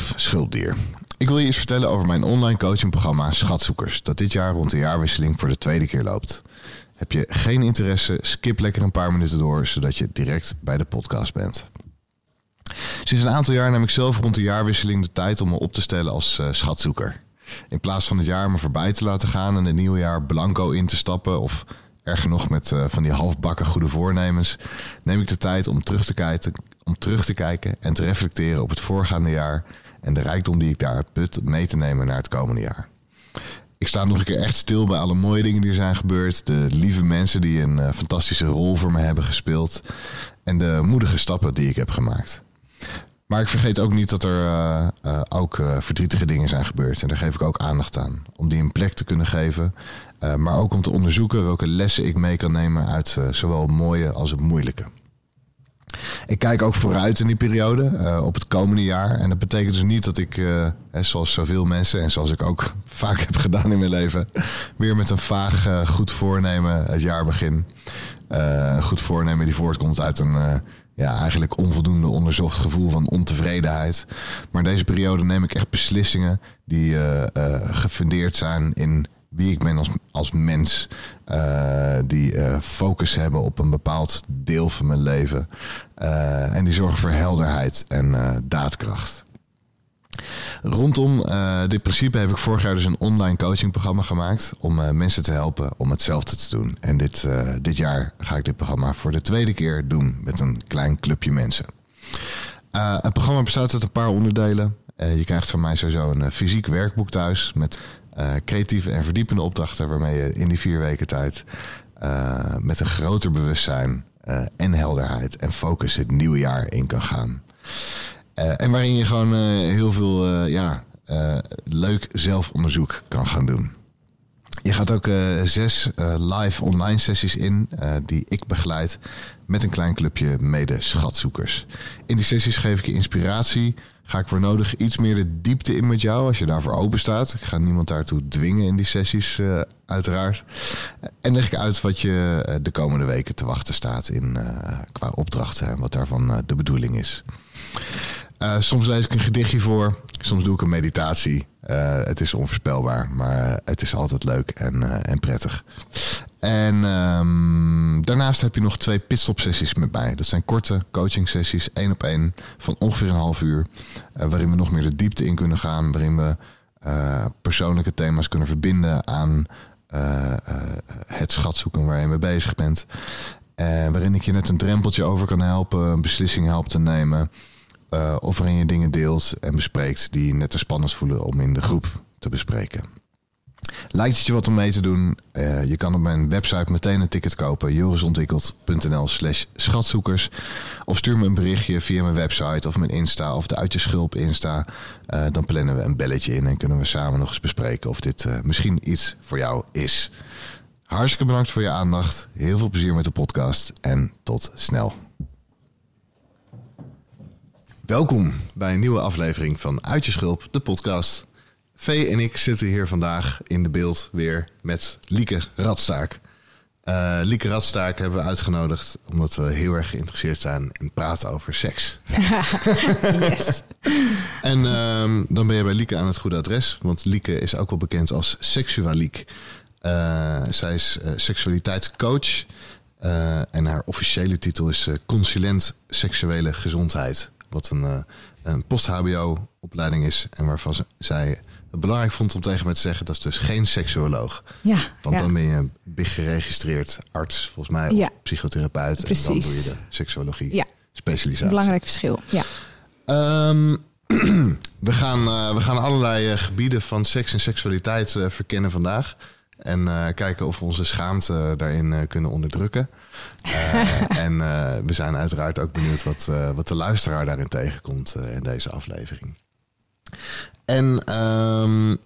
Lief schulpdier. Ik wil je eens vertellen over mijn online coachingprogramma Schatzoekers, dat dit jaar rond de jaarwisseling voor de tweede keer loopt. Heb je geen interesse, skip lekker een paar minuten door, zodat je direct bij de podcast bent. Sinds een aantal jaar neem ik zelf rond de jaarwisseling de tijd om me op te stellen als uh, schatzoeker. In plaats van het jaar me voorbij te laten gaan en het nieuwe jaar blanco in te stappen of erger nog met uh, van die halfbakken goede voornemens, neem ik de tijd om terug te kijken, om terug te kijken en te reflecteren op het voorgaande jaar en de rijkdom die ik daar put mee te nemen naar het komende jaar. Ik sta nog een keer echt stil bij alle mooie dingen die er zijn gebeurd. De lieve mensen die een uh, fantastische rol voor me hebben gespeeld. En de moedige stappen die ik heb gemaakt. Maar ik vergeet ook niet dat er uh, uh, ook verdrietige dingen zijn gebeurd. En daar geef ik ook aandacht aan. Om die een plek te kunnen geven. maar ook om te onderzoeken welke lessen ik mee kan nemen uit zowel het mooie als het moeilijke. Ik kijk ook vooruit in die periode, uh, op het komende jaar. En dat betekent dus niet dat ik, uh, zoals zoveel mensen en zoals ik ook vaak heb gedaan in mijn leven, weer met een vaag uh, goed voornemen het jaar begin. Een goed voornemen die voortkomt uit een ja, eigenlijk onvoldoende onderzocht gevoel van ontevredenheid. Maar deze periode neem ik echt beslissingen die gefundeerd zijn in wie ik ben als, als mens. Uh, die uh, focus hebben op een bepaald deel van mijn leven. Uh, en die zorgen voor helderheid en daadkracht. Rondom dit principe heb ik vorig jaar dus een online coachingprogramma gemaakt. Om mensen te helpen om hetzelfde te doen. En dit, dit jaar ga ik dit programma voor de tweede keer doen met een klein clubje mensen. het programma bestaat uit een paar onderdelen. je krijgt van mij sowieso een fysiek werkboek thuis met creatieve en verdiepende opdrachten waarmee je in die vier weken tijd uh, met een groter bewustzijn uh, en helderheid en focus het nieuwe jaar in kan gaan. en waarin je gewoon heel veel ja, leuk zelfonderzoek kan gaan doen. Je gaat ook zes live online sessies in die ik begeleid met een klein clubje mede-schatzoekers. In die sessies geef ik je inspiratie ga ik voor nodig iets meer de diepte in met jou als je daarvoor open staat. Ik ga niemand daartoe dwingen in die sessies, uiteraard. En leg ik uit wat je de komende weken te wachten staat in, qua opdrachten en wat daarvan de bedoeling is. Soms lees ik een gedichtje voor, soms doe ik een meditatie. het is onvoorspelbaar, maar het is altijd leuk en, en prettig. En um, daarnaast heb je nog twee pitstop sessies met mij. Dat zijn korte coaching sessies, één op één, van ongeveer een half uur. Uh, waarin we nog meer de diepte in kunnen gaan. Waarin we uh, persoonlijke thema's kunnen verbinden aan uh, het schatzoeken waar je mee bezig bent. En waarin ik je net een drempeltje over kan helpen, een beslissing help te nemen. Of waarin je dingen deelt en bespreekt die net te spannend voelen om in de groep te bespreken. Lijkt het je wat om mee te doen? Uh, je kan op mijn website meteen een ticket kopen. jorisontwikkeld.nl slash schatzoekers. Of stuur me een berichtje via mijn website of mijn Insta of de Uit Insta. Uh, dan plannen we een belletje in en kunnen we samen nog eens bespreken of dit misschien iets voor jou is. Hartstikke bedankt voor je aandacht. Heel veel plezier met de podcast en tot snel. Welkom bij een nieuwe aflevering van Uit Je Schulp, de podcast. Vee en ik zitten hier vandaag in de beeld weer met Lieke Radstaak. Uh, Lieke Radstaak hebben we uitgenodigd omdat we heel erg geïnteresseerd zijn in praten over seks. yes. en um, dan ben je bij Lieke aan het goede adres, want Lieke is ook wel bekend als seksualiek. Uh, zij is uh, seksualiteitscoach en haar officiële titel is consulent seksuele gezondheid wat een, uh, een post-HBO-opleiding is. En waarvan ze, zij het belangrijk vond om tegen mij te zeggen... dat is dus geen seksuoloog. Ja, Want ja. dan ben je big geregistreerd arts, volgens mij, of Ja. psychotherapeut. Precies. En dan doe je de seksuologie Ja. specialisatie. Een belangrijk verschil. Ja. Ehm, we, gaan, eh, we gaan allerlei eh, gebieden van seks en seksualiteit eh, verkennen vandaag. En eh, kijken of we onze schaamte daarin eh, kunnen onderdrukken. Eh, en eh, we zijn uiteraard ook benieuwd wat, eh, wat de luisteraar daarin tegenkomt eh, in deze aflevering. En ehm,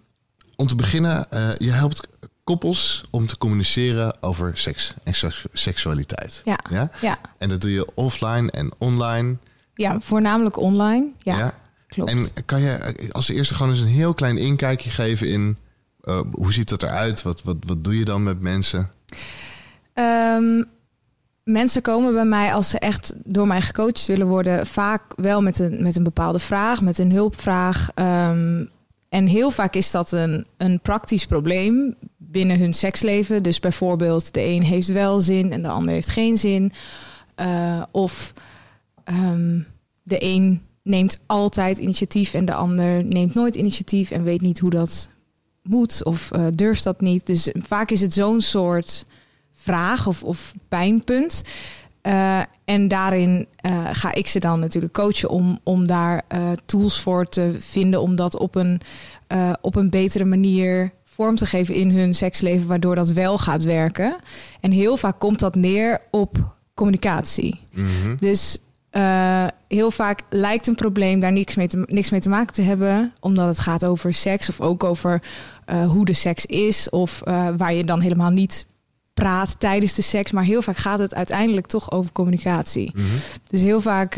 om te beginnen, eh, je helpt koppels om te communiceren over seks en seks- seksualiteit. Ja. Ja? Ja. En dat doe je offline en online. ja, voornamelijk online. Ja, ja? klopt. En kan je eh, als eerste gewoon eens een heel klein inkijkje geven in eh, hoe ziet dat eruit? Wat, wat, wat doe je dan met mensen? Ehm, mensen komen bij mij als ze echt door mij gecoacht willen worden, vaak wel met een, met een bepaalde vraag, met een hulpvraag. Ehm, en heel vaak is dat een, een praktisch probleem binnen hun seksleven. Dus bijvoorbeeld de een heeft wel zin en de ander heeft geen zin. Eh, of ehm, de een neemt altijd initiatief en de ander neemt nooit initiatief en weet niet hoe dat moet of eh, durft dat niet. Dus vaak is het zo'n soort vraag of, of pijnpunt. Eh, en daarin eh, ga ik ze dan natuurlijk coachen om, om daar tools voor te vinden, om dat op een, op een betere manier vorm te geven in hun seksleven, waardoor dat wel gaat werken. En heel vaak komt dat neer op communicatie. Mhm. Dus eh, heel vaak lijkt een probleem daar niks mee, te, niks mee te maken te hebben, omdat het gaat over seks of ook over eh, hoe de seks is, of eh, waar je dan helemaal niet praat tijdens de seks. Maar heel vaak gaat het uiteindelijk toch over communicatie. Mhm. Dus heel vaak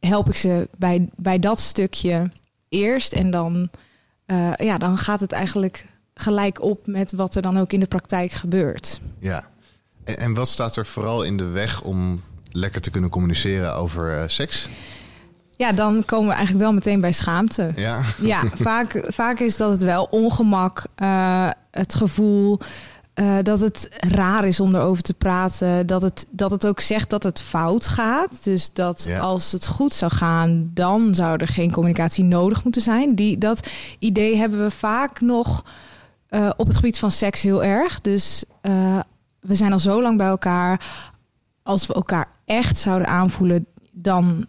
help ik ze bij, bij dat stukje eerst. En dan, ja, dan gaat het eigenlijk gelijk op met wat er dan ook in de praktijk gebeurt. Ja. En, en wat staat er vooral in de weg om lekker te kunnen communiceren over eh, seks? Ja, dan komen we eigenlijk wel meteen bij schaamte. Ja. Ja, vaak, vaak is dat het wel ongemak, eh, het gevoel eh, dat het raar is om erover te praten. Dat het, dat het ook zegt dat het fout gaat. Dus dat Ja. als het goed zou gaan, dan zou er geen communicatie nodig moeten zijn. Die, dat idee hebben we vaak nog op het gebied van seks heel erg. Dus we zijn al zo lang bij elkaar. Als we elkaar echt zouden aanvoelen, dan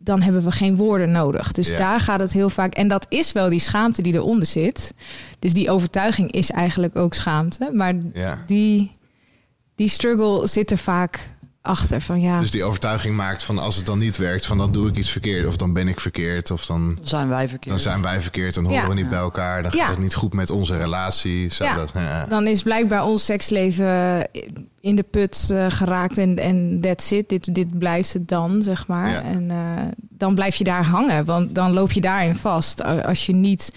dan hebben we geen woorden nodig. Dus Ja. daar gaat het heel vaak. En dat is wel die schaamte die eronder zit. Dus die overtuiging is eigenlijk ook schaamte. Maar ja. die, die struggle zit er vaak achter. Van ja, Dus die overtuiging maakt van als het dan niet werkt, van dan doe ik iets verkeerd. Of dan ben ik verkeerd. Of dan, zijn wij verkeerd. dan zijn wij verkeerd. Dan horen Ja. we niet bij elkaar. Dan gaat Ja. het niet goed met onze relatie. Ja. dat, ja. dan is blijkbaar ons seksleven in de put eh, geraakt. En, en that's it. Dit, dit blijft het dan, zeg maar. Ja. En eh, dan blijf je daar hangen. Want dan loop je daarin vast. Als je niet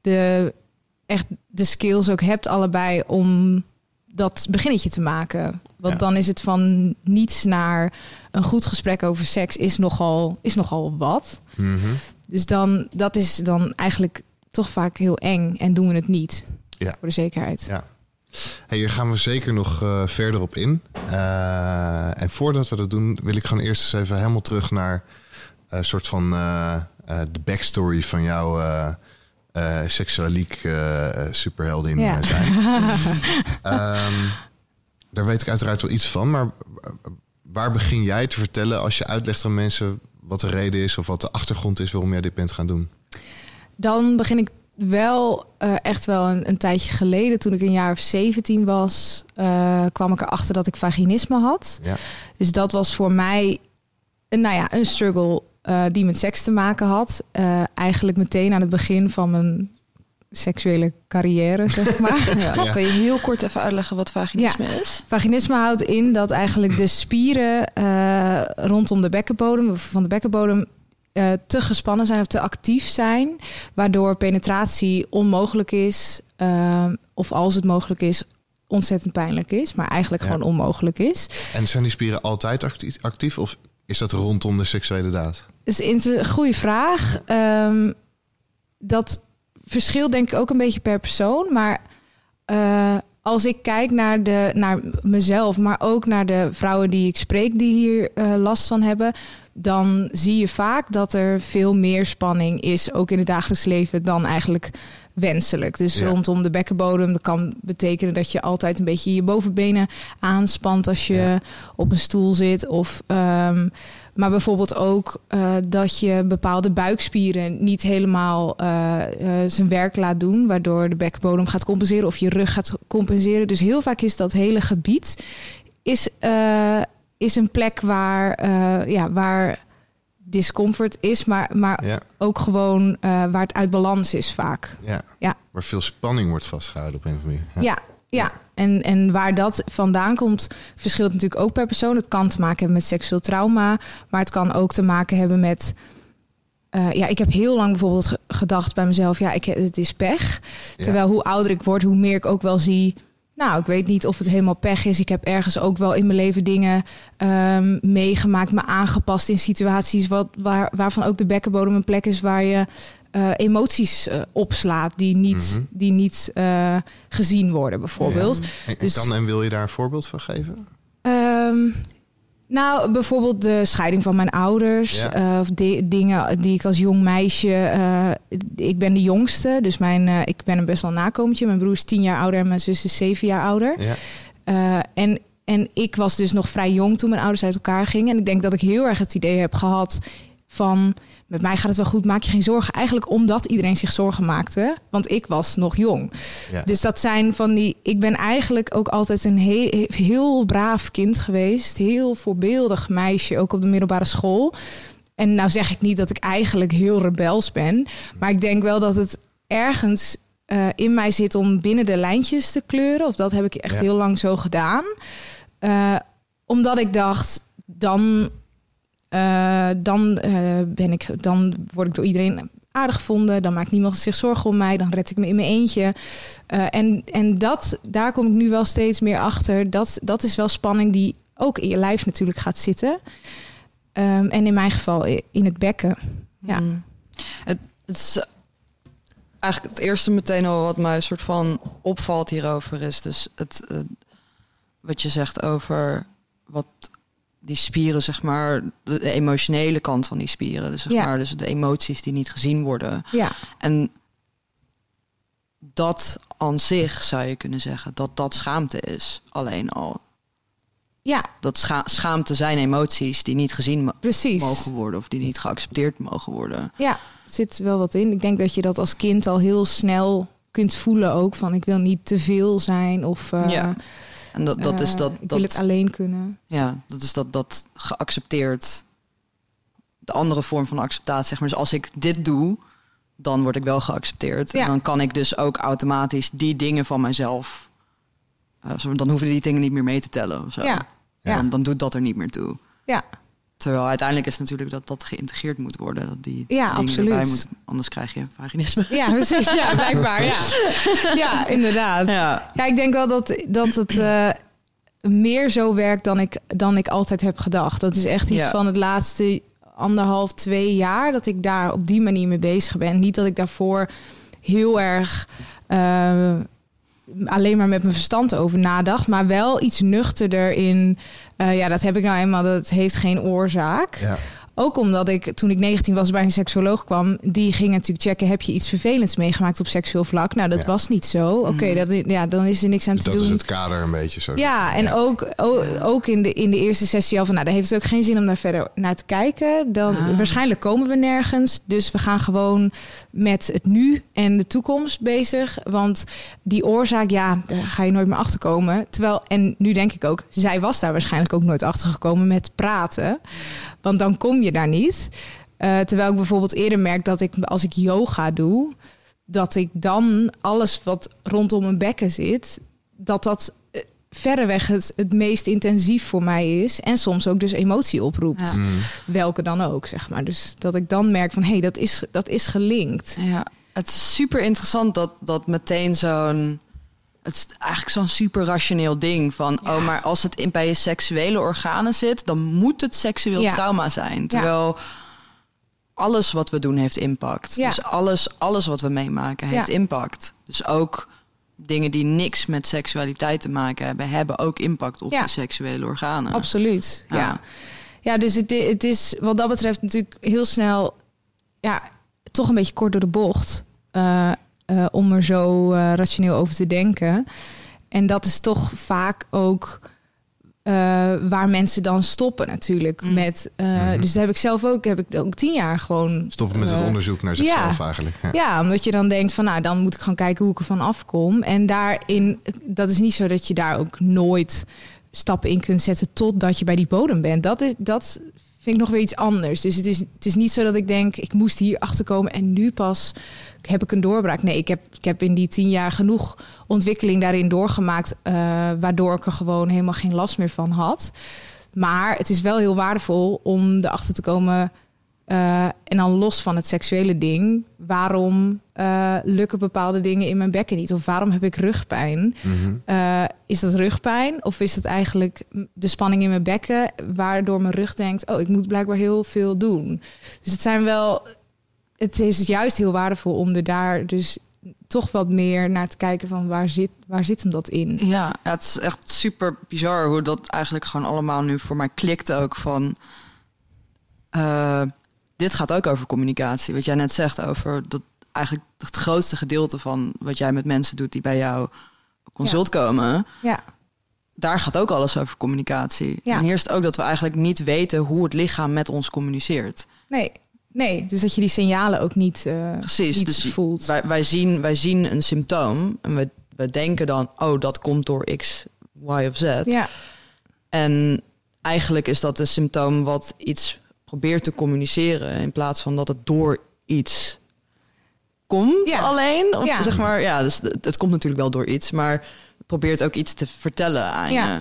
de, echt de skills ook hebt allebei om dat beginnetje te maken. Want Ja. dan is het van niets naar een goed gesprek over seks is nogal, is nogal wat. Mhm. Dus dan, dat is dan eigenlijk toch vaak heel eng en doen we het niet. Ja. Voor de zekerheid. Ja. Hey, hier gaan we zeker nog eh, verder op in. Eh, en voordat we dat doen, wil ik gewoon eerst eens even helemaal terug naar een soort van eh, de backstory van jouw seksualiek superheldin Ja. zijn. Ehm, daar weet ik uiteraard wel iets van, maar waar begin jij te vertellen als je uitlegt aan mensen wat de reden is of wat de achtergrond is waarom jij dit bent gaan doen? Dan begin ik wel eh, echt wel een, een tijdje geleden, toen ik een jaar of 17 was, eh, kwam ik erachter dat ik vaginisme had. Ja. Dus dat was voor mij een, nou ja, een struggle eh, die met seks te maken had. Eh, eigenlijk meteen aan het begin van mijn seksuele carrière, zeg maar. Ja, Ja. Kan je heel kort even uitleggen wat vaginisme is? Vaginisme houdt in dat eigenlijk de spieren eh, rondom de bekkenbodem, of van de bekkenbodem, eh, te gespannen zijn of te actief zijn, waardoor penetratie onmogelijk is, eh, of als het mogelijk is, ontzettend pijnlijk is, maar eigenlijk Ja. gewoon onmogelijk is. En zijn die spieren altijd acti- actief of is dat rondom de seksuele daad? Dus in een goede vraag. Ehm, dat verschilt denk ik ook een beetje per persoon. Maar eh, als ik kijk naar, de, naar mezelf, maar ook naar de vrouwen die ik spreek die hier uh, last van hebben, dan zie je vaak dat er veel meer spanning is, ook in het dagelijks leven, dan eigenlijk wenselijk. Dus rondom de bekkenbodem, dat kan betekenen dat je altijd een beetje je bovenbenen aanspant als je op een stoel zit. Of, um, maar bijvoorbeeld ook uh, dat je bepaalde buikspieren niet helemaal uh, uh, zijn werk laat doen, waardoor de bekkenbodem gaat compenseren of je rug gaat compenseren. Dus heel vaak is dat hele gebied is, is een plek waar, ja, waar discomfort is, maar, maar ook gewoon uh, waar het uit balans is vaak. Ja. ja, waar veel spanning wordt vastgehouden op een of andere manier. Ja, ja. En, en waar dat vandaan komt, verschilt natuurlijk ook per persoon. Het kan te maken hebben met seksueel trauma, maar het kan ook te maken hebben met... Uh, ja, ik heb heel lang bijvoorbeeld gedacht bij mezelf, ja, ik, het is pech. Terwijl hoe ouder ik word, hoe meer ik ook wel zie nou, ik weet niet of het helemaal pech is. Ik heb ergens ook wel in mijn leven dingen um, meegemaakt, me aangepast in situaties wat, waar, waarvan ook de bekkenbodem een plek is waar je uh, emoties uh, opslaat die niet, mm -hmm. die niet uh, gezien worden, bijvoorbeeld. Ja. En, dus, kan en wil je daar een voorbeeld van geven? Um, nou, bijvoorbeeld de scheiding van mijn ouders. Ja. Uh, of dingen die ik als jong meisje. Uh, ik ben de jongste, dus mijn, uh, ik ben een best wel nakomertje. Mijn broer is tien jaar ouder en mijn zus is zeven jaar ouder. Ja. en, en ik was dus nog vrij jong toen mijn ouders uit elkaar gingen. En ik denk dat ik heel erg het idee heb gehad van met mij gaat het wel goed, maak je geen zorgen. Eigenlijk omdat iedereen zich zorgen maakte, want ik was nog jong. Ja. Dus dat zijn van die. Ik ben eigenlijk ook altijd een heel, heel braaf kind geweest, heel voorbeeldig meisje, ook op de middelbare school. En nou zeg ik niet dat ik eigenlijk heel rebels ben, maar ik denk wel dat het ergens uh, in mij zit om binnen de lijntjes te kleuren. Of dat heb ik echt ja. heel lang zo gedaan. Uh, omdat ik dacht, dan uh, dan, uh, ben ik, dan word ik door iedereen aardig gevonden. Dan maakt niemand zich zorgen om mij. Dan red ik me in mijn eentje. Uh, en en dat, daar kom ik nu wel steeds meer achter. Dat, dat is wel spanning die ook in je lijf natuurlijk gaat zitten. Um, en in mijn geval in het bekken. Ja. Mm. Het, het is eigenlijk het eerste meteen al wat mij een soort van opvalt hierover is. Dus het, wat je zegt over wat die spieren, zeg maar, de, emotionele kant van die spieren. Dus zeg ja. maar, dus de emoties die niet gezien worden. Ja. En dat aan zich zou je kunnen zeggen dat dat schaamte is, alleen al. Ja. Dat scha schaamte zijn emoties die niet gezien Precies. mogen worden of die niet geaccepteerd mogen worden. Ja, zit wel wat in. Ik denk dat je dat als kind al heel snel kunt voelen ook van ik wil niet te veel zijn of uh, ja. En dat, dat is dat, uh, ik dat. wil het alleen kunnen. Ja, dat is dat, dat geaccepteerd. De andere vorm van acceptatie, zeg maar. Dus als ik dit doe, dan word ik wel geaccepteerd. Ja. En dan kan ik dus ook automatisch die dingen van mezelf. Uh, dan hoeven die dingen niet meer mee te tellen of zo. Ja. ja. Dan, dan doet dat er niet meer toe. Ja. Terwijl uiteindelijk is natuurlijk dat dat geïntegreerd moet worden. Dat die ja, dingen absoluut. erbij moeten. Anders krijg je vaginisme. Ja, precies. Ja, blijkbaar. Ja, ja inderdaad. Ja. ja, ik denk wel dat, dat het uh, meer zo werkt dan ik, dan ik altijd heb gedacht. Dat is echt iets Ja. van het laatste anderhalf, twee jaar... dat ik daar op die manier mee bezig ben. Niet dat ik daarvoor heel erg... uh, alleen maar met mijn verstand over nadacht, maar wel iets nuchterder in. Uh, ja, dat heb ik nou eenmaal. Dat heeft geen oorzaak. Ja. Ook omdat ik toen ik 19 was bij een seksoloog kwam, die ging natuurlijk checken: heb je iets vervelends meegemaakt op seksueel vlak? Nou, dat Ja. was niet zo. Oké, Mhm. dat ja, dan is er niks aan Dus te dat doen. is het kader een beetje zo. Ja, en Ook, ook, ook in, de, in de eerste sessie al van, nou, daar heeft het ook geen zin om daar verder naar te kijken. Dan, Ah. Waarschijnlijk komen we nergens. Dus we gaan gewoon met het nu en de toekomst bezig. Want die oorzaak, ja, daar ga je nooit meer achter komen. Terwijl, en nu denk ik ook, zij was daar waarschijnlijk ook nooit achter gekomen met praten. Want dan kom je daar niet. Eh, terwijl ik bijvoorbeeld eerder merk dat ik als ik yoga doe, dat ik dan alles wat rondom mijn bekken zit, dat dat eh, verreweg het, het meest intensief voor mij is. En soms ook dus emotie oproept. Ja. Mm. Welke dan ook, zeg maar. Dus dat ik dan merk van, hé, hey, dat, is, dat is gelinkt. Ja, het is super interessant dat, dat meteen zo'n... Het is eigenlijk zo'n super rationeel ding van... oh, maar als het in, bij je seksuele organen zit... dan moet het seksueel Ja. trauma zijn. Terwijl alles wat we doen heeft impact. Dus alles, alles wat we meemaken heeft impact. Dus ook dingen die niks met seksualiteit te maken hebben, hebben ook impact op Ja. je seksuele organen. Absoluut. Ja. Ja. ja. dus het, het is wat dat betreft natuurlijk heel snel, ja, toch een beetje kort door de bocht. eh, eh, om er zo eh, rationeel over te denken. En dat is toch vaak ook eh, waar mensen dan stoppen natuurlijk. Mm. Met, eh, Mhm. Dus dat heb ik zelf ook, heb ik ook tien jaar gewoon Stoppen met het onderzoek naar zichzelf eigenlijk. Ja. Ja, omdat je dan denkt van nou, dan moet ik gewoon kijken hoe ik ervan afkom. En daarin, dat is niet zo dat je daar ook nooit stappen in kunt zetten totdat je bij die bodem bent. Dat, is, dat vind ik nog weer iets anders. Dus het is, het is niet zo dat ik denk, ik moest hier achter komen en nu pas heb ik een doorbraak. Nee, ik heb, ik heb in die tien jaar genoeg ontwikkeling daarin doorgemaakt, eh, waardoor ik er gewoon helemaal geen last meer van had. Maar het is wel heel waardevol om erachter te komen. eh, en dan los van het seksuele ding, waarom eh, lukken bepaalde dingen in mijn bekken niet? Of waarom heb ik rugpijn? Mhm. Eh, is dat rugpijn? Of is dat eigenlijk de spanning in mijn bekken, waardoor mijn rug denkt: Oh, ik moet blijkbaar heel veel doen. Dus het zijn wel. Het is juist heel waardevol om er daar dus toch wat meer naar te kijken van waar zit, waar zit hem dat in? Ja, ja, het is echt super bizar hoe dat eigenlijk gewoon allemaal nu voor mij klikt ook van. eh, dit gaat ook over communicatie. Wat jij net zegt over dat eigenlijk het grootste gedeelte van wat jij met mensen doet die bij jou consult komen, Ja, daar gaat ook alles over communicatie. Ja. En hier is het ook dat we eigenlijk niet weten hoe het lichaam met ons communiceert. nee. Nee, dus dat je die signalen ook niet, eh, Precies. niet Dus voelt. wij, wij, zien, wij zien een symptoom en we, we denken dan, oh, dat komt door X, Y of Z. Ja, En eigenlijk is dat een symptoom wat iets probeert te communiceren in plaats van dat het door iets komt Ja. alleen. Of Ja. zeg maar, ja, dus het, het komt natuurlijk wel door iets, maar probeert ook iets te vertellen aan Ja. je.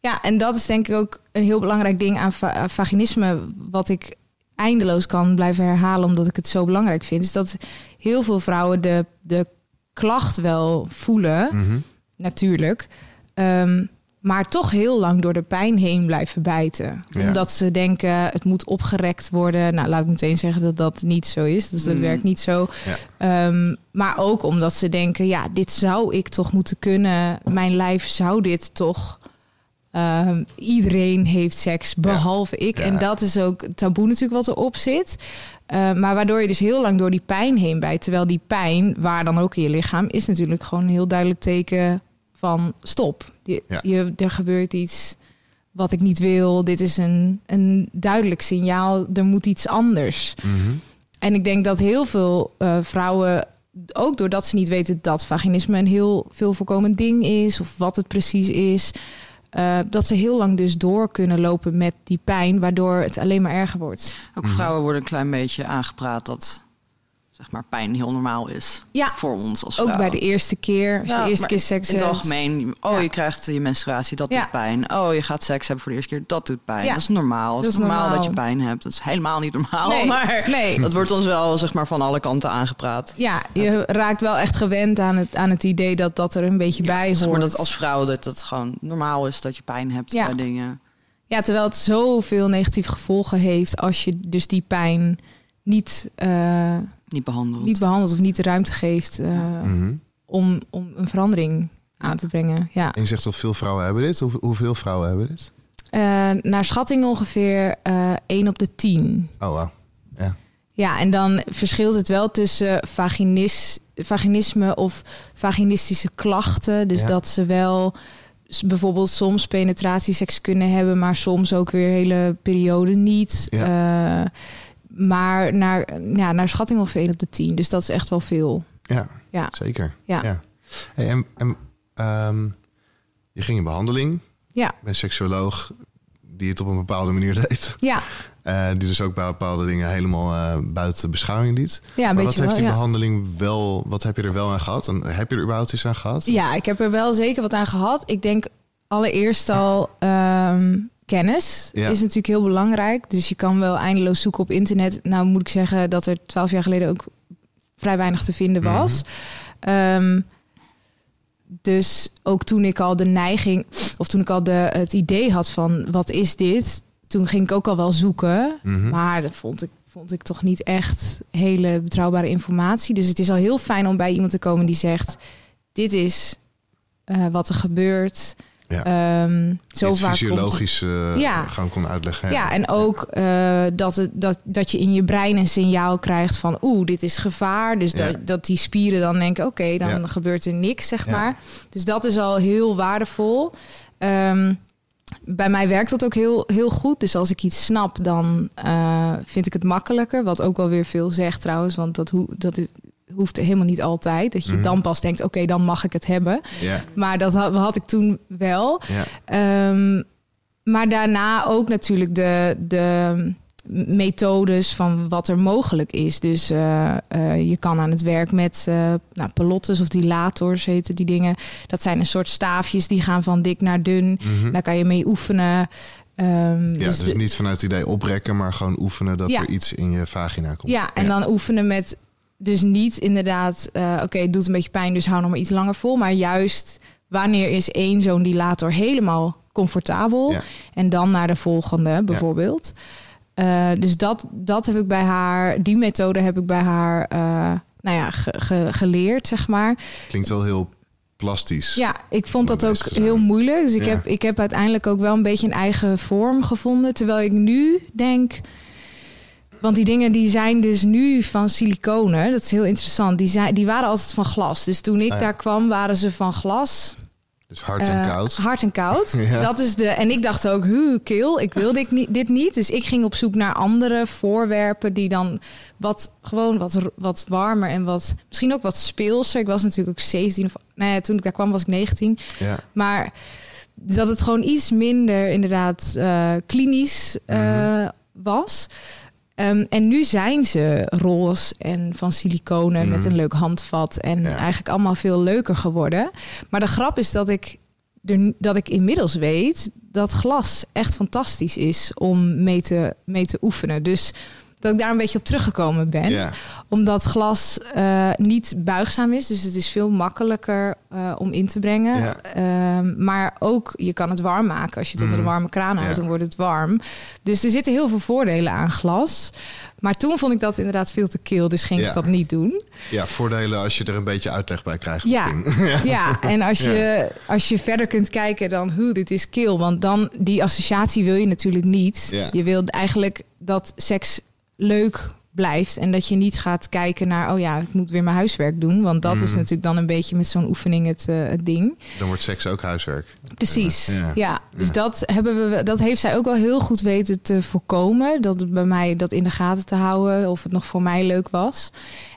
Ja, en dat is denk ik ook een heel belangrijk ding aan va- aan vaginisme, wat ik eindeloos kan blijven herhalen, omdat ik het zo belangrijk vind, is dat heel veel vrouwen de, de klacht wel voelen, Mhm. natuurlijk, ehm, maar toch heel lang door de pijn heen blijven bijten. Ja. Omdat ze denken, het moet opgerekt worden. Nou, laat ik meteen zeggen dat dat niet zo is. Dus dat Mm. werkt niet zo. Ja. Ehm, maar ook omdat ze denken, ja, dit zou ik toch moeten kunnen. Mijn lijf zou dit toch. Ehm, iedereen heeft seks, behalve ik. Ja. En dat is ook het taboe natuurlijk wat erop zit. Eh, maar waardoor je dus heel lang door die pijn heen bijt. Terwijl die pijn, waar dan ook in je lichaam, is natuurlijk gewoon een heel duidelijk teken van stop. Je, Ja. je, er gebeurt iets wat ik niet wil. Dit is een, een duidelijk signaal. Er moet iets anders. Mhm. En ik denk dat heel veel eh, vrouwen, ook doordat ze niet weten dat vaginisme een heel veel voorkomend ding is, of wat het precies is, eh, dat ze heel lang dus door kunnen lopen met die pijn, waardoor het alleen maar erger wordt. Ook Mhm. vrouwen worden een klein beetje aangepraat dat zeg maar, pijn heel normaal is Ja. voor ons als Ook vrouw. bij de eerste keer, als je Ja, de eerste keer seks In het hebt. algemeen, oh, Ja. je krijgt je menstruatie, dat doet pijn. Oh, je gaat seks hebben voor de eerste keer, dat doet pijn. Dat is normaal. Het Dat is normaal, normaal. dat je pijn hebt. Dat is helemaal niet normaal, Nee, maar nee. dat wordt ons wel zeg maar, van alle kanten aangepraat. Ja, je raakt wel echt gewend aan het, aan het idee dat dat er een beetje bij Zeg hoort. maar dat als vrouw dat het gewoon normaal is dat je pijn hebt Ja. bij dingen. Ja, terwijl het zoveel negatieve gevolgen heeft als je dus die pijn niet, eh, Niet behandeld. niet behandelt of niet de ruimte geeft eh, Mhm. om, om een verandering aan Ja. te brengen. Ja. En je zegt toch veel vrouwen hebben dit? Hoe, hoeveel vrouwen hebben dit? Eh, naar schatting ongeveer eh 1 op de 10. Oh, wauw. Ja, en dan verschilt het wel tussen vaginis, vaginisme of vaginistische klachten. Dus Ja. dat ze wel bijvoorbeeld soms penetratieseks kunnen hebben, maar soms ook weer hele periode niet. Eh, maar naar, ja, naar schatting ongeveer 1 op de 10. Dus dat is echt wel veel. Ja, Ja. zeker. Ja. Hey, en en ehm, je ging in behandeling Ja, bij een seksuoloog die het op een bepaalde manier deed. ja. Eh, die dus ook bij bepaalde dingen helemaal eh, buiten beschouwing liet. ja een maar wat heeft wel, die ja. behandeling wel, wat heb je er wel aan gehad? En heb je er überhaupt iets aan gehad? Ja, ik heb er wel zeker wat aan gehad. Ik denk allereerst al ehm, kennis Ja. is natuurlijk heel belangrijk. Dus je kan wel eindeloos zoeken op internet. Nou moet ik zeggen dat er twaalf jaar geleden ook vrij weinig te vinden was. Ehm, dus ook toen ik al de neiging, of toen ik al de, het idee had van wat is dit, toen ging ik ook al wel zoeken. Mhm. Maar dat vond ik, vond ik toch niet echt hele betrouwbare informatie. Dus het is al heel fijn om bij iemand te komen die zegt: dit is eh, wat er gebeurt. Ja. Ehm, zo vaak komt- fysiologisch eh, Ja. gaan kon uitleggen. ja, en ook eh, dat, het, dat, dat je in je brein een signaal krijgt van... oeh, dit is gevaar. Dus Ja. dat, dat die spieren dan denken... oké, dan Ja. gebeurt er niks, zeg maar. Dus dat is al heel waardevol. Ehm, bij mij werkt dat ook heel, heel goed. Dus als ik iets snap, dan eh, vind ik het makkelijker. Wat ook wel weer veel zegt trouwens. Want dat, hoe dat is, hoeft helemaal niet altijd. Dat je Mhm. dan pas denkt, oké, dan mag ik het hebben. Maar dat had, had ik toen wel. Ehm, maar daarna ook natuurlijk de, de methodes van wat er mogelijk is. Dus eh, eh, je kan aan het werk met eh nou, pelottes of dilators heten die dingen. Dat zijn een soort staafjes die gaan van dik naar dun. Mhm. Daar kan je mee oefenen. Ehm, Ja, dus dus de- niet vanuit het idee oprekken, maar gewoon oefenen dat Ja. er iets in je vagina komt. Ja, en dan oefenen met dus niet inderdaad, eh, oké, het doet een beetje pijn, dus hou nog maar iets langer vol. Maar juist wanneer is één zo'n dilator helemaal comfortabel Ja. en dan naar de volgende bijvoorbeeld. Eh, dus dat, dat heb ik bij haar, die methode heb ik bij haar, eh, nou ja, ge- ge- geleerd, zeg maar. Klinkt wel heel plastisch. Ja, ik vond dat ook heel moeilijk. Dus ik, Ja. heb, ik heb uiteindelijk ook wel een beetje een eigen vorm gevonden. Terwijl ik nu denk. Want die dingen die zijn dus nu van siliconen. Dat is heel interessant. Die, zijn, die waren altijd van glas. Dus toen ik Ah, ja. daar kwam, waren ze van glas. Dus hard en Eh, koud. Hard en koud. Ja. Dat is de. En ik dacht ook, huh, kil. Ik wil dit niet, dit niet. Dus ik ging op zoek naar andere voorwerpen die dan wat gewoon wat, wat warmer en wat misschien ook wat speelser. Ik was natuurlijk ook 17 of nee, ja, toen ik daar kwam was ik 19. Ja. Maar dat het gewoon iets minder inderdaad eh, klinisch eh, Mhm. was. Ehm, en nu zijn ze roze en van siliconen met Mhm. een leuk handvat. En Ja. eigenlijk allemaal veel leuker geworden. Maar de grap is dat ik, er, dat ik inmiddels weet dat glas echt fantastisch is om mee te, mee te oefenen. Dus dat ik daar een beetje op teruggekomen ben omdat glas eh, niet buigzaam is. Dus het is veel makkelijker eh, om in te brengen. Ehm, maar ook, je kan het warm maken. Als je het onder Mhm. de warme kraan houdt, dan wordt het warm. Dus er zitten heel veel voordelen aan glas. Maar toen vond ik dat inderdaad veel te kil. Dus ging ik dat niet doen. ja, voordelen als je er een beetje uitleg bij krijgt. Ja. ja. Ja, en als je, als je verder kunt kijken dan, hoe dit is kil. Want dan, die associatie wil je natuurlijk niet. Je wilt eigenlijk dat seks leuk blijft. En dat je niet gaat kijken naar, oh ja, ik moet weer mijn huiswerk doen. Want dat is Mhm. natuurlijk dan een beetje met zo'n oefening het, eh, het ding. Dan wordt seks ook huiswerk. Precies. Ja. Ja, dus Ja. Dat, hebben we, dat heeft zij ook wel heel goed weten te voorkomen. Dat het bij mij dat in de gaten te houden. Of het nog voor mij leuk was.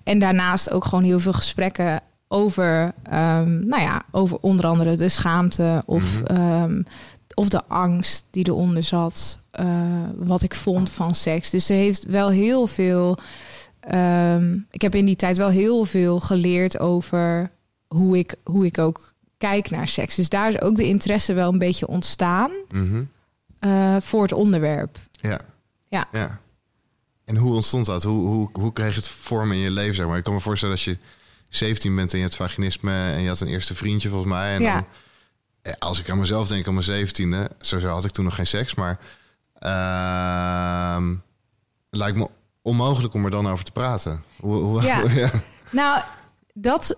En daarnaast ook gewoon heel veel gesprekken over, ehm, nou ja, over onder andere de schaamte of, Mhm. ehm, of de angst die eronder zat. eh, wat ik vond van seks. Dus ze heeft wel heel veel. ehm, ik heb in die tijd wel heel veel geleerd over hoe ik, hoe ik ook kijk naar seks. Dus daar is ook de interesse wel een beetje ontstaan Mhm. eh, voor het onderwerp. Ja. Ja. ja. En hoe ontstond dat? Hoe, hoe, hoe kreeg het vorm in je leven? Zeg maar? Ik kan me voorstellen als je 17 bent en je hebt vaginisme en je had een eerste vriendje volgens mij. En Ja. dan, als ik aan mezelf denk, aan mijn 17e, sowieso had ik toen nog geen seks, maar ehm, het lijkt me onmogelijk om er dan over te praten. Hoe, hoe, Ja. ja. Nou, dat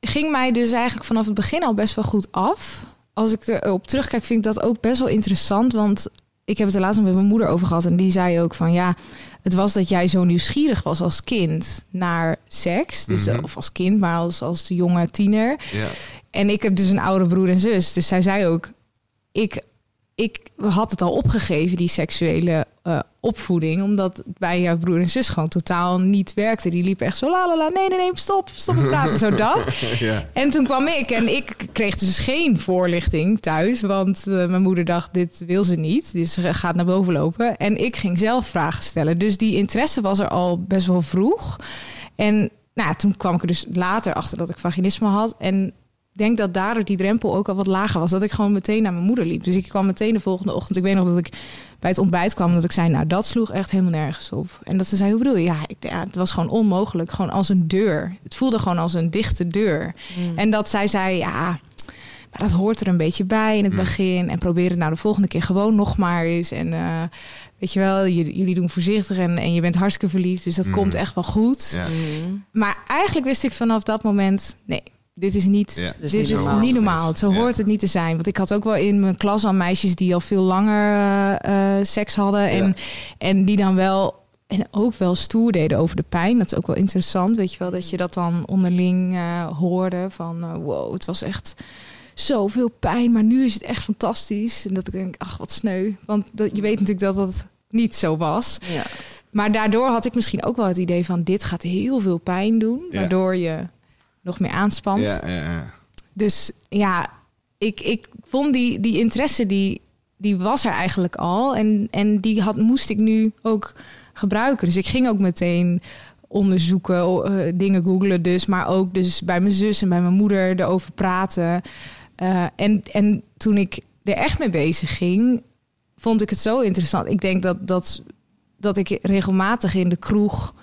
ging mij dus eigenlijk vanaf het begin al best wel goed af. Als ik erop terugkijk, vind ik dat ook best wel interessant. Want ik heb het er laatst met mijn moeder over gehad. En die zei ook van ja, het was dat jij zo nieuwsgierig was als kind naar seks. Dus, Mhm. Of als kind, maar als, als jonge tiener. Ja. En ik heb dus een oude broer en zus. Dus zij zei ook, ik, ik had het al opgegeven, die seksuele eh, opvoeding. Omdat het bij jouw broer en zus gewoon totaal niet werkte. Die liepen echt zo, la la la, nee, nee, nee, stop, stop met praten, zo dat. ja. En toen kwam ik en ik kreeg dus geen voorlichting thuis. Want eh, mijn moeder dacht, dit wil ze niet. Dus ze gaat naar boven lopen. En ik ging zelf vragen stellen. Dus die interesse was er al best wel vroeg. En nou, toen kwam ik er dus later achter dat ik vaginisme had. En denk dat daardoor die drempel ook al wat lager was. Dat ik gewoon meteen naar mijn moeder liep. Dus ik kwam meteen de volgende ochtend. Ik weet nog dat ik bij het ontbijt kwam. Dat ik zei, nou dat sloeg echt helemaal nergens op. En dat ze zei, hoe bedoel je? Ja, ik, ja het was gewoon onmogelijk. Gewoon als een deur. Het voelde gewoon als een dichte deur. Mm. En dat zij zei, ja, maar dat hoort er een beetje bij in het Mm. begin. En probeer het nou de volgende keer gewoon nog maar eens. En eh, weet je wel, jullie, jullie doen voorzichtig en, en je bent hartstikke verliefd. Dus dat Mm. komt echt wel goed. Ja. Mm. Maar eigenlijk wist ik vanaf dat moment, nee, dit is niet, Ja. Dit niet is normaal. niet normaal. Zo Ja. hoort het niet te zijn. Want ik had ook wel in mijn klas al meisjes die al veel langer eh, eh, seks hadden. En, Ja. en die dan wel, en ook wel stoer deden over de pijn. Dat is ook wel interessant, weet je wel. Dat je dat dan onderling eh, hoorde van, wow, het was echt zoveel pijn. Maar nu is het echt fantastisch. En dat ik denk, ach, wat sneu. Want dat, je weet natuurlijk dat dat niet zo was. Ja. Maar daardoor had ik misschien ook wel het idee van dit gaat heel veel pijn doen, waardoor je nog meer aanspant. Ja, ja, ja. Dus ja, ik, ik vond die, die interesse die, die was er eigenlijk al en, en die had, moest ik nu ook gebruiken. Dus ik ging ook meteen onderzoeken, eh, dingen googlen dus, maar ook dus bij mijn zus en bij mijn moeder erover praten. Eh, en, en toen ik er echt mee bezig ging, vond ik het zo interessant. Ik denk dat, dat, dat ik regelmatig in de kroeg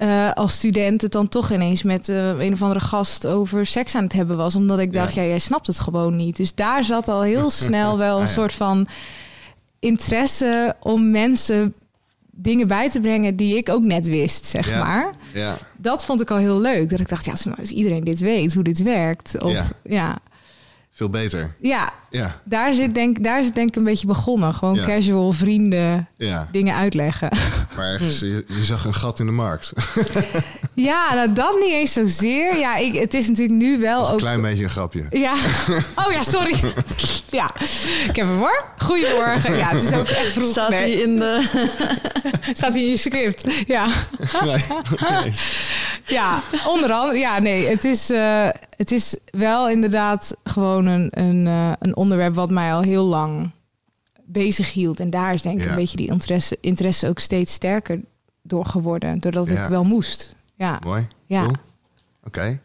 eh, als student het dan toch ineens met eh, een of andere gast over seks aan het hebben was. Omdat ik dacht, ja, Ja. jij snapt het gewoon niet. Dus daar zat al heel snel wel een Ah, ja. soort van interesse om mensen dingen bij te brengen die ik ook net wist, zeg Ja. maar. ja. Dat vond ik al heel leuk. Dat ik dacht, ja, als iedereen dit weet, hoe dit werkt. Of Ja. Veel beter. ja, Ja, daar zit denk, daar zit denk ik een beetje begonnen. Gewoon Ja. casual vrienden ja. dingen uitleggen. Maar ergens, je, je zag een gat in de markt. Ja, nou dat niet eens zozeer. Ja, ik, het is natuurlijk nu wel is een ook... klein beetje een grapje. Ja. Oh ja, sorry. Ja, ik heb hem hoor. Goedemorgen. Ja, het is ook echt vroeg. Staat Nee, hij in de... staat hij in je script? Ja. Nee, nee. Ja, onder andere. Ja, nee, het is, eh, het is wel inderdaad gewoon een, een, eh, een onderwerp wat mij al heel lang bezig hield. En daar is denk ik Ja. een beetje die interesse, interesse ook steeds sterker door geworden. Doordat Ja. ik wel moest. Ja, Mooi. ja. Cool. Oké.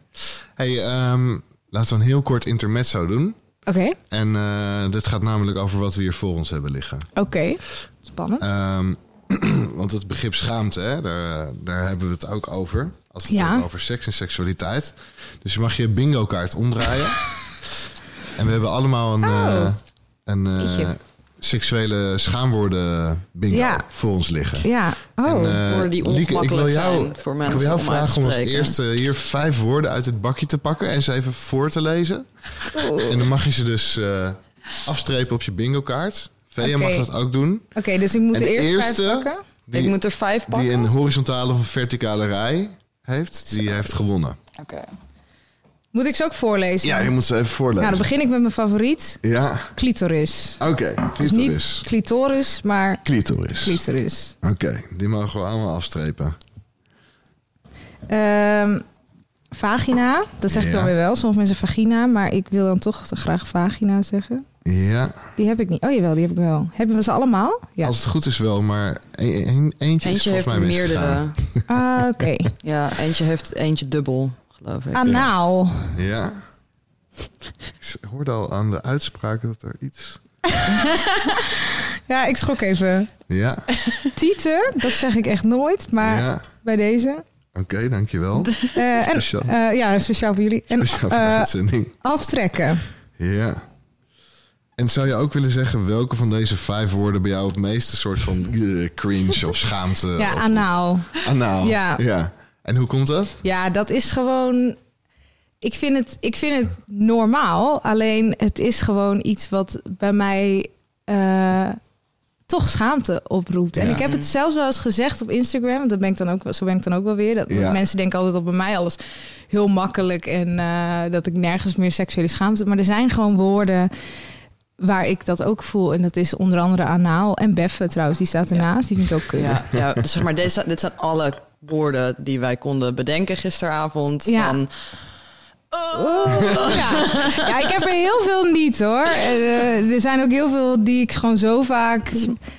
Hey, ehm, laten we een heel kort intermezzo doen. Oké, En eh, dit gaat namelijk over wat we hier voor ons hebben liggen. oké. Spannend. Ehm, want het begrip schaamte, hè, daar, daar hebben we het ook over. Als we het Ja. hebben over seks en seksualiteit. Dus je mag je bingo kaart omdraaien. en we hebben allemaal een, Oh. eh, een eh, seksuele schaamwoorden bingo Ja. voor ons liggen. ja, oh. En, eh, Woorden die Lieke, ik wil jou, zijn voor ik mensen wil jou om vragen om als eerste hier vijf woorden uit het bakje te pakken en ze even voor te lezen. En dan mag je ze dus eh, afstrepen op je bingo kaart. Vea mag dat ook doen. Oké, dus ik moet En de eerste, eerste- vijf pakken? Die, ik moet er vijf pakken? die een horizontale of verticale rij heeft, die heeft gewonnen. Oké. Moet ik ze ook voorlezen? Ja, je moet ze even Nou, voorlezen. dan begin ik met mijn favoriet. Ja, Clitoris. oké. Dus Clitoris. niet clitoris, maar Clitoris. clitoris. Oké, die mogen we allemaal afstrepen. Ehm, vagina, dat zeg ik Ja. dan weer wel. Sommige mensen vagina, maar ik wil dan toch graag vagina zeggen. Ja, Die heb ik niet. Oh jawel, die heb ik wel. Hebben we ze allemaal? Ja. als het goed is wel, maar een, een- eentje, is Eentje heeft volgens er mij meerdere. Ah, Oké. Ja, eentje heeft eentje dubbel, geloof ik. Anaal. Ja. Ik hoorde al aan de uitspraak dat er iets... Ja, ik schrok even. Ja, Tieten, dat zeg ik echt nooit, maar ja. bij deze. Oké, dankjewel. Eh, en, Speciaal. eh, ja, speciaal voor jullie. En Speciaal voor de eh, uitzending. aftrekken. Ja. En zou je ook willen zeggen welke van deze vijf woorden bij jou het meeste soort van eh, cringe of schaamte? Ja, anaal. Anaal. Ja. ja. En hoe komt dat? Ja, dat is gewoon. Ik vind, het, ik vind het normaal. Alleen het is gewoon iets wat bij mij eh, toch schaamte oproept. En ik heb het zelfs wel eens gezegd op Instagram. want Dat ben ik dan ook, zo ben ik dan ook wel weer. Dat, Ja. Mensen denken altijd dat bij mij alles heel makkelijk en eh, dat ik nergens meer seksuele schaamte. Maar er zijn gewoon woorden waar ik dat ook voel. En dat is onder andere anaal en beffen trouwens. Die staat ernaast. Die vind ik ook kut. Ja, ja dus zeg maar, deze, dit zijn alle woorden die wij konden bedenken gisteravond. Ja. Van, Ja. ja, ik heb er heel veel niet hoor. Eh, er zijn ook heel veel die ik gewoon zo vaak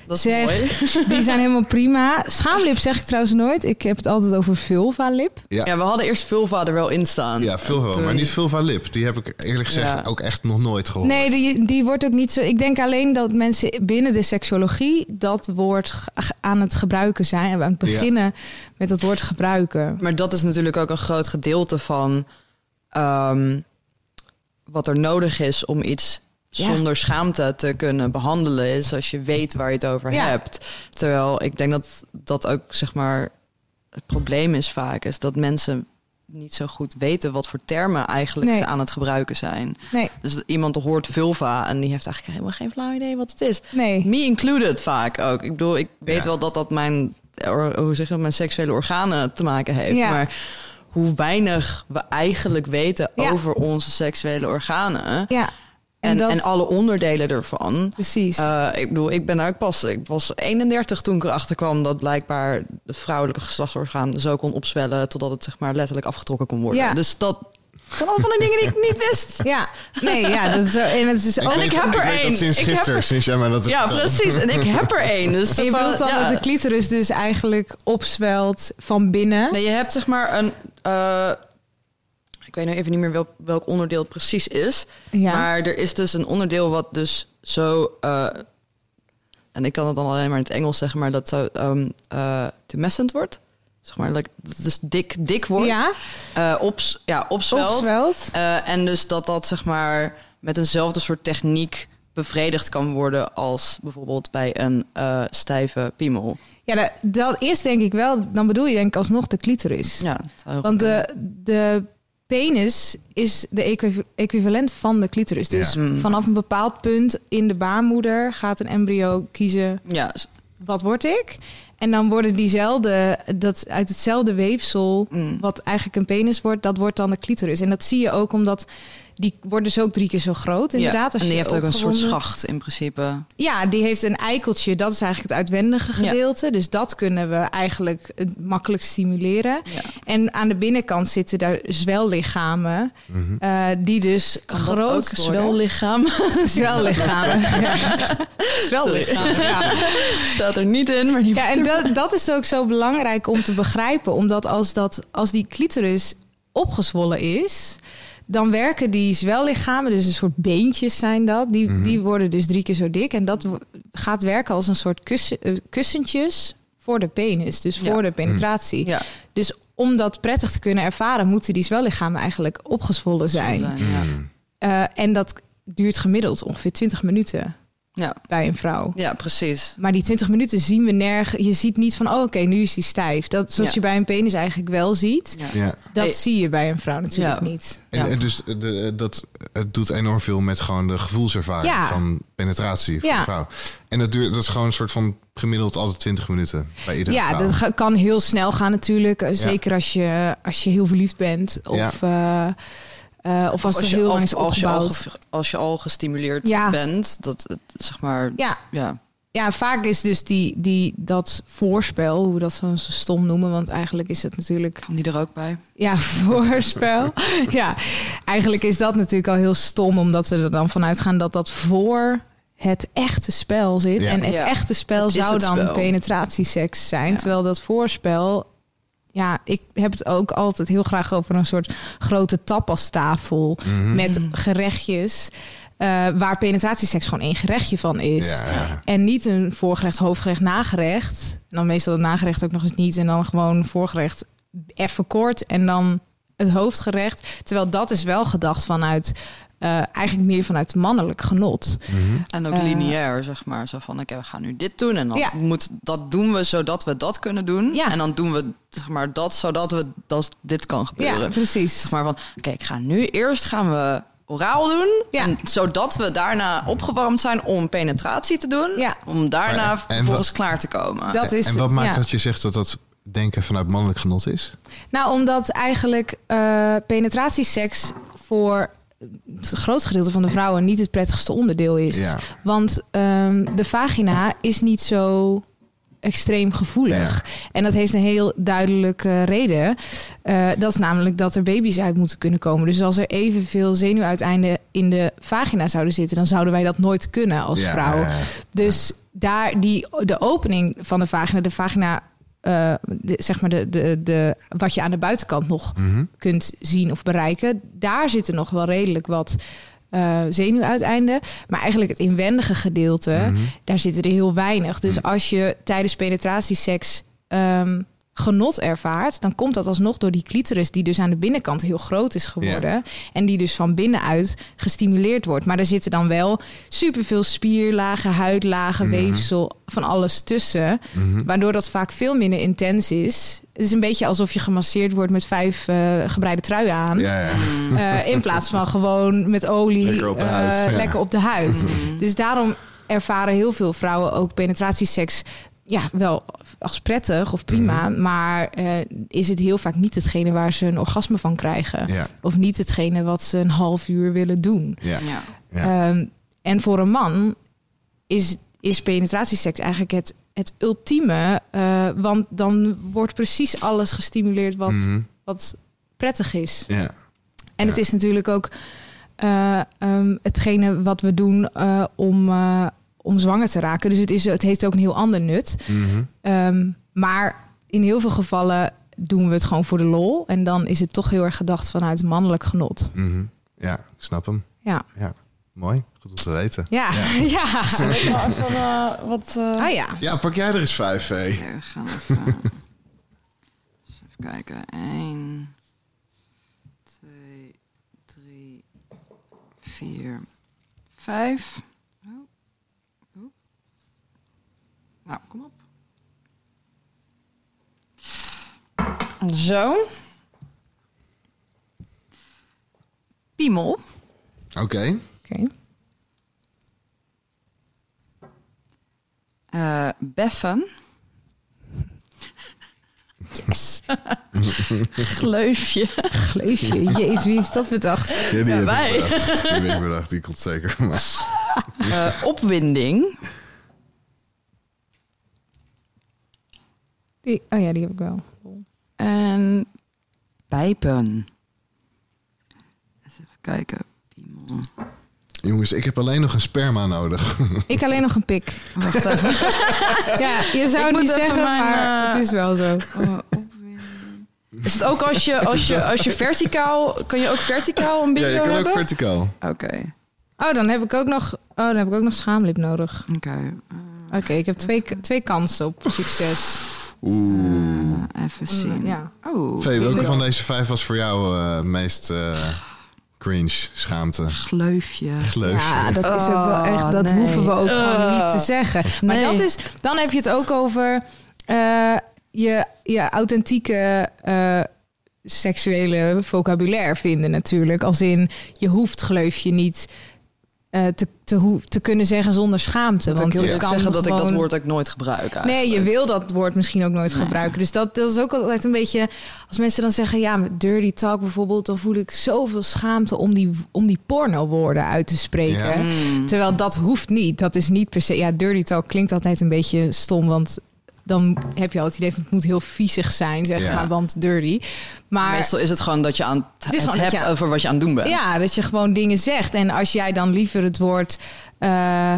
dat is zeg. mooi. Die zijn helemaal prima. Schaamlip zeg ik trouwens nooit. Ik heb het altijd over vulva-lip. Ja, Ja, we hadden eerst vulva er wel in staan. ja. Toen- Maar niet Vulva Lip. Die heb ik eerlijk gezegd Ja. ook echt nog nooit gehoord. Nee, die, die wordt ook niet zo. Ik denk alleen dat mensen binnen de seksologie dat woord aan het gebruiken zijn. En aan het beginnen met dat woord gebruiken. Maar dat is natuurlijk ook een groot gedeelte van ehm, wat er nodig is om iets Ja. zonder schaamte te kunnen behandelen, is als je weet waar je het over Ja. hebt. Terwijl ik denk dat dat ook zeg maar het probleem is vaak, is dat mensen niet zo goed weten wat voor termen eigenlijk Nee. ze aan het gebruiken zijn. Nee, Dus iemand hoort vulva en die heeft eigenlijk helemaal geen flauw idee wat het is. nee. Me included vaak ook. Ik bedoel, ik weet Ja. wel dat dat mijn, hoe zeg je dat, mijn seksuele organen te maken heeft. Ja. Maar hoe weinig we eigenlijk weten Ja. over onze seksuele organen. Ja, en, En, dat, en alle onderdelen ervan. precies. Eh, ik bedoel, ik ben ook pas, ik was 31 toen ik erachter kwam dat blijkbaar het vrouwelijke geslachtsorgaan zo kon opzwellen totdat het zeg maar letterlijk afgetrokken kon worden. Ja. Dus dat zijn allemaal van de dingen die ik niet wist. ja, nee, ja, dat is zo. En het is ook. En ik heb er één. sinds Ik heb gisteren, er- sinds jij mij dat Ja, precies. En ik heb er één. Dus je van- bedoelt dan ja. dat de clitoris dus eigenlijk opzwelt van binnen? Nee, je hebt zeg maar een. eh, ik weet nu even niet meer welk, welk onderdeel het precies is. ja. Maar er is dus een onderdeel wat dus zo. eh, en ik kan het dan alleen maar in het Engels zeggen, maar dat zo um, tumescent wordt. Zeg maar, like, dat het dus dik, dik wordt. ja, Eh, ops, ja, opzwelt. opzwelt. Eh, en dus dat dat zeg maar met eenzelfde soort techniek bevredigd kan worden als bijvoorbeeld bij een eh, stijve piemel. Ja, dat, dat is denk ik wel. Dan bedoel je denk ik alsnog de clitoris. Ja, Want goed de, de penis is de equiv- equivalent van de clitoris. Dus Ja. Mm. vanaf een bepaald punt in de baarmoeder gaat een embryo kiezen. Ja, wat word ik. En dan worden diezelfde, dat uit hetzelfde weefsel, mm. wat eigenlijk een penis wordt, dat wordt dan de clitoris. En dat zie je ook omdat die wordt dus ook drie keer zo groot. Inderdaad, ja. als en die je heeft ook een soort schacht in principe. Ja, die heeft een eikeltje. Dat is eigenlijk het uitwendige Ja. gedeelte. Dus dat kunnen we eigenlijk eh, makkelijk stimuleren. Ja. En aan de binnenkant zitten daar zwellichamen. Mhm. eh, die dus Kan dat groot ook worden. zwellichaam? Zwellichamen. ja. Zwellichamen, ja. Staat er niet in, maar die Ja, en dat, dat is ook zo belangrijk om te begrijpen. Omdat als, dat, als die clitoris opgezwollen is... dan werken die zwellichamen, dus een soort beentjes zijn dat... die, Mhm. die worden dus drie keer zo dik. En dat gaat werken als een soort kussen, eh, kussentjes voor de penis. Dus Ja. voor de penetratie. ja, Dus om dat prettig te kunnen ervaren... moeten die zwellichamen eigenlijk opgezwollen zijn. ja. Mm. Eh, en dat duurt gemiddeld ongeveer 20 minuten Ja. bij een vrouw. ja, precies. Maar die 20 minuten zien we nergens. Je ziet niet van, oh, oké, nu is die stijf. Dat, zoals Ja. je bij een penis eigenlijk wel ziet. Ja. Ja. Dat Hey. zie je bij een vrouw natuurlijk Ja. niet. En, Ja. en dus eh, de, dat, het doet enorm veel met gewoon de gevoelservaring Ja. van penetratie Ja. de vrouw. En dat, duurt, dat is gewoon een soort van gemiddeld altijd 20 minuten bij iedere Ja, vrouw. dat ga- kan heel snel gaan natuurlijk. Eh, Zeker als, je, als je heel verliefd bent. Of, eh, eh, of als, je, heel lang als, je al, als je al gestimuleerd Ja. bent, dat het, zeg maar, Ja, ja. ja, vaak is dus die, die, dat voorspel, hoe we dat zo zo stom noemen. Want eigenlijk is het natuurlijk Kan die er ook bij? Ja, voorspel. ja, eigenlijk is dat natuurlijk al heel stom, omdat we er dan vanuit gaan dat dat voor het echte spel zit. Ja. En het Ja. echte spel Het zou het dan spel. penetratieseks zijn. Ja. Terwijl dat voorspel, ja, ik heb het ook altijd heel graag over een soort grote tapastafel Mhm. met gerechtjes. eh, waar penetratieseks gewoon één gerechtje van is. Ja, ja. En niet een voorgerecht, hoofdgerecht, nagerecht. En dan meestal het nagerecht ook nog eens niet. En dan gewoon voorgerecht even kort en dan het hoofdgerecht. Terwijl dat is wel gedacht vanuit... eh, eigenlijk meer vanuit mannelijk genot. Mhm. En ook Eh, lineair, zeg maar. Zo van, oké, we gaan nu dit doen. En dan Ja. moet, dat doen we zodat we dat kunnen doen. Ja. En dan doen we zeg maar, dat zodat we dat, dit kan gebeuren. Ja, precies. Zeg maar van, oké, ik ga nu eerst gaan we oraal doen. Ja. En zodat we daarna opgewarmd zijn om penetratie te doen. Ja. Om daarna en vervolgens wat- klaar te komen. Dat is, en wat maakt ja. dat je zegt dat dat denken vanuit mannelijk genot is? Nou, omdat eigenlijk eh penetratieseks voor het grootste gedeelte van de vrouwen niet het prettigste onderdeel is. Ja. Want ehm, de vagina is niet zo extreem gevoelig. En dat heeft een heel duidelijke reden. Eh, dat is namelijk dat er baby's uit moeten kunnen komen. Dus als er evenveel zenuwuiteinden in de vagina zouden zitten... dan zouden wij dat nooit kunnen als Ja, vrouw. Dus daar die, de opening van de vagina, de vagina, eh, de, zeg maar de, de, de, wat je aan de buitenkant nog Mhm. kunt zien of bereiken, daar zitten nog wel redelijk wat eh zenuwuiteinden. Maar eigenlijk het inwendige gedeelte, Mhm. daar zitten er heel weinig. Dus als je tijdens penetratieseks ehm, genot ervaart, dan komt dat alsnog door die clitoris, die dus aan de binnenkant heel groot is geworden. En die dus van binnenuit gestimuleerd wordt. Maar er zitten dan wel superveel spierlagen, huidlagen, Mhm. weefsel, van alles tussen. Mhm. Waardoor dat vaak veel minder intens is. Het is een beetje alsof je gemasseerd wordt met vijf eh, gebreide truien aan. Ja, ja. Eh, in plaats van gewoon met olie Lekker op de eh, huid, lekker op de huid. Mhm. Dus daarom ervaren heel veel vrouwen ook penetratieseks ja, wel als prettig of prima. Mhm. Maar eh, is het heel vaak niet hetgene waar ze een orgasme van krijgen. Ja, Of niet hetgene wat ze een half uur willen doen. ja. Ja. Ja. Ehm, en voor een man is, is penetratieseks eigenlijk het, het ultieme. eh, want dan wordt precies alles gestimuleerd wat, Mhm. wat prettig is. Ja. En het is natuurlijk ook eh, ehm, hetgene wat we doen eh, om, eh, om zwanger te raken. Dus het, is, het heeft ook een heel ander nut. Mhm. Ehm, maar in heel veel gevallen doen we het gewoon voor de lol. En dan is het toch heel erg gedacht vanuit mannelijk genot. Mhm. Ja, ik snap hem. Ja. Ja, mooi. Goed om te weten. Ja, Ja. ja. Even eh, wat... eh, Ah ja. Ja, pak jij er eens vijf, Vee. Ja, we gaan even, eens even kijken. 1, 2, 3, 4, 5. Oh. Oh. Nou, kom op. Zo. Piemel. Oké. Oké. eh beffen. Yes. Gleufje. Gleufje. Jezus, wie heeft dat bedacht? Ja, die Ja, wij. ik bedacht. Die heb ik bedacht. Die komt zeker van mij. eh, opwinding. Die, oh ja, die heb ik wel. En pijpen. Eens even kijken. Piemel. Jongens, ik heb alleen nog een sperma nodig. Ik alleen nog een pik. Wacht even. Ja, je zou Ik het moet niet zeggen, mijn, maar eh, het is wel zo. Oh, opwinding. Is het ook als je, als je, als je verticaal... Kan je ook verticaal een Ja, bingo je kan ook hebben? verticaal. Oké. Oh, dan heb ik ook nog, oh, dan heb ik ook nog schaamlip nodig. Oké. Oké, ik heb twee, twee kansen op succes. Oeh. Eh, even zien. Ja. Oh. Vee, welke van deze vijf was voor jou eh meest eh, cringe, schaamte, Gleufje. gleufje? Ja, dat is ook wel Oh, echt, dat nee. hoeven we ook gewoon Ugh. niet te zeggen. Maar Nee. dat is, dan heb je het ook over eh, je, je authentieke eh, seksuele vocabulaire vinden natuurlijk. Als in, je hoeft gleufje niet te, te, hoe- te kunnen zeggen zonder schaamte. Want ik je wil zeggen dat ik dat woord ook nooit gebruik Nee, je wil dat woord misschien ook nooit Nee. gebruiken. Dus dat, dat is ook altijd een beetje... Als mensen dan zeggen, ja, met dirty talk bijvoorbeeld... dan voel ik zoveel schaamte om die, om die porno-woorden uit te spreken. Ja. Terwijl dat hoeft niet. Dat is niet per se... Ja, dirty talk klinkt altijd een beetje stom, want... Dan heb je al het idee van het moet heel viezig zijn, zeg Ja. maar, want dirty. Maar Meestal is het gewoon dat je aan het, hebt je- over wat je aan het doen bent. Ja, dat je gewoon dingen zegt. En als jij dan liever het woord eh,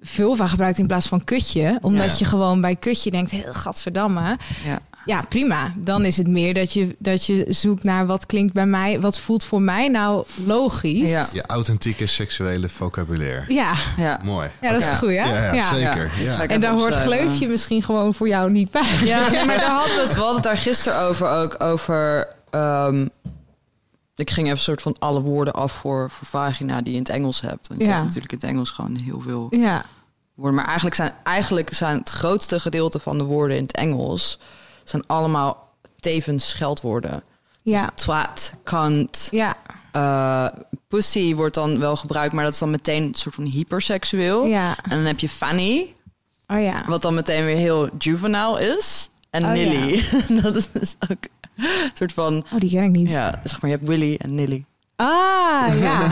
vulva gebruikt in plaats van kutje, omdat Ja. je gewoon bij kutje denkt, heel gadverdamme. Ja. Ja, prima. Dan is het meer dat je, dat je zoekt naar wat klinkt bij mij, wat voelt voor mij nou logisch. Ja. Je authentieke seksuele vocabulaire. ja. Ja. Mooi. Ja, dat is goed, hè? Ja, ja, zeker. Ja. En daar hoort gleufje misschien gewoon voor jou niet bij. Ja, nee, maar daar hadden we het, we hadden het daar gisteren over ook. Over, ehm, ik ging even een soort van alle woorden af voor, voor vagina die je in het Engels hebt. Want je Ja. hebt natuurlijk in het Engels gewoon heel veel Ja, woorden. Maar eigenlijk zijn, eigenlijk zijn het grootste gedeelte van de woorden in het Engels... zijn allemaal tevens scheldwoorden. ja, Dus twat, kant, ja, eh, pussy wordt dan wel gebruikt... maar dat is dan meteen een soort van hyperseksueel. ja. En dan heb je fanny, Oh ja. wat dan meteen weer heel juvenile is. En Oh, Nilly. dat is dus ook een soort van... Oh, die ken ik niet. Ja, zeg maar, je hebt Willy en Nilly. Ah, ja.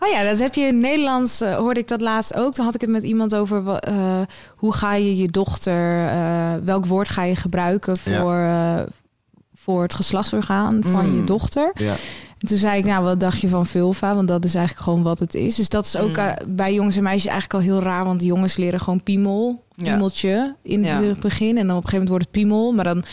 Oh ja, dat heb je in Nederlands, eh, hoorde ik dat laatst ook. Toen had ik het met iemand over eh, hoe ga je je dochter, eh, welk woord ga je gebruiken voor, voor het geslachtsorgaan van Mm. je dochter. Ja. En toen zei ik, nou, wat dacht je van vulva? Want dat is eigenlijk gewoon wat het is. Dus dat is ook Mm. bij jongens en meisjes eigenlijk al heel raar. Want jongens leren gewoon piemel, Ja. piemeltje in Ja. het begin. En dan op een gegeven moment wordt het piemel. Maar dan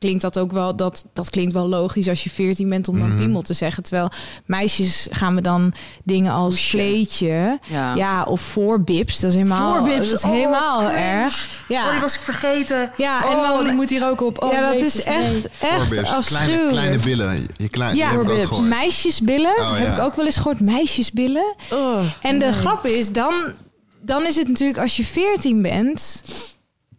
klinkt dat ook wel, dat, dat klinkt wel logisch als je 14 bent om dan Mhm. piemel te zeggen. Terwijl meisjes gaan we dan dingen als kleedje, Ja. ja, of voorbips. Dat is helemaal, Voorbips, dat is oh, helemaal cringe. erg. Ja, Oh, die was ik vergeten. ja oh, en dan, die moet hier ook op. Oh, ja, dat is nee. echt, echt kleine, afschuwelijk. kleine billen. Je klein, Ja, gehoord. Meisjesbillen, Oh, heb ik ook wel eens gehoord. Meisjesbillen. Oh, En de nee. grap is, dan, dan is het natuurlijk als je 14 bent,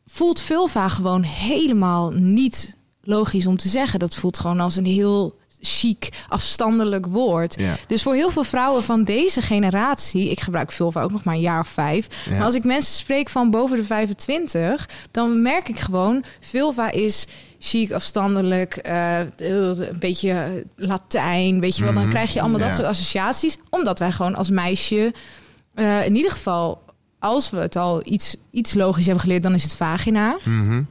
voelt vulva gewoon helemaal niet logisch om te zeggen. Dat voelt gewoon als een heel chic, afstandelijk woord. Ja. Dus voor heel veel vrouwen van deze generatie, ik gebruik vulva ook nog maar een jaar of vijf. Ja. Maar als ik mensen spreek van boven de 25, dan merk ik gewoon, vulva is chic, afstandelijk, eh, een beetje Latijn, weet je wel. Dan Mhm. krijg je allemaal dat soort associaties, omdat wij gewoon als meisje, eh, in ieder geval, als we het al iets, iets logisch hebben geleerd, dan is het vagina. Mhm.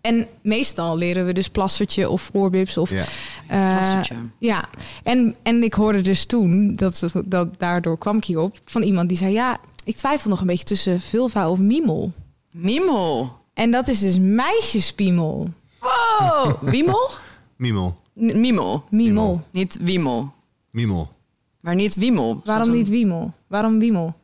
En meestal leren we dus plassertje of voorbips of Ja. eh, ja, en, en ik hoorde dus toen, dat, dat, daardoor kwam ik hierop, van iemand die zei... ja, ik twijfel nog een beetje tussen vulva of mimel. Mimel. En dat is dus meisjespiemel. Oh, wiemel? Miemel. N- Mimel. Mimel. Niet wiemel. Miemel. Maar niet wiemel. Waarom niet wiemel? Waarom wiemel?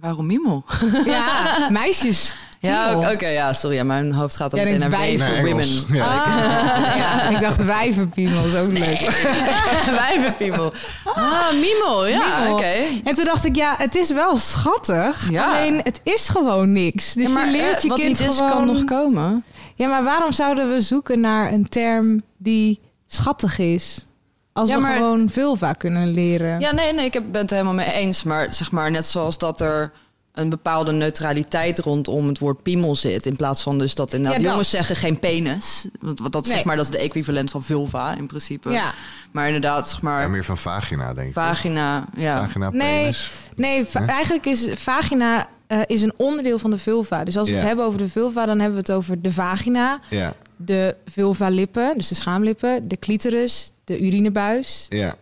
Waarom mimel? Ja, meisjes. Ja, oké, ja, sorry. Ja, mijn hoofd gaat dan meteen naar wij- voor Nee, women. Ja. Ah, ja, ik dacht wijvenpiemel, is ook leuk. Wijvenpiemel. Ah, mimel. Ja, oké. En toen dacht ik, ja, het is wel schattig. Ja. Alleen, het is gewoon niks. Dus maar je leert eh, je wat kind niet is, gewoon... kan nog komen. Ja, maar waarom zouden we zoeken naar een term die schattig is? Als Ja, we gewoon vulva kunnen leren. Ja, nee, nee, ik ben het helemaal mee eens. Maar zeg maar, net zoals dat er een bepaalde neutraliteit rondom het woord piemel zit. In plaats van dus dat inderdaad Ja, dat. jongens zeggen geen penis. Want wat dat, Nee. zeg maar, dat is de equivalent van vulva in principe. Ja. Maar inderdaad, zeg maar, Ja, meer van vagina, denk ik. vagina. Ja. Vagina, Nee. penis. Nee, va- Huh? eigenlijk is vagina eh, is een onderdeel van de vulva. Dus als we het hebben over de vulva, dan hebben we het over de vagina, Ja, de vulva-lippen, dus de schaamlippen, de clitoris, de urinebuis. ja,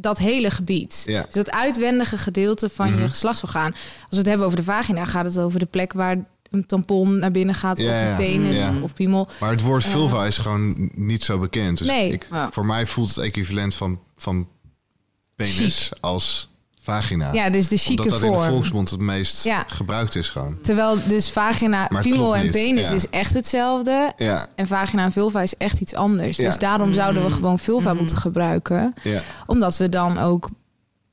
Dat hele gebied. Ja. Dus dat uitwendige gedeelte van Mhm. je geslachtsorgaan. Als we het hebben over de vagina, gaat het over de plek waar een tampon naar binnen gaat. Ja, of een penis Ja. of piemel. Maar het woord vulva is gewoon niet zo bekend. Dus Nee. ik, Ja. voor mij voelt het equivalent van, van penis als vagina. Ja, dus de chique Omdat dat in de vorm. volksmond het meest Ja. gebruikt is gewoon. Terwijl dus vagina, piemel klopt en penis ja. is echt hetzelfde. Ja, En vagina en vulva is echt iets anders. Dus daarom zouden we gewoon vulva moeten gebruiken. ja. Omdat we dan ook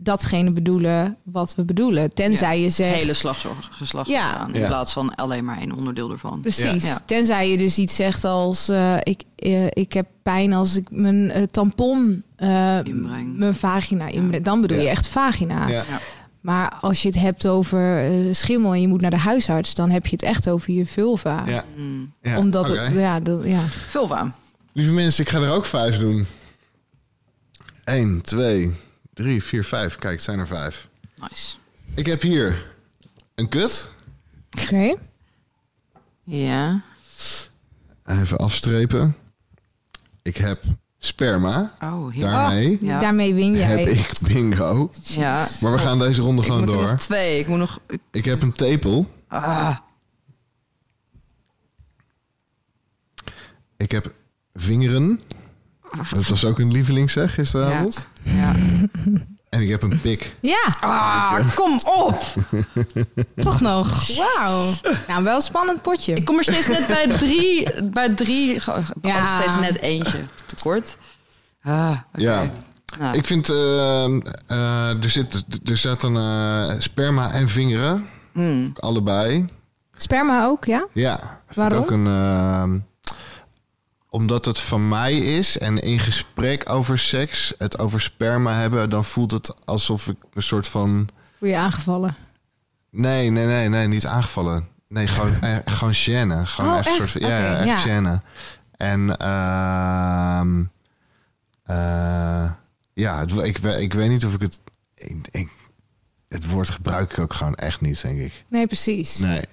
datgene bedoelen wat we bedoelen. Tenzij je Het zegt... hele geslachtsorgaan geslacht Ja. in Ja. plaats van alleen maar één onderdeel ervan. Precies. Ja. Tenzij je dus iets zegt als... eh, ik, eh, ik heb pijn als ik mijn eh, tampon... eh, Inbreng. mijn vagina inbreng. Dan bedoel je echt vagina. ja. Maar als je het hebt over eh, schimmel en je moet naar de huisarts... dan heb je het echt over je vulva. ja. Mm. ja. Omdat het... Ja, de- ja. Vulva. Lieve mensen, ik ga er ook vijf doen. 1, 2, 3, 4, 5. Kijk, het zijn er vijf. Nice. Ik heb hier een kut. Oké. Ja. Even afstrepen. Ik heb sperma. Oh, hier. Daarmee Ja. Daarmee win jij. heb ik bingo. Ja. Maar we gaan deze ronde Ik gewoon moet door. nog twee. Ik moet nog... ik- Ik heb een tepel. Ah. Ik heb vingeren. Dat was ook een lieveling zeg gisteravond. Ja. En ik heb een pik. Ja, Ah, kom op! toch nog. Wauw. Nou, wel een spannend potje. Ik kom er steeds net bij drie... Bij drie... Ja. Ja. steeds net eentje tekort. Ah, oké. Ja. Nou, Ik vind, eh, eh, er, zit, er zaten eh, sperma en vingeren. mm. Allebei. Sperma ook, ja? Ja. Waarom? Ook een, eh, omdat het van mij is en in gesprek over seks het over sperma hebben, dan voelt het alsof ik een soort van. Voel je aangevallen? Nee, nee, nee, nee, niet aangevallen. Nee, gewoon, eh, gewoon gêne. Gewoon Oh, echt, echt? soort van, ja, echt ja. gêne. En ehm eh, ja, het, ik, ik weet niet of ik het. Ik, ik, het woord gebruik ik ook gewoon echt niet, denk ik. Nee, precies. Nee.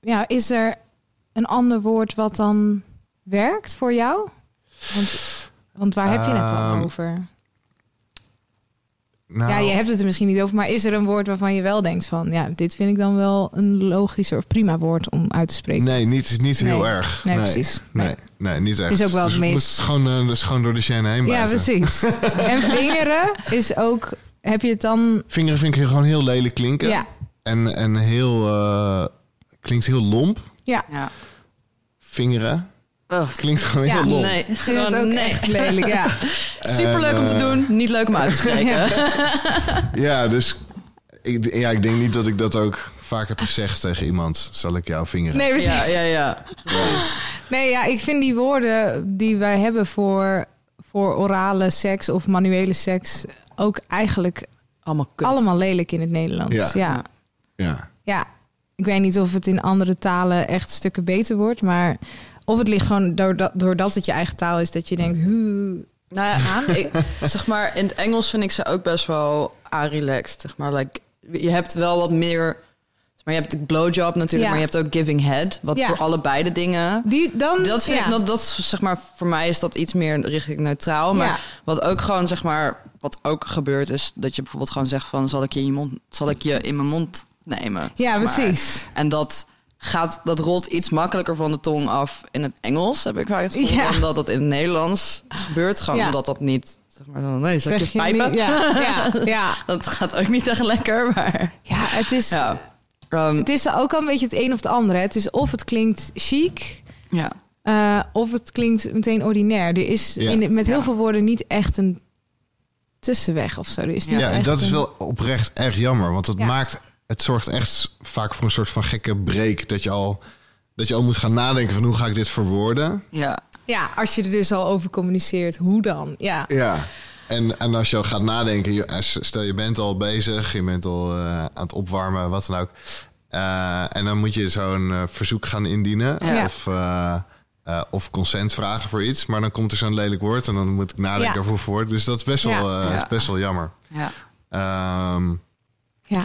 Ja, is er een ander woord wat dan werkt voor jou? Want, want waar heb je het dan Ehm, over? Nou, Ja, je hebt het er misschien niet over, maar is er een woord waarvan je wel denkt van, ja, dit vind ik dan wel een logischer of prima woord om uit te spreken? Nee, niet, niet heel Nee. erg. Nee, precies. Nee, Nee. nee, niet echt. is ook wel dus het meest- moeten gewoon, eh, dus gewoon door de chaîne heen Ja, blijven. precies. en vingeren is ook, heb je het dan, Vingeren vind ik gewoon heel lelijk klinken. ja, En, en heel... eh, klinkt heel lomp. ja. Ja. Vingeren. Oh, Klinkt gewoon Ja. heel lomp. nee, gewoon ook nee. echt lelijk, ja. Superleuk om te eh, doen, niet leuk om uit te spreken. Ja, dus ik, ja, ik denk niet dat ik dat ook vaak heb gezegd tegen iemand. Zal ik jou vingeren? Nee, precies. Ja, ja, ja. Nee, ja, ik vind die woorden die wij hebben voor, voor orale seks of manuele seks ook eigenlijk Allemaal kut. allemaal lelijk in het Nederlands. Ja. Ja. ja. Ja. ik weet niet of het in andere talen echt stukken beter wordt, maar of het ligt gewoon doordat, doordat het je eigen taal is dat je denkt, "Huh." Nou ja, ik, zeg maar, in het Engels vind ik ze ook best wel relaxed. Zeg maar, like, je hebt wel wat meer... Maar je hebt de blowjob natuurlijk, Ja. maar je hebt ook giving head. Wat Ja. voor allebei de dingen... die dan Dat vind ja. ik, dat, dat zeg maar, voor mij is dat iets meer richting neutraal. Maar wat ook gewoon, zeg maar, wat ook gebeurt is dat je bijvoorbeeld gewoon zegt van, zal ik je in je mond, zal ik je in mijn mond nemen? Ja, zeg maar. precies. En dat gaat, dat rolt iets makkelijker van de tong af in het Engels, heb ik vaak het gevoel, Ja. dan dat het in het Nederlands gebeurt. Gewoon Ja. omdat dat niet, zeg maar, zo, nee, zeg, Zeg je pijpen? niet- Ja, ja, ja. Dat gaat ook niet echt lekker, maar ja, het is, ja. Ehm, het is ook al een beetje het een of het andere. Het is of het klinkt chic, ja. eh, of het klinkt meteen ordinair. Er is Ja. in, met heel Ja. veel woorden niet echt een tussenweg of zo. Er is niet Ja, en dat is wel oprecht echt jammer. Want het Ja. maakt... Het zorgt echt vaak voor een soort van gekke break. Dat je al, dat je al moet gaan nadenken van hoe ga ik dit verwoorden. Ja. Ja, als je er dus al over communiceert, hoe dan? Ja, Ja. En, en als je al gaat nadenken, je- als- stel je bent al bezig, je bent al eh, aan het opwarmen, wat dan ook. Eh, en dan moet je zo'n eh, verzoek gaan indienen. Ja. Of, eh, eh, of consent vragen voor iets. Maar dan komt er zo'n lelijk woord en dan moet ik nadenken Ja. over hoe verwoord. Dus dat is best wel, Ja. eh, Ja. is best wel jammer. Ja. Ehm, ja,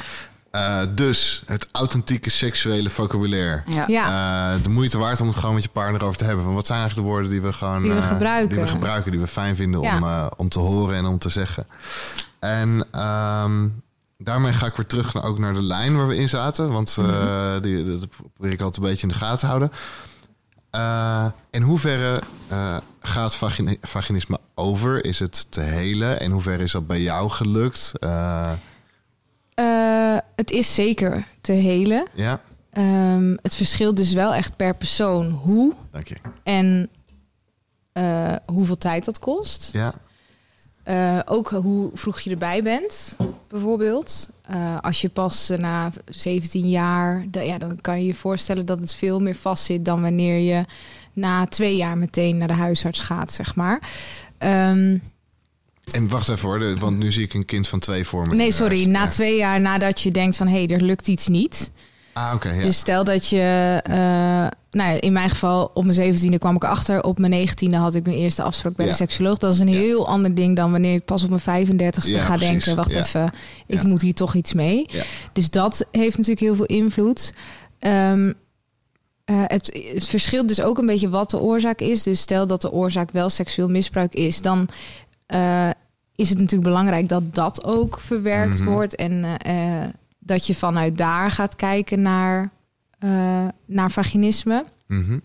eh, dus het authentieke seksuele vocabulaire. Ja. Eh, de moeite waard om het gewoon met je partner over te hebben. Van wat zijn eigenlijk de woorden die we gewoon Die we eh, gebruiken. die we gebruiken, die we fijn vinden Ja. om, eh, om te horen en om te zeggen. En ehm, daarmee ga ik weer terug naar, ook naar de lijn waar we in zaten. Want eh, Mhm. die, dat probeer ik altijd een beetje in de gaten te houden. Eh, in hoeverre eh, gaat vagin- vaginisme over? Is het te helen? In hoeverre is dat bij jou gelukt? Eh, het is zeker te helen. ja, Ehm, het verschilt dus wel echt per persoon hoe dank je. en eh, hoeveel tijd dat kost. Ja, Eh, ook hoe vroeg je erbij bent, bijvoorbeeld. Als je pas na 17 jaar, ja, dan kan je je voorstellen dat het veel meer vastzit dan wanneer je na twee jaar meteen naar de huisarts gaat, zeg maar. Ehm, en wacht even hoor, want nu zie ik een kind van twee voor me. nee, sorry, Ja. na twee jaar nadat je denkt van hé, hey, er lukt iets niet. Ah, oké, ja. Dus stel dat je, eh, nou ja, in mijn geval op mijn 17e kwam ik achter. Op mijn 19e had ik mijn eerste afspraak bij Ja. de seksuoloog. Dat is een heel ander ding dan wanneer ik pas op mijn 35e Ja, ga precies. denken. Wacht even, ik moet hier toch iets mee. Dus dat heeft natuurlijk heel veel invloed. Ehm, eh, het, het verschilt dus ook een beetje wat de oorzaak is. Dus stel dat de oorzaak wel seksueel misbruik is, dan eh, is het natuurlijk belangrijk dat dat ook verwerkt Mhm. wordt. En eh, eh, dat je vanuit daar gaat kijken naar, naar vaginisme. Mhm.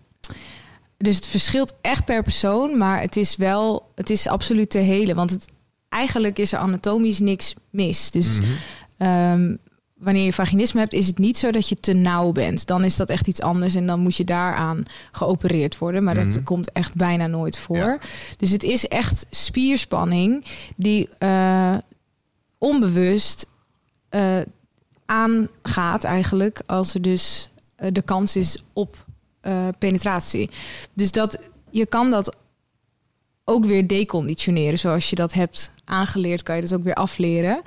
Dus het verschilt echt per persoon, maar het is wel, het is absoluut te helen. Want het, eigenlijk is er anatomisch niks mis. Dus. Ehm, wanneer je vaginisme hebt, is het niet zo dat je te nauw bent. Dan is dat echt iets anders en dan moet je daaraan geopereerd worden. Maar dat Mhm. komt echt bijna nooit voor. Ja. Dus het is echt spierspanning die eh, onbewust eh, aangaat eigenlijk als er dus eh, de kans is op penetratie. Dus dat je kan dat ook weer deconditioneren. Zoals je dat hebt aangeleerd, kan je dat ook weer afleren.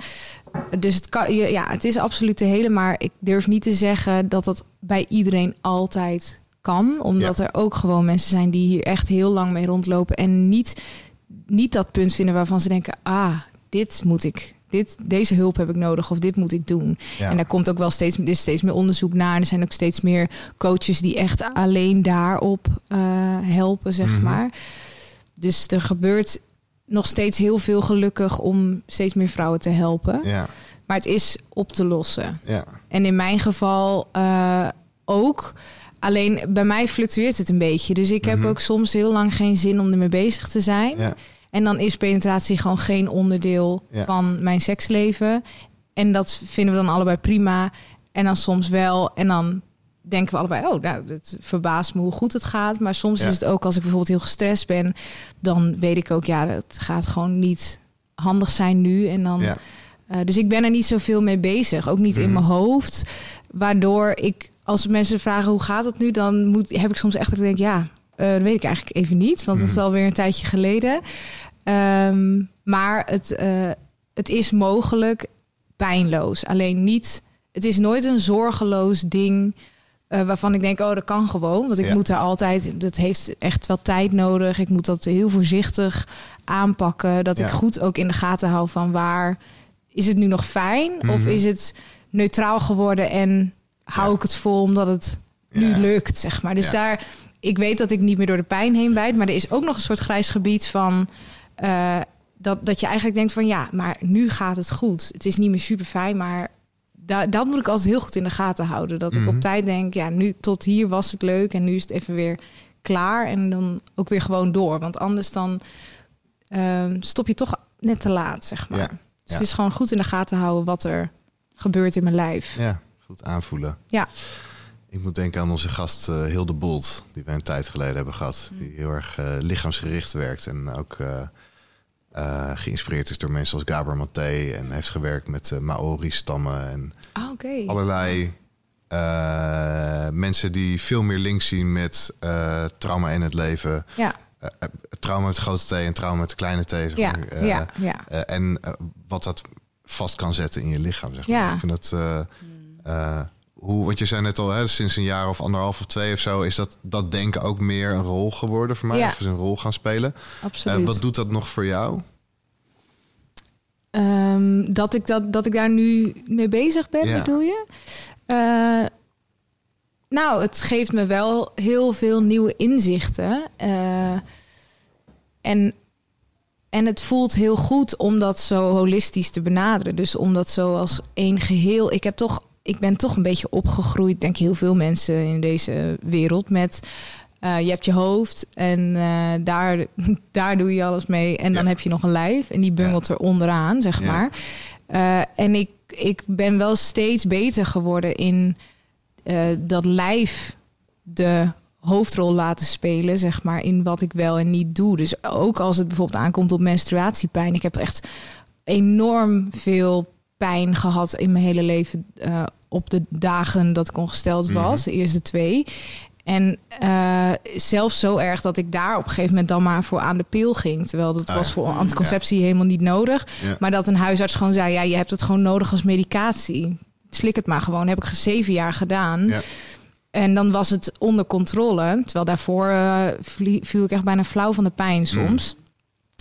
Dus het, kan, je- ja, het is absoluut te hele, maar ik durf niet te zeggen dat dat bij iedereen altijd kan. Omdat er ook gewoon mensen zijn die hier echt heel lang mee rondlopen en niet, niet dat punt vinden waarvan ze denken: ah, dit moet ik. Dit, deze hulp heb ik nodig of dit moet ik doen. Ja. En daar komt ook wel steeds, er is steeds meer onderzoek naar. Er zijn ook steeds meer coaches die echt alleen daarop eh, helpen, zeg Mhm. maar. Dus er gebeurt nog steeds heel veel gelukkig om steeds meer vrouwen te helpen. Ja, Maar het is op te lossen. ja, En in mijn geval eh, ook. Alleen bij mij fluctueert het een beetje. Dus ik heb Mhm. ook soms heel lang geen zin om ermee bezig te zijn. ja. En dan is penetratie gewoon geen onderdeel Ja. van mijn seksleven. En dat vinden we dan allebei prima. En dan soms wel. En dan denken we allebei, oh, nou, het verbaast me hoe goed het gaat. Maar soms Ja. is het ook als ik bijvoorbeeld heel gestrest ben, dan weet ik ook, ja, het gaat gewoon niet handig zijn nu. En dan, ja. eh, dus ik ben er niet zoveel mee bezig, ook niet in Mhm. mijn hoofd. Waardoor ik, als mensen vragen hoe gaat het nu, dan moet, heb ik soms echt dat ik denk, ja, eh, dat weet ik eigenlijk even niet, want het is Mhm. alweer een tijdje geleden. Ehm, maar het, eh, het is mogelijk pijnloos. Alleen niet, het is nooit een zorgeloos ding eh, waarvan ik denk, oh, dat kan gewoon. Want ik Ja. moet daar altijd, dat heeft echt wel tijd nodig. Ik moet dat heel voorzichtig aanpakken. Dat Ja. ik goed ook in de gaten hou van waar is het nu nog fijn? Of Mhm. is het neutraal geworden en hou Ja. ik het vol omdat het nu lukt, zeg maar. Dus daar, ik weet dat ik niet meer door de pijn heen bijt, maar er is ook nog een soort grijs gebied van eh, dat, dat je eigenlijk denkt van ja, maar nu gaat het goed. Het is niet meer super fijn, maar da, dat moet ik altijd heel goed in de gaten houden. Dat ik Mhm. op tijd denk, ja, nu tot hier was het leuk en nu is het even weer klaar en dan ook weer gewoon door. Want anders dan ehm, stop je toch net te laat, zeg maar. Ja. Dus Ja. het is gewoon goed in de gaten houden wat er gebeurt in mijn lijf. Ja, goed aanvoelen. Ja. Ik moet denken aan onze gast eh, Hilde Bolt, die wij een tijd geleden hebben gehad. Mm. Die heel erg eh, lichaamsgericht werkt en ook eh, geïnspireerd is door mensen als Gabor Maté. En heeft gewerkt met eh, Maori-stammen en Ah, oké. allerlei eh, mensen die veel meer links zien met eh, trauma in het leven. Ja, trauma met de grote T en trauma met de kleine T. Zeg ja, maar. Eh, ja, ja. eh, en wat dat vast kan zetten in je lichaam. Zeg maar. Ja. Ik vind dat. Hoe, wat je zei net al, hè, sinds een jaar of anderhalf of twee of zo, is dat, dat denken ook meer een rol geworden voor mij. Ja. Of is een rol gaan spelen. Eh, Absoluut. wat doet dat nog voor jou? Ehm, dat, ik dat, dat ik daar nu mee bezig ben, Ja. bedoel je? Eh, nou, het geeft me wel heel veel nieuwe inzichten. Eh, en, en het voelt heel goed om dat zo holistisch te benaderen. Dus om dat zo als één geheel. Ik, heb toch, ik ben toch een beetje opgegroeid, denk heel veel mensen in deze wereld, met eh, je hebt je hoofd en eh, daar, daar doe je alles mee. En dan heb je nog een lijf en die bungelt er onderaan, zeg Ja. maar. Eh, en ik, ik ben wel steeds beter geworden in dat lijf de hoofdrol laten spelen, zeg maar, in wat ik wel en niet doe. Dus ook als het bijvoorbeeld aankomt op menstruatiepijn. Ik heb echt enorm veel pijn gehad in mijn hele leven eh, op de dagen dat ik ongesteld Mhm. was, de eerste twee. En eh, zelfs zo erg dat ik daar op een gegeven moment dan maar voor aan de pil ging. Terwijl dat Ah, was voor anticonceptie helemaal niet nodig. Ja. Maar dat een huisarts gewoon zei: ja, je hebt het gewoon nodig als medicatie. Slik het maar gewoon. heb ik zeven jaar gedaan. Ja. En dan was het onder controle. Terwijl daarvoor vlie- viel ik echt bijna flauw van de pijn soms.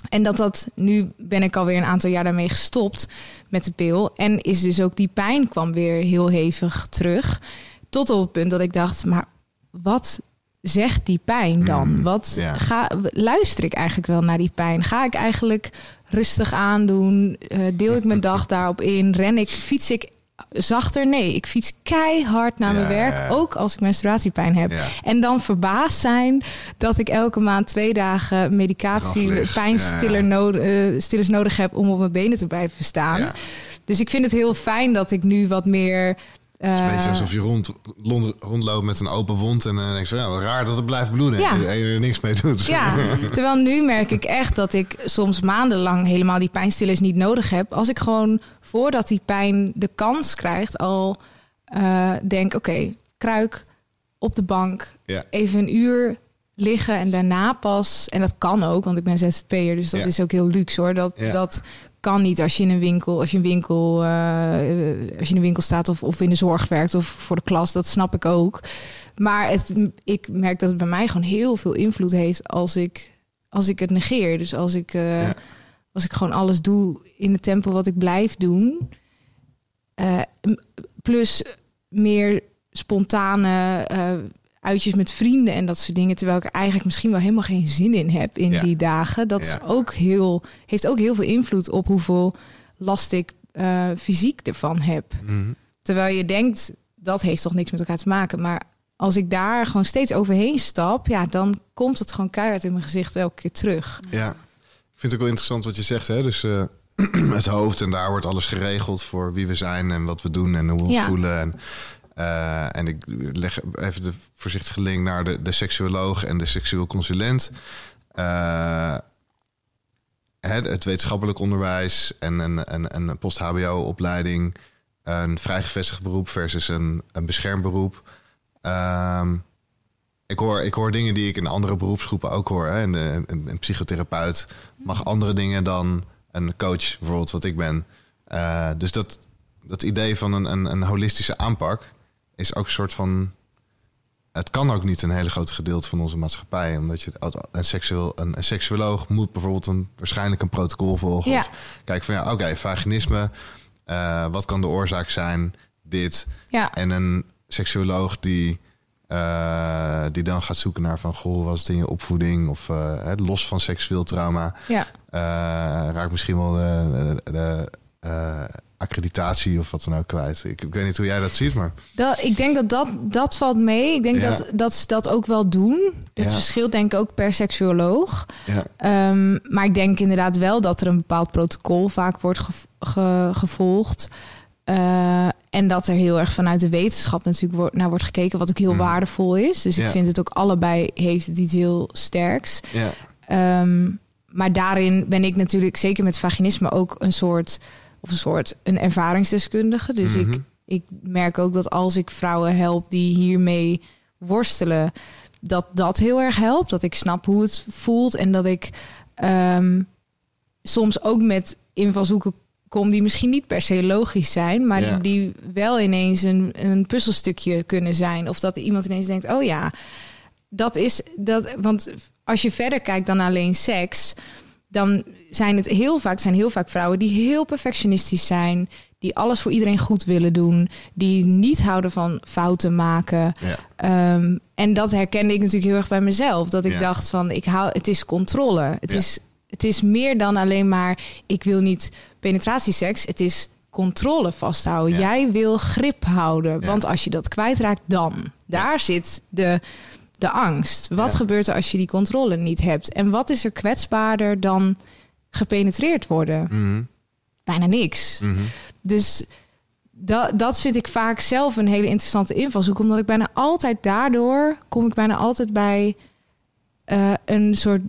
En dat dat, nu ben ik alweer een aantal jaar daarmee gestopt met de pil. En is dus ook die pijn kwam weer heel hevig terug. Tot op het punt dat ik dacht, maar wat zegt die pijn dan? Mm, wat ga, luister ik eigenlijk wel naar die pijn? Ga ik eigenlijk rustig aandoen? Eh, deel ik mijn dag daarop in? Ren ik, fiets ik zachter? Nee, ik fiets keihard naar mijn Ja, werk. ja. Ook als ik menstruatiepijn heb. Ja. En dan verbaasd zijn dat ik elke maand twee dagen medicatie, pijnstiller nodig, eh, stillers nodig heb om op mijn benen te blijven staan. Dus ik vind het heel fijn dat ik nu wat meer. Het is een eh, beetje alsof je rond, rond, rondloopt met een open wond en dan denk je van, ja, wat raar dat het blijft bloeden Ja. en je er niks mee doet. Ja, terwijl nu merk ik echt dat ik soms maandenlang helemaal die pijnstillers niet nodig heb. Als ik gewoon voordat die pijn de kans krijgt al eh, denk, oké, kruik op de bank, Ja. even een uur liggen en daarna pas. En dat kan ook, want ik ben ZZP'er, dus dat Ja. is ook heel luxe hoor. Dat, Ja. dat kan niet als je in een winkel, als je een winkel, eh, als je in een winkel staat of, of in de zorg werkt of voor de klas, dat snap ik ook. Maar het, ik merk dat het bij mij gewoon heel veel invloed heeft als ik, als ik het negeer. Dus als ik, eh, Ja. als ik gewoon alles doe in het tempo wat ik blijf doen. Eh, plus meer spontane, uitjes met vrienden en dat soort dingen. Terwijl ik er eigenlijk misschien wel helemaal geen zin in heb in Ja. die dagen. Dat is ook heel, heeft ook heel veel invloed op hoeveel last ik eh, fysiek ervan heb. Mhm. Terwijl je denkt, dat heeft toch niks met elkaar te maken. Maar als ik daar gewoon steeds overheen stap, ja, dan komt het gewoon keihard in mijn gezicht elke keer terug. Ja, ik vind het ook wel interessant wat je zegt. Hè? Dus eh, het hoofd en daar wordt alles geregeld voor wie we zijn en wat we doen en hoe we ons voelen. En, eh, en ik leg even de voorzichtige link naar de, de seksuoloog en de seksueel consulent. Eh, het wetenschappelijk onderwijs en een, een, een post-HBO-opleiding, een vrijgevestigd beroep versus een, een beschermd beroep. Ehm, ik hoor, ik hoor dingen die ik in andere beroepsgroepen ook hoor. Hè. En, eh, een, een psychotherapeut mag andere dingen dan een coach, bijvoorbeeld wat ik ben. Eh, dus dat, dat idee van een, een, een holistische aanpak is ook een soort van. Het kan ook niet een hele grote gedeelte van onze maatschappij. Omdat je een, seksueel, een, een seksuoloog moet bijvoorbeeld een, waarschijnlijk een protocol volgen. Ja. Of kijk van ja, oké, vaginisme. eh, wat kan de oorzaak zijn? Dit. Ja, En een seksuoloog die, eh, die dan gaat zoeken naar van... goh, was het in je opvoeding? Of hè, los van seksueel trauma... ja. raakt misschien wel de, de, de, eh, accreditatie of wat dan ook kwijt. Ik, ik weet niet hoe jij dat ziet, maar... Dat, ik denk dat dat, dat valt mee. Ik denk Ja. dat, dat ze dat ook wel doen. Het Ja. verschilt denk ik ook per seksuoloog. Ja, Ehm, maar ik denk inderdaad wel dat er een bepaald protocol vaak wordt gev- ge- gevolgd. Eh, en dat er heel erg vanuit de wetenschap natuurlijk wordt, naar wordt gekeken, wat ook heel Mhm. waardevol is. Dus ik vind het ook allebei heeft het iets heel sterks. Ehm, maar daarin ben ik natuurlijk zeker met vaginisme ook een soort, of een soort, een ervaringsdeskundige. Dus Mhm. ik, ik merk ook dat als ik vrouwen help die hiermee worstelen, dat dat heel erg helpt. Dat ik snap hoe het voelt en dat ik ehm, soms ook met invalshoeken kom die misschien niet per se logisch zijn, maar Ja. die wel ineens een, een puzzelstukje kunnen zijn. Of dat iemand ineens denkt, oh ja, dat is dat. Want als je verder kijkt dan alleen seks, dan zijn het heel vaak zijn heel vaak vrouwen die heel perfectionistisch zijn, die alles voor iedereen goed willen doen, die niet houden van fouten maken. ja, Ehm, en dat herkende ik natuurlijk heel erg bij mezelf. Dat ik Ja. dacht van, ik hou, het is controle. Het, Ja. is, het is meer dan alleen maar, ik wil niet penetratieseks. Het is controle vasthouden. Jij wil grip houden. Want als je dat kwijtraakt, dan. Daar zit de, de angst. Wat Ja. gebeurt er als je die controle niet hebt? En wat is er kwetsbaarder dan gepenetreerd worden? Mhm. Bijna niks. Mhm. Dus dat, dat vind ik vaak zelf een hele interessante invalshoek. Omdat ik bijna altijd daardoor kom ik bijna altijd bij eh, een soort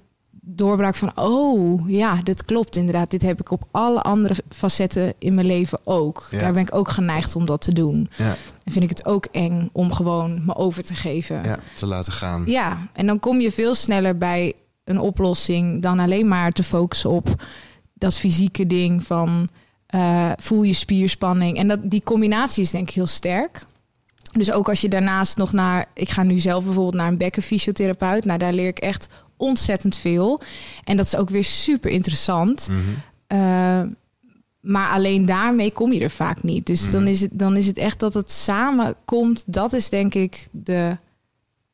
doorbraak van... oh ja, dit klopt inderdaad. Dit heb ik op alle andere facetten in mijn leven ook. Ja. Daar ben ik ook geneigd om dat te doen. ja, En vind ik het ook eng om gewoon me over te geven. ja, te laten gaan. Ja, en dan kom je veel sneller bij een oplossing dan alleen maar te focussen op dat fysieke ding van eh, voel je spierspanning. En dat, die combinatie is denk ik heel sterk. Dus ook als je daarnaast nog naar, ik ga nu zelf bijvoorbeeld naar een bekkenfysiotherapeut. Nou, daar leer ik echt ontzettend veel. En dat is ook weer super interessant. Mhm. Eh, maar alleen daarmee kom je er vaak niet. Dus dan, Mhm. is het, dan is het echt dat het samenkomt. Dat is denk ik de,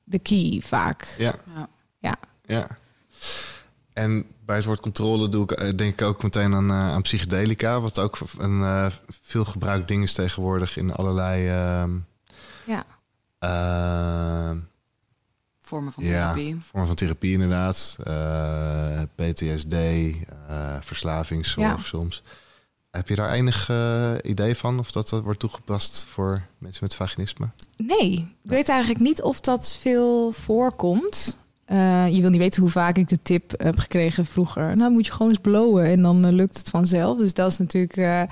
de key vaak. Ja. Ja. Ja. Ja. En bij het woord controle doe ik, eh, denk ik ook meteen aan, eh, aan psychedelica. Wat ook een eh, veel gebruikt ding is tegenwoordig in allerlei... ehm, Ja. Vormen van Ja, therapie. vormen van therapie inderdaad. Eh, PTSD, eh, verslavingszorg Ja. soms. Heb je daar enig eh, idee van of dat, dat wordt toegepast voor mensen met vaginisme? Nee, ik weet eigenlijk niet of dat veel voorkomt. Eh, je wil niet weten hoe vaak ik de tip heb gekregen vroeger. Nou, moet je gewoon eens blowen en dan eh, lukt het vanzelf. Dus dat is natuurlijk, eh,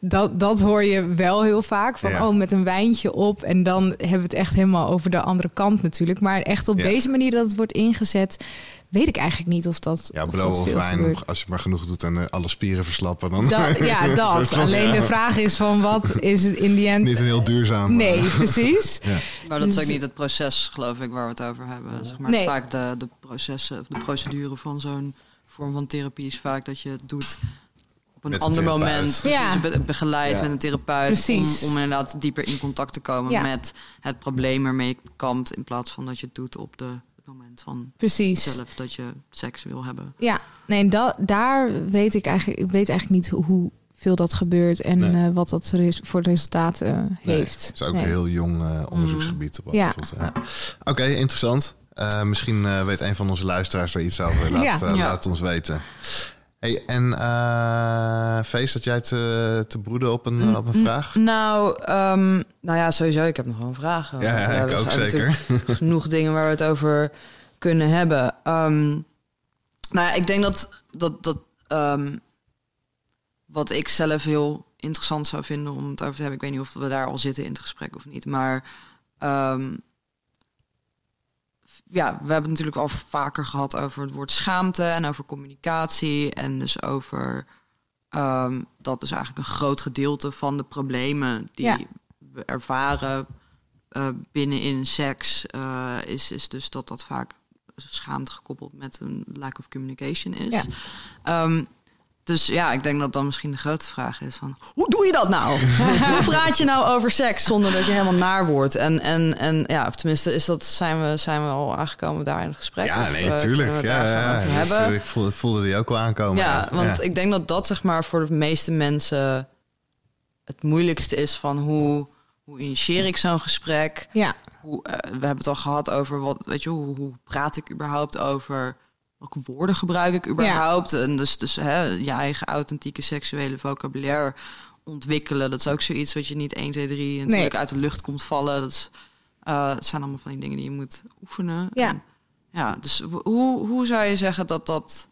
dat, dat hoor je wel heel vaak. Van, Ja. oh, met een wijntje op. En dan hebben we het echt helemaal over de andere kant natuurlijk. Maar echt op Ja. deze manier dat het wordt ingezet, weet ik eigenlijk niet of dat, Ja, blauw of wijn, gebeurt. als je maar genoeg doet en eh, alle spieren verslappen. Dan Dat, ja, dat. Van, Alleen ja. de vraag is van wat is het in die end... Niet een heel duurzaam. Nee, eh, precies. ja. Maar dat is Dus- ook niet het proces, geloof ik, waar we het over hebben. Zeg maar Nee. Vaak de, de processen, of de procedure van zo'n vorm van therapie is vaak dat je het doet op een ander moment Ja. begeleid Ja. met een therapeut. Precies. Om, om inderdaad dieper in contact te komen Ja. met het probleem waarmee je kampt. In plaats van dat je het doet op de, het moment van Precies. zelf dat je seks wil hebben. Ja, nee, da daar weet ik eigenlijk, ik weet eigenlijk niet hoe, hoeveel dat gebeurt en Nee. eh, wat dat res- voor resultaten eh, Nee, heeft. Het is ook Nee. een heel jong eh, onderzoeksgebied. Op Ja. ja. Oké, interessant. Eh, misschien eh, weet een van onze luisteraars daar iets over. Laat, Ja. Ja. laat het ons weten. Hey, en eh Feest, had jij te, te broeden op een, op een vraag? Nou, ehm, nou ja, sowieso. Ik heb nog wel vragen. Ja, ja, we ik ook zeker. genoeg dingen waar we het over kunnen hebben. Ehm, nou ja, ik denk dat, dat, dat ehm, wat ik zelf heel interessant zou vinden om het over te hebben. Ik weet niet of we daar al zitten in het gesprek of niet. Maar ja, we hebben natuurlijk al vaker gehad over het woord schaamte en over communicatie. En dus over ehm, dat dus eigenlijk een groot gedeelte van de problemen die Ja. we ervaren eh, binnenin seks eh, is, is dus dat dat vaak schaamte gekoppeld met een lack of communication is. Ja. Ehm, dus ja, ik denk dat dan misschien de grote vraag is van... Hoe doe je dat nou? hoe praat je nou over seks zonder dat je helemaal naar wordt? En, en, en ja, of tenminste is dat, zijn, we, zijn we al aangekomen daar in het gesprek? Ja, nee, eh, natuurlijk. we het Ja, Dus, eh, ik voelde, voelde die ook wel aankomen. Ja, want Ja. ik denk dat dat zeg maar voor de meeste mensen het moeilijkste is van hoe, hoe initieer ik zo'n gesprek? Ja, Hoe, eh, we hebben het al gehad over wat, weet je, hoe, hoe praat ik überhaupt over welke woorden gebruik ik überhaupt? En dus, dus hè, je eigen authentieke seksuele vocabulaire ontwikkelen. Dat is ook zoiets wat je niet 1, 2, 3 natuurlijk uit de lucht komt vallen. Dat, is, eh, het zijn allemaal van die dingen die je moet oefenen. Ja. En, ja, dus ho- hoe, hoe zou je zeggen dat dat...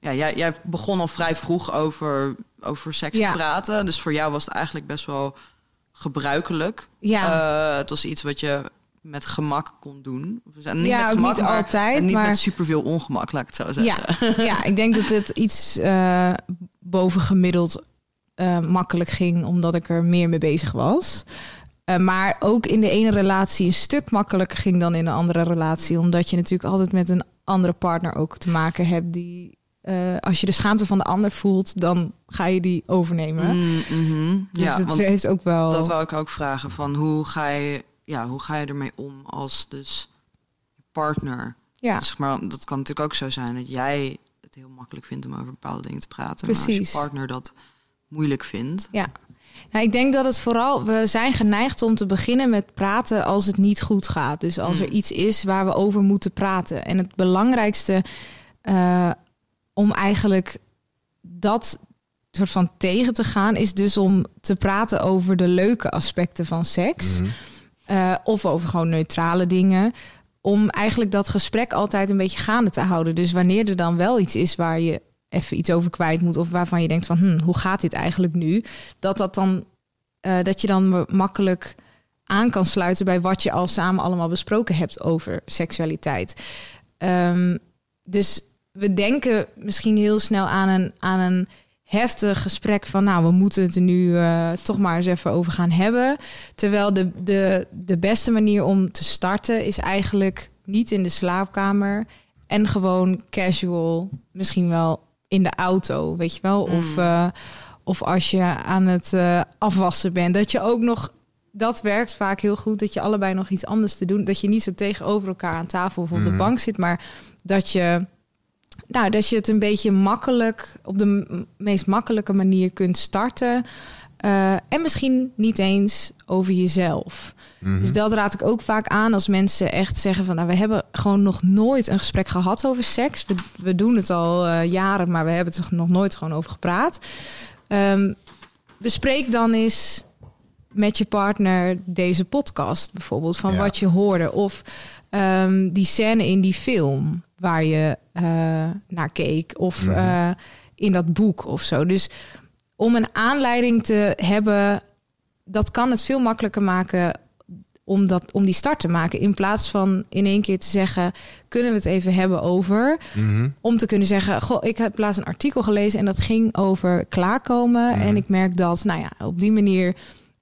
Ja, jij, jij begon al vrij vroeg over, over seks Ja. te praten. Dus voor jou was het eigenlijk best wel gebruikelijk. ja. Eh, het was iets wat je met gemak kon doen. Niet Ja, met gemak, niet maar altijd, Niet maar- met superveel ongemak, laat ik het zo zeggen. Ja, ja, ik denk dat het iets eh bovengemiddeld eh, makkelijk ging, omdat ik er meer mee bezig was. Eh, maar ook in de ene relatie een stuk makkelijker ging dan in de andere relatie. Omdat je natuurlijk altijd met een andere partner ook te maken hebt die. als je de schaamte van de ander voelt, dan ga je die overnemen. Mm, mhm. Dus ja, het heeft ook wel. dat wou ik ook vragen. Van hoe ga je, ja, hoe ga je ermee om als dus je partner? ja, Zeg maar, dat kan natuurlijk ook zo zijn dat jij het heel makkelijk vindt om over bepaalde dingen te praten. Maar als Precies. je partner dat moeilijk vindt. ja. Nou, ik denk dat het vooral, we zijn geneigd om te beginnen met praten als het niet goed gaat. Dus als er Mm. iets is waar we over moeten praten. En het belangrijkste eh, om eigenlijk dat soort van tegen te gaan, is dus om te praten over de leuke aspecten van seks. Mhm. Eh, of over gewoon neutrale dingen. Om eigenlijk dat gesprek altijd een beetje gaande te houden. Dus wanneer er dan wel iets is waar je even iets over kwijt moet. Of waarvan je denkt van hm, hoe gaat dit eigenlijk nu? Dat dat dan eh, dat je dan makkelijk aan kan sluiten bij wat je al samen allemaal besproken hebt over seksualiteit. Ehm, dus we denken misschien heel snel aan een, aan een heftig gesprek van nou, we moeten het er nu eh, toch maar eens even over gaan hebben. Terwijl de, de, de beste manier om te starten is eigenlijk niet in de slaapkamer en gewoon casual, misschien wel in de auto, weet je wel? Of, Mm. eh, of als je aan het eh, afwassen bent, dat je ook nog dat werkt vaak heel goed. Dat je allebei nog iets anders te doen. Dat je niet zo tegenover elkaar aan tafel of op de Mhm. bank zit, maar dat je, nou, dat je het een beetje makkelijk op de meest makkelijke manier kunt starten. Eh, en misschien niet eens over jezelf. Mhm. Dus dat raad ik ook vaak aan als mensen echt zeggen van... nou, we hebben gewoon nog nooit een gesprek gehad over seks. We, we doen het al eh, jaren, maar we hebben het er nog nooit gewoon over gepraat. Ehm, bespreek dan eens met je partner deze podcast bijvoorbeeld... van Ja. wat je hoorde. Of ehm, die scène in die film waar je eh, naar keek. Of Mhm. eh, in dat boek of zo. Dus om een aanleiding te hebben... dat kan het veel makkelijker maken om, dat, om die start te maken. In plaats van in één keer te zeggen: kunnen we het even hebben over? Mhm. Om te kunnen zeggen: Goh, ik heb laatst een artikel gelezen en dat ging over klaarkomen. Mhm. En ik merk dat, nou ja, op die manier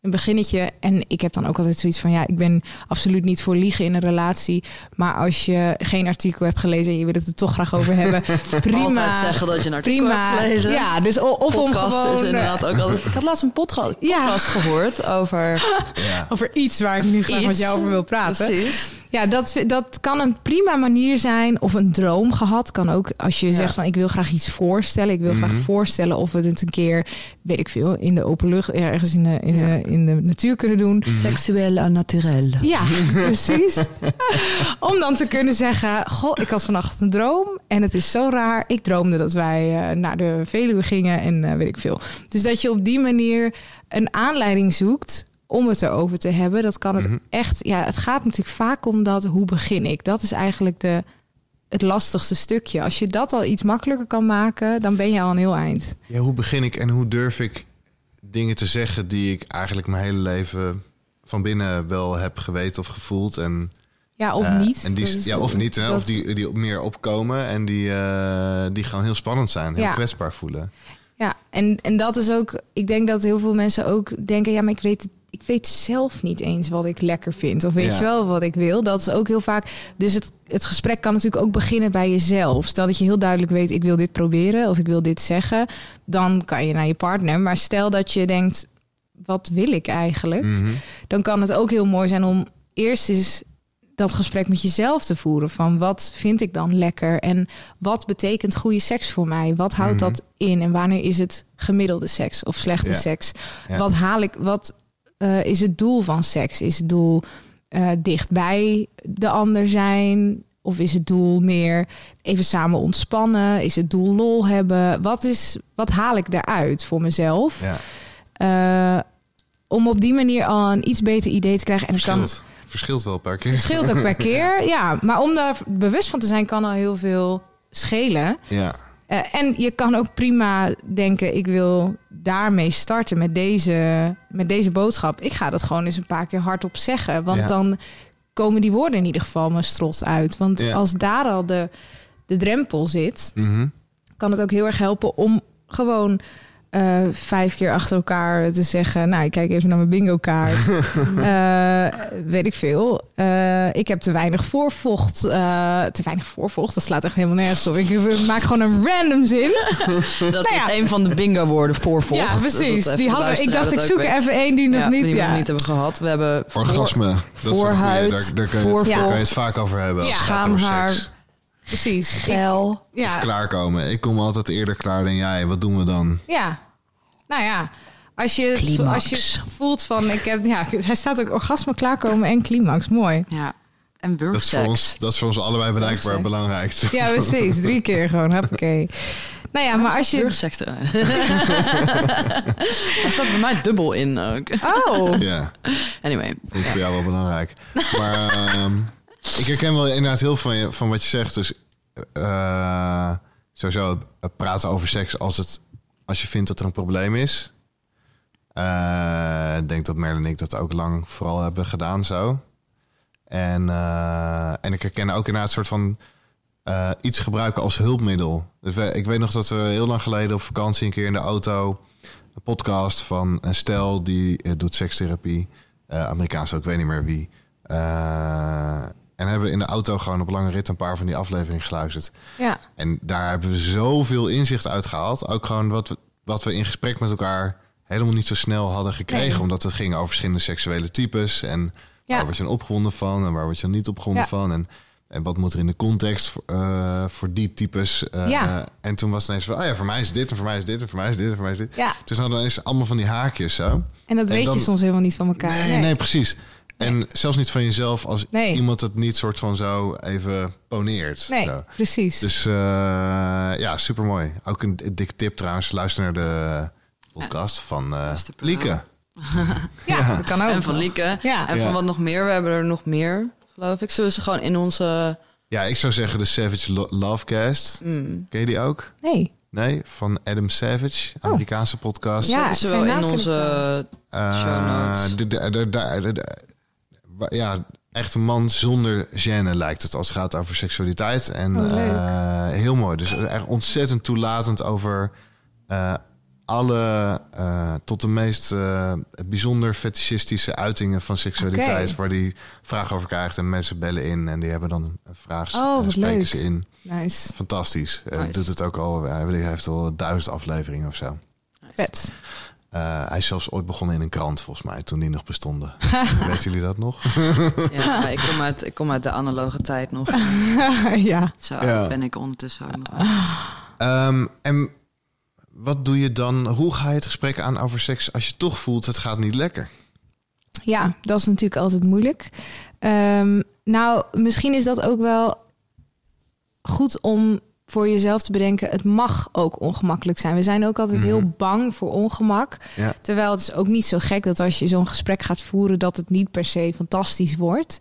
een beginnetje. En ik heb dan ook altijd zoiets van, ja, ik ben absoluut niet voor liegen in een relatie. Maar als je geen artikel hebt gelezen en je wil het er toch graag over hebben, prima. Altijd zeggen dat je een artikel prima. hebt gelezen. Ja, dus of om podcast gewoon... is inderdaad ook altijd... Ik had laatst een podca- Ja. podcast gehoord over Ja. over iets waar ik nu graag met jou over wil praten. Precies. Ja, dat, dat kan een prima manier zijn. Of een droom gehad. Kan ook als je zegt van ik wil graag iets voorstellen. Ik wil graag Mhm. voorstellen of we het een keer, weet ik veel, in de open lucht, ergens in de, in, Ja. de, in de natuur kunnen doen. Seksueel en naturel. Ja, precies. Om dan te kunnen zeggen: Goh, ik had vannacht een droom. En het is zo raar. Ik droomde dat wij eh, naar de Veluwe gingen en eh, weet ik veel. Dus dat je op die manier een aanleiding zoekt om het erover te hebben. Dat kan het Mhm. echt. Ja, het gaat natuurlijk vaak om dat. Hoe begin ik? Dat is eigenlijk de, het lastigste stukje. Als je dat al iets makkelijker kan maken, dan ben je al een heel eind. Ja, hoe begin ik en hoe durf ik dingen te zeggen die ik eigenlijk mijn hele leven van binnen wel heb geweten of gevoeld en Ja, of eh, niet. En die, is- ja, of niet, hè? dat- of die, die meer opkomen en die, eh, die gewoon heel spannend zijn, heel Ja. kwetsbaar voelen. Ja, en, en dat is ook, ik denk dat heel veel mensen ook denken, ja, maar ik weet, het- ik weet zelf niet eens wat ik lekker vind. Of weet Ja. je wel wat ik wil. Dat is ook heel vaak. Dus het, het gesprek kan natuurlijk ook beginnen bij jezelf. Stel dat je heel duidelijk weet, ik wil dit proberen of ik wil dit zeggen. Dan kan je naar je partner. Maar stel dat je denkt, wat wil ik eigenlijk? Mhm. dan kan het ook heel mooi zijn om eerst eens dat gesprek met jezelf te voeren. Van wat vind ik dan lekker? En wat betekent goede seks voor mij? Wat houdt Mhm. dat in? En wanneer is het gemiddelde seks of slechte Ja. seks? Ja. Wat haal ik? Wat eh, is het doel van seks? Is het doel eh, dichtbij de ander zijn? Of is het doel meer even samen ontspannen? Is het doel lol hebben? Wat, is, wat haal ik daaruit voor mezelf? Ja, Eh, om op die manier al een iets beter idee te krijgen. En het kan verschilt. Verschilt wel paar keer. het scheelt ook per keer, ja. Maar om daar bewust van te zijn, kan al heel veel schelen. Ja, Eh, en je kan ook prima denken, ik wil daarmee starten met deze, met deze boodschap. Ik ga dat gewoon eens een paar keer hardop zeggen. Want Ja. dan komen die woorden in ieder geval mijn strot uit. Want Ja. als daar al de, de drempel zit, Mhm. kan het ook heel erg helpen om gewoon eh, vijf keer achter elkaar te zeggen... nou, ik kijk even naar mijn bingo kaart. Eh, weet ik veel. Eh, ik heb te weinig voorvocht. Eh, te weinig voorvocht, dat slaat echt helemaal nergens op. Ik maak gewoon een random zin. Dat ja. is een van de bingo-woorden voorvolgt. ja, precies. Die de hadden, ik dacht, ik zoek weet. even één die nog Ja, niet... die we ja. nog niet hebben gehad. We hebben voor- orgasme. dat is wel een goeie. voorhuid, daar, daar, kan je, voorvocht. daar kan je het vaak over hebben. als Ja. het Schaamhaar. Precies. Geil. ja, Klaarkomen. Ik kom altijd eerder klaar dan jij. Wat doen we dan? ja. Nou ja, als je, Climax. als je voelt van... Ik heb, ja, hij staat ook orgasme klaarkomen en climax. Mooi. Ja. En Dat is, voor ons, dat is voor ons allebei bereikbaar belangrijk. Ja, precies. Drie keer gewoon. Hoppakee. Nou ja, maar als je... Burgseks. Daar staat bij mij dubbel in ook. Oh, Ja, Anyway. vind ik voor jou wel belangrijk. Maar ehm, ik herken wel inderdaad heel veel van, je, van wat je zegt. Dus eh, sowieso praten over seks als, het, als je vindt dat er een probleem is. Eh, ik denk dat Merle en ik dat ook lang vooral hebben gedaan zo. En, eh, en ik herken ook inderdaad een soort van eh, iets gebruiken als hulpmiddel. Dus ik weet nog dat we heel lang geleden op vakantie een keer in de auto een podcast van een stel die doet sekstherapie. Amerikaans ook, ik weet niet meer wie. Eh, en hebben we in de auto gewoon op lange rit een paar van die afleveringen geluisterd. ja. En daar hebben we zoveel inzicht uit gehaald. Ook gewoon wat we, wat we in gesprek met elkaar helemaal niet zo snel hadden gekregen. Nee. Omdat het ging over verschillende seksuele types. En Ja. waar word je dan opgewonden van en waar word je dan niet opgewonden Ja. van. En, en wat moet er in de context voor, eh, voor die types. eh, Ja. En toen was het ineens van, oh ja, voor mij is dit en voor mij is dit en voor mij is dit en voor mij is dit. ja. Dus dan is allemaal van die haakjes zo. En dat En weet dan- je soms helemaal niet van elkaar. Nee, nee, precies. En zelfs niet van jezelf als Nee. iemand het niet soort van zo even poneert. Nee, Zo. precies. Dus eh, ja, super mooi. Ook een dikke tip trouwens. Luister naar de podcast van eh programma. Lieke. ja, dat kan ook. En van Lieke. Ja. En van Ja. wat nog meer. We hebben er nog meer, geloof ik. Zullen ze gewoon in onze... Ja, ik zou zeggen de Savage Lo- Lovecast. Mm, Ken je die ook? Nee. Nee, van Adam Savage, Amerikaanse podcast. Ja, ze zijn wel in onze... Eh, show notes. Ja, echt een man zonder gêne lijkt het als het gaat over seksualiteit. En Oh, eh, heel mooi. Dus echt ontzettend toelatend over eh, alle, eh, tot de meest bijzonder fetischistische uitingen van seksualiteit, waar die vragen over krijgt en mensen bellen in en die hebben dan een vraag Oh, en spreken leuk. ze in. Nice. Fantastisch. Nice. doet het ook al, hij heeft al duizend afleveringen of zo. Vet. Eh, hij is zelfs ooit begonnen in een krant, volgens mij, toen die nog bestonden. Weten jullie dat nog? Ja, ik kom, uit, ik kom uit de analoge tijd nog. ja. Zo Ja. ben ik ondertussen ook nog. Ehm, en wat doe je dan? Hoe ga je het gesprek aan over seks als je toch voelt het gaat niet lekker? Ja, dat is natuurlijk altijd moeilijk. Ehm, nou, misschien is dat ook wel goed om voor jezelf te bedenken. Het mag ook ongemakkelijk zijn. We zijn ook altijd Mhm. heel bang voor ongemak. Ja. Terwijl het is ook niet zo gek dat als je zo'n gesprek gaat voeren, dat het niet per se fantastisch wordt.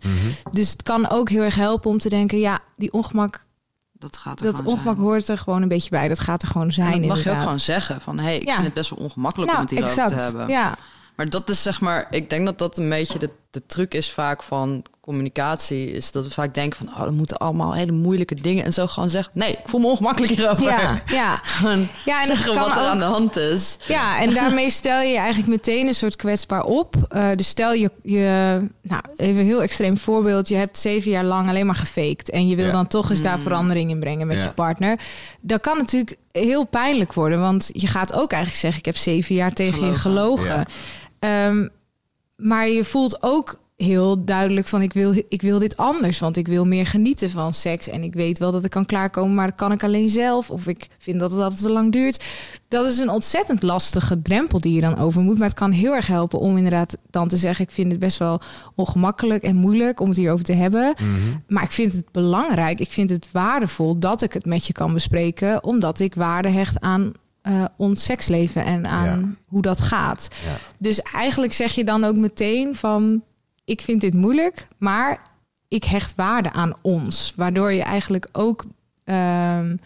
Dus het kan ook heel erg helpen om te denken: ja, die ongemak, Dat gaat er dat ongemak zijn. hoort er gewoon een beetje bij. Dat gaat er gewoon zijn. En dat mag je ook gewoon zeggen. Van, hé, hey, ik Ja. vind het best wel ongemakkelijk om het hierover te hebben. Ja, Maar dat is zeg maar, ik denk dat dat een beetje de, de truc is vaak van communicatie. Is dat we vaak denken van, oh, er moeten allemaal hele moeilijke dingen en zo gewoon zeggen. Nee, ik voel me ongemakkelijk hierover. ja, ja. Gewoon Ja, en dat zeggen kan wat er ook- aan de hand is. Ja, en daarmee stel je je eigenlijk meteen een soort kwetsbaar op. Eh, dus stel je, je, nou even een heel extreem voorbeeld. Je hebt zeven jaar lang alleen maar gefaked. En je wil Ja. dan toch eens daar Mm. verandering in brengen met Ja. je partner. Dat kan natuurlijk heel pijnlijk worden. Want je gaat ook eigenlijk zeggen, ik heb zeven jaar tegen je Gelogen. gelogen. Maar je voelt ook heel duidelijk van ik wil, ik wil dit anders. Want ik wil meer genieten van seks. En ik weet wel dat ik kan klaarkomen, maar dat kan ik alleen zelf. Of ik vind dat het altijd te lang duurt. Dat is een ontzettend lastige drempel die je dan over moet. Maar het kan heel erg helpen om inderdaad dan te zeggen... ik vind het best wel ongemakkelijk en moeilijk om het hierover te hebben. Mhm. Maar ik vind het belangrijk, ik vind het waardevol... dat ik het met je kan bespreken. Omdat ik waarde hecht aan eh, ons seksleven en aan Ja. hoe dat gaat. Ja. Dus eigenlijk zeg je dan ook meteen van... ik vind dit moeilijk, maar ik hecht waarde aan ons. Waardoor je eigenlijk ook... ehm,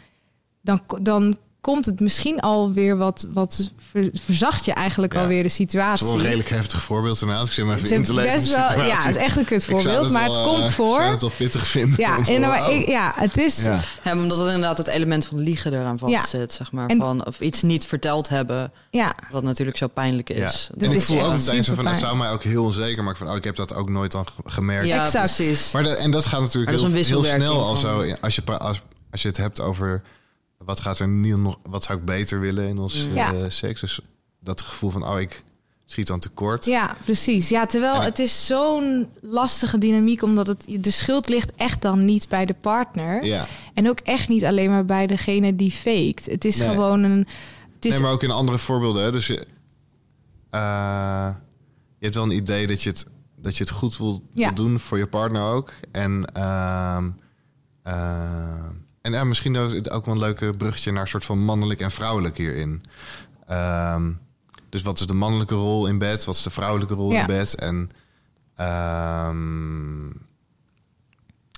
dan, dan komt het misschien alweer wat... wat ver- verzacht je eigenlijk Ja. alweer de Dat situatie. is wel een redelijk heftig voorbeeld inderdaad. Ik zit maar even Het in is te best wel, ja, het is echt een Ik zou kutvoorbeeld, maar het wel, komt eh, voor. zou het wel pittig vinden. Ja, en maar ik, ja, het is... ja. Ja, omdat het inderdaad het element van liegen eraan vast Ja. zit, zeg maar. En- van, of iets niet verteld hebben, Ja, wat natuurlijk zo pijnlijk is. En ik is voel ook meteen zo van, het superpijn. zou mij ook heel onzeker maken. Van, oh, ik heb dat ook nooit dan ge- gemerkt. Ja, Exact. precies. Maar de, en dat gaat natuurlijk dat heel, snel al van- zo. Als je, pra- als, als je het hebt over wat gaat er niet nog, wat zou ik beter willen in ons Mm. Ja. eh, seks. Dus dat gevoel van, oh, ik schiet dan tekort. ja, precies. Ja, terwijl ik- het is zo'n lastige dynamiek, omdat het, de schuld ligt echt dan niet bij de partner. Ja. En ook echt niet alleen maar bij degene die faked. Het is Nee. gewoon een... Het is, Nee, maar ook in andere voorbeelden. Hè? Dus je, eh, je hebt wel een idee dat je het, dat je het goed wil, doen voor je partner ook. En, ehm, eh, en ja, misschien is het ook wel een leuke bruggetje naar een soort van mannelijk en vrouwelijk hierin. Ehm, dus wat is de mannelijke rol in bed? Wat is de vrouwelijke rol Ja. in bed? En ehm,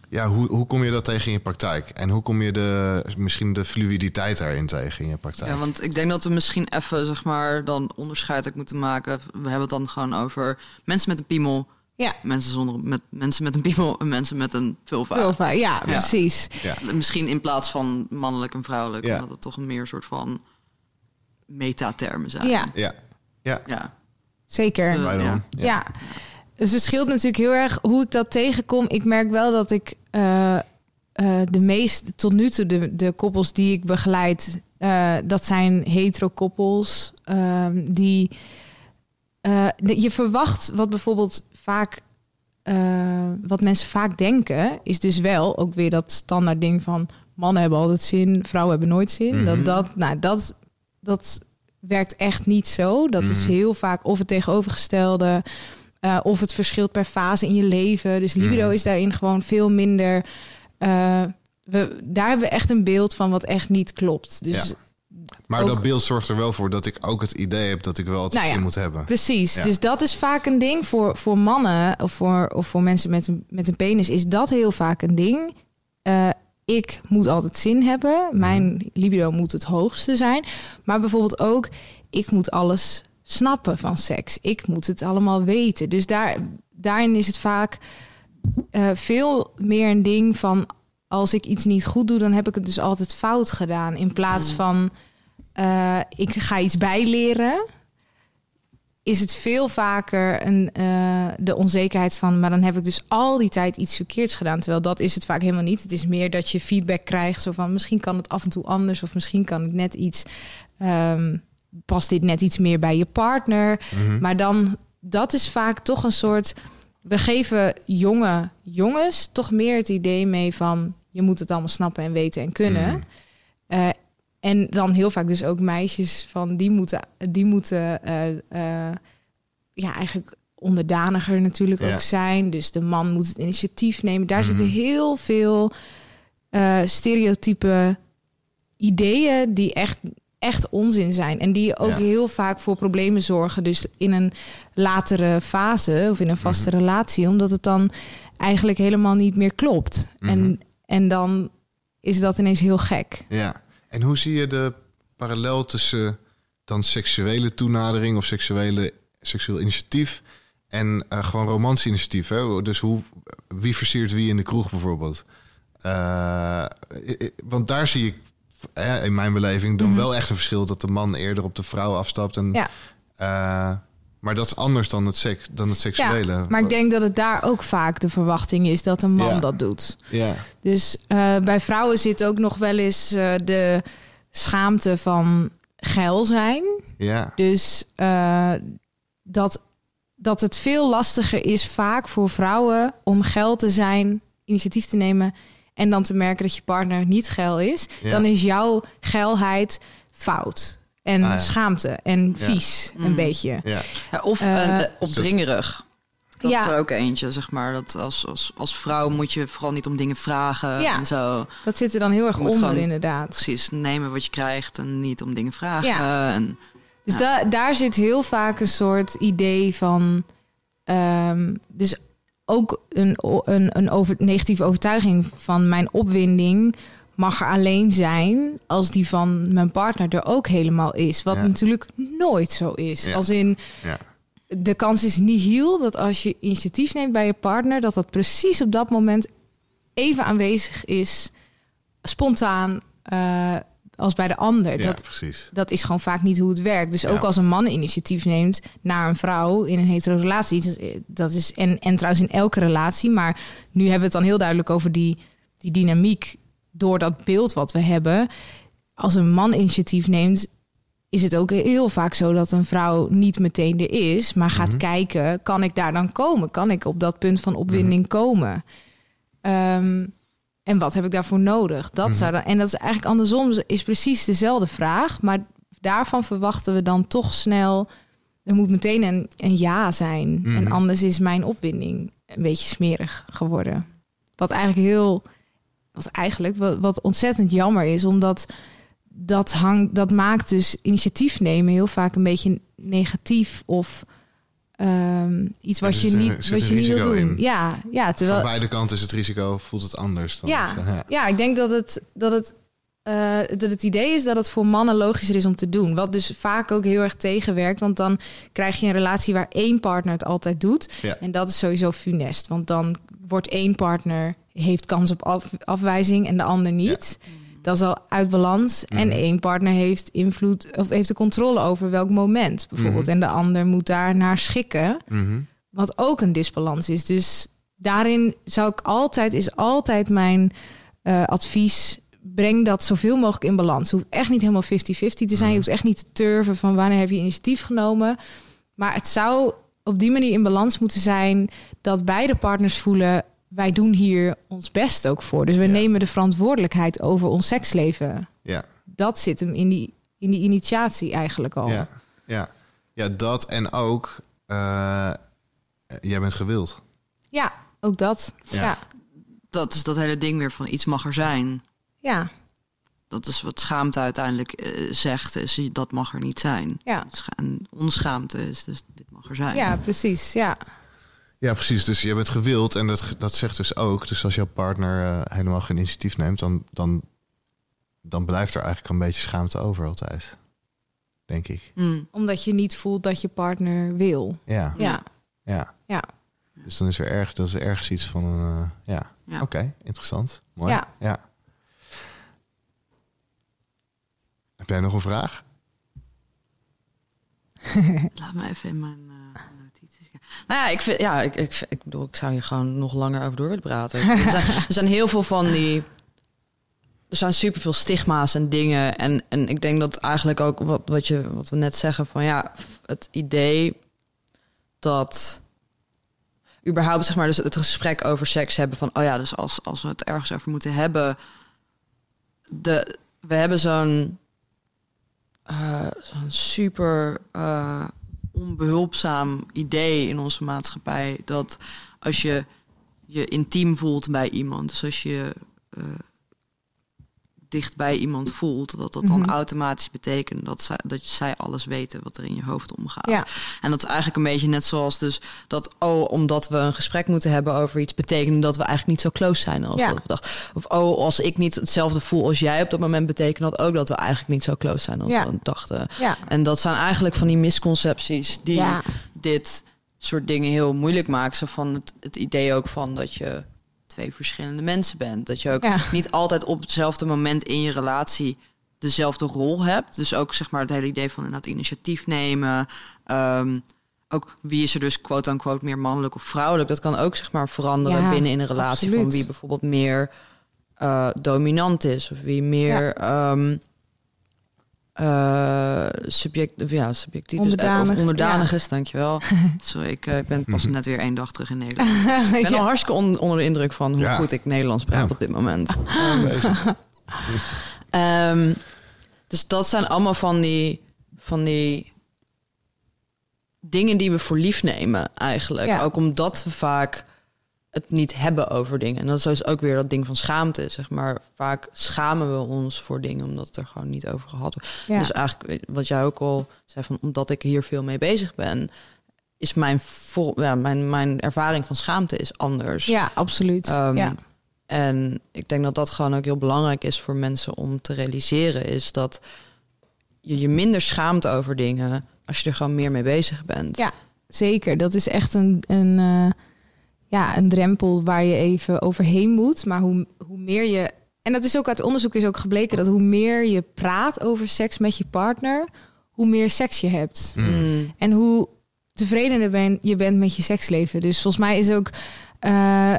ja, hoe, hoe kom je dat tegen in je praktijk? En hoe kom je de, misschien de fluiditeit daarin tegen in je praktijk? Ja, want ik denk dat we misschien even, zeg maar, dan onderscheid moeten maken. We hebben het dan gewoon over mensen met een piemel, ja, mensen zonder met mensen met een piemel en mensen met een vulva. vulva. Ja, precies. Ja. Misschien in plaats van mannelijk en vrouwelijk, Ja. omdat het toch een meer soort van metatermen zijn. Ja, Ja, ja. ja. zeker. Right on. ja. Ja. Dus het scheelt natuurlijk heel erg hoe ik dat tegenkom. Ik merk wel dat ik eh, eh, de meest tot nu toe de, de koppels die ik begeleid, eh, dat zijn hetero koppels ehm, die eh, de- je verwacht wat bijvoorbeeld vaak eh, wat mensen vaak denken is dus wel ook weer dat standaard ding van mannen hebben altijd zin, vrouwen hebben nooit zin. Mhm. Dat dat nou dat dat werkt echt niet zo. Dat is Mhm. heel vaak of het tegenovergestelde. eh, of het verschilt per fase in je leven. Dus libido Mhm. is daarin gewoon veel minder. eh, we, daar hebben we echt een beeld van wat echt niet klopt. Dus Ja. Maar Ook- dat beeld zorgt er wel voor dat ik ook het idee heb dat ik wel altijd Nou ja, zin moet hebben. Precies. Ja. Dus dat is vaak een ding voor, voor mannen of voor, of voor mensen met een, met een penis. Is dat heel vaak een ding? Eh, ik moet altijd zin hebben. Mijn libido moet het hoogste zijn. Maar bijvoorbeeld ook, ik moet alles snappen van seks. Ik moet het allemaal weten. Dus daar, daarin is het vaak eh, veel meer een ding van... als ik iets niet goed doe, dan heb ik het dus altijd fout gedaan. In plaats van eh, ik ga iets bijleren, is het veel vaker een, eh, de onzekerheid van, maar dan heb ik dus al die tijd iets verkeerds gedaan. Terwijl dat is het vaak helemaal niet. Het is meer dat je feedback krijgt, zo van misschien kan het af en toe anders, of misschien kan het net iets, ehm, past dit net iets meer bij je partner. Mhm. Maar dan, dat is vaak toch een soort. We geven jonge jongens toch meer het idee mee van je moet het allemaal snappen en weten en kunnen. Eh, en dan heel vaak dus ook meisjes van die moeten, die moeten eh, eh, ja, eigenlijk onderdaniger natuurlijk Ja. ook zijn. Dus de man moet het initiatief nemen. Daar Mhm. zitten heel veel eh, stereotype ideeën die echt, echt onzin zijn. En die ook Ja. heel vaak voor problemen zorgen. Dus in een latere fase of in een vaste Mhm. relatie. Omdat het dan eigenlijk helemaal niet meer klopt. Mhm. En, en dan is dat ineens heel gek. Ja. En hoe zie je de parallel tussen dan seksuele toenadering of seksuele, seksueel initiatief en eh, gewoon romantisch initiatief? Hè? Dus hoe, wie versiert wie in de kroeg bijvoorbeeld? Eh, want daar zie ik in mijn beleving dan Mhm. wel echt een verschil dat de man eerder op de vrouw afstapt. En, Ja. eh, maar dat is anders dan het, seks, dan het seksuele. Maar ik denk dat het daar ook vaak de verwachting is dat een man Ja. dat doet. Ja, Dus eh, bij vrouwen zit ook nog wel eens eh, de schaamte van geil zijn. ja, Dus eh, dat, dat het veel lastiger is vaak voor vrouwen om geil te zijn, initiatief te nemen en dan te merken dat je partner niet geil is. Ja. Dan is jouw geilheid fout. En Ah, ja. schaamte en Ja. vies, een Mm. beetje. ja. Ja, of Eh, eh, opdringerig. Dat Ja. is er ook eentje, zeg maar. Dat als, als, als vrouw moet je vooral niet om dingen vragen Ja. en zo. Dat zit er dan heel erg onder, gewoon- inderdaad. Precies, nemen wat je krijgt en niet om dingen vragen. Ja. En, Dus Ja. da- daar zit heel vaak een soort idee van. ehm, dus ook een, een, een over, negatieve overtuiging van mijn opwinding mag er alleen zijn als die van mijn partner er ook helemaal is. Wat Ja. natuurlijk nooit zo is. Ja. Als in Ja. de kans is niet heel dat als je initiatief neemt bij je partner, dat dat precies op dat moment even aanwezig is, spontaan, eh, als bij de ander. ja, Dat, precies. dat is gewoon vaak niet hoe het werkt. Dus Ja. ook als een man initiatief neemt naar een vrouw in een hetero relatie, is- dat is en, en trouwens in elke relatie, maar nu hebben we het dan heel duidelijk over die, die dynamiek door dat beeld wat we hebben. Als een man initiatief neemt, is het ook heel vaak zo dat een vrouw niet meteen er is, maar gaat Mhm. kijken, kan ik daar dan komen? Kan ik op dat punt van opwinding komen? Ehm, en wat heb ik daarvoor nodig? Dat Mhm. zou dan, en dat is eigenlijk andersom, is precies dezelfde vraag, maar daarvan verwachten we dan toch snel, er moet meteen een, een ja zijn. Mhm. En anders is mijn opwinding een beetje smerig geworden. Wat eigenlijk heel, wat eigenlijk wat, wat ontzettend jammer is, omdat dat hangt, dat maakt dus initiatief nemen heel vaak een beetje negatief of ehm, iets wat je een- niet, wat je niet wil doen. in. Ja, ja, terwijl Van beide kanten is het risico, voelt het anders. Dan. Ja. ja. ja, ik denk dat het, dat, het, eh, dat het idee is dat het voor mannen logischer is om te doen. Wat dus vaak ook heel erg tegenwerkt. Want dan krijg je een relatie waar één partner het altijd doet. Ja. En dat is sowieso funest. Want dan wordt één partner heeft kans op af- afwijzing en de ander niet. Dat is al uit balans. En Mhm. één partner heeft invloed of heeft de controle over welk moment bijvoorbeeld. Mhm. En de ander moet daar naar schikken. Mhm. Wat ook een disbalans is. Dus daarin zou ik altijd, is altijd mijn eh, advies. Breng dat zoveel mogelijk in balans. Het hoeft echt niet helemaal 50-50 te zijn. Je hoeft echt niet te turven van wanneer heb je initiatief genomen. Maar het zou op die manier in balans moeten zijn dat beide partners voelen. Wij doen hier ons best ook voor. Dus we Ja. nemen de verantwoordelijkheid over ons seksleven. Ja, Dat zit hem in die, in die initiatie eigenlijk al. ja, ja. ja, dat en ook, eh, jij bent gewild. Ja, ook dat. Ja. Ja. dat is dat hele ding weer van iets mag er zijn. Ja, Dat is wat schaamte uiteindelijk eh, zegt, is dat mag er niet zijn. ja. En onschaamte is dus dit mag er zijn. ja precies. Ja. Ja, precies. Dus je bent gewild en dat, dat zegt dus ook. Dus als jouw partner eh, helemaal geen initiatief neemt, dan, dan, dan blijft er eigenlijk een beetje schaamte over altijd. Denk ik. Mm. Omdat je niet voelt dat je partner wil. Ja, Ja, ja. Ja. Dus dan is er erg, dat is ergens iets van een. eh, ja, Ja. oké, interessant. Mooi. Ja. ja. Heb jij nog een vraag? Laat me even in mijn uh. Nou ja, ik, vind, ja ik, ik, ik bedoel, ik zou hier gewoon nog langer over door willen praten. er, zijn, er zijn heel veel van die. Er zijn superveel stigma's en dingen. En, en ik denk dat eigenlijk ook wat, wat, je, wat we net zeggen: van ja, het idee dat überhaupt zeg maar dus het gesprek over seks hebben van oh ja dus als als we het ergens over moeten hebben de we hebben zo'n uh, zo'n super uh, onbehulpzaam idee in onze maatschappij dat als je je intiem voelt bij iemand dus als je uh, dicht bij iemand voelt, dat dat dan mm -hmm. automatisch betekent dat zij, dat zij alles weten wat er in je hoofd omgaat. Ja. En dat is eigenlijk een beetje net zoals dus dat, oh, omdat we een gesprek moeten hebben over iets, betekent dat we eigenlijk niet zo close zijn als Ja. we dachten. Of oh, als ik niet hetzelfde voel als jij op dat moment, betekent dat ook dat we eigenlijk niet zo close zijn als Ja. we dachten. Ja. En dat zijn eigenlijk van die misconcepties die Ja. dit soort dingen heel moeilijk maken. Zo van het, het idee ook van dat je twee verschillende mensen bent. Dat je ook Ja. niet altijd op hetzelfde moment in je relatie dezelfde rol hebt. Dus ook zeg maar het hele idee van inderdaad initiatief nemen. Ehm, ook wie is er dus quote-unquote meer mannelijk of vrouwelijk. Dat kan ook zeg maar veranderen Ja, binnen in een relatie. Van wie bijvoorbeeld meer eh, dominant is. Of wie meer... ehm, eh, subject, ja, subjectief is, eh, Onderdanig, of onderdanig ja. is, dankjewel. Sorry, ik eh, ben pas net weer één dag terug in Nederland. Ik ben Ja. al hartstikke on- onder de indruk van hoe Ja. goed ik Nederlands praat Ja. op dit moment. Bezig. Ehm, dus dat zijn allemaal van die, van die dingen die we voor lief nemen eigenlijk. Ja. Ook omdat we vaak het niet hebben over dingen. En dat is dus ook weer dat ding van schaamte, zeg maar. Vaak schamen we ons voor dingen omdat het er gewoon niet over gehad wordt. Ja. Dus eigenlijk wat jij ook al zei van omdat ik hier veel mee bezig ben, is mijn, vol, ja, mijn, mijn ervaring van schaamte is anders. ja, absoluut. Ehm, ja. En ik denk dat dat gewoon ook heel belangrijk is voor mensen om te realiseren, is dat je je minder schaamt over dingen als je er gewoon meer mee bezig bent. Ja. Zeker, dat is echt een, een, eh, ja, een drempel waar je even overheen moet. Maar hoe, hoe meer je. En dat is ook uit onderzoek is ook gebleken dat hoe meer je praat over seks met je partner, hoe meer seks je hebt. Mm. En hoe tevredener ben, je bent met je seksleven. Dus volgens mij is ook eh,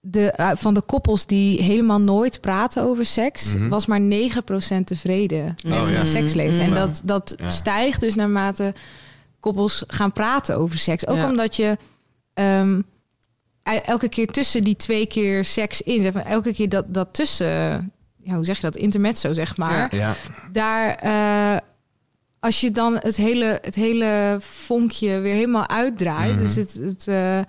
de, eh, van de koppels die helemaal nooit praten over seks, Mhm. was maar 9% tevreden met Oh, hun ja. seksleven. En Mm. dat, dat Ja. stijgt dus naarmate koppels gaan praten over seks. Ook Ja. omdat je ehm, elke keer tussen die twee keer seks in, zeg maar, elke keer dat, dat tussen, ja, hoe zeg je dat, intermezzo zeg maar, Ja. daar, eh, als je dan het hele, het hele vonkje weer helemaal uitdraait. Mhm. Dus het, het eh,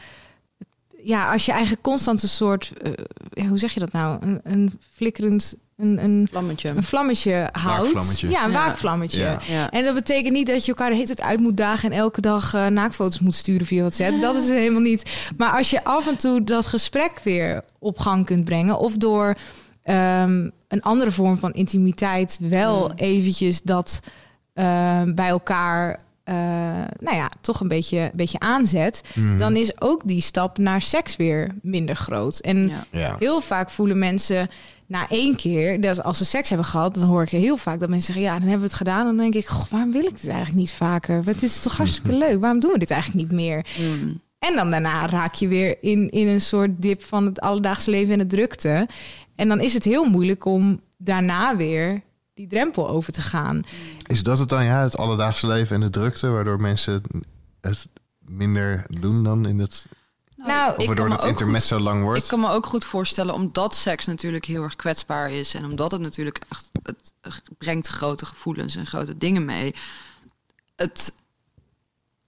ja, als je eigenlijk constant een soort, eh, ja, hoe zeg je dat nou, een, een flikkerend, een, een, Vlammetje. een vlammetje houdt. Waakvlammetje. Ja, een Ja. waakvlammetje. Ja. Ja. En dat betekent niet dat je elkaar de hele tijd uit moet dagen en elke dag eh, naaktfoto's moet sturen via WhatsApp. Dat is het helemaal niet. Maar als je af en toe dat gesprek weer op gang kunt brengen, of door ehm, een andere vorm van intimiteit wel Mm. eventjes dat eh, bij elkaar, eh, nou ja, toch een beetje, beetje aanzet, Mhm. dan is ook die stap naar seks weer minder groot. En Ja. Ja. heel vaak voelen mensen na één keer dat als ze seks hebben gehad, dan hoor ik heel vaak dat mensen zeggen: Ja, dan hebben we het gedaan. Dan denk ik: Goh, waarom wil ik dit eigenlijk niet vaker? Want dit is toch hartstikke leuk. Waarom doen we dit eigenlijk niet meer? Mm. En dan daarna raak je weer in, in een soort dip van het alledaagse leven en de drukte. En dan is het heel moeilijk om daarna weer die drempel over te gaan. Is dat het dan, ja, het alledaagse leven en de drukte, waardoor mensen het minder doen dan in het... Nou, Of ik waardoor kan me het internet zo lang wordt? Ik kan me ook goed voorstellen, omdat seks natuurlijk heel erg kwetsbaar is en omdat het natuurlijk echt het brengt grote gevoelens en grote dingen mee. Het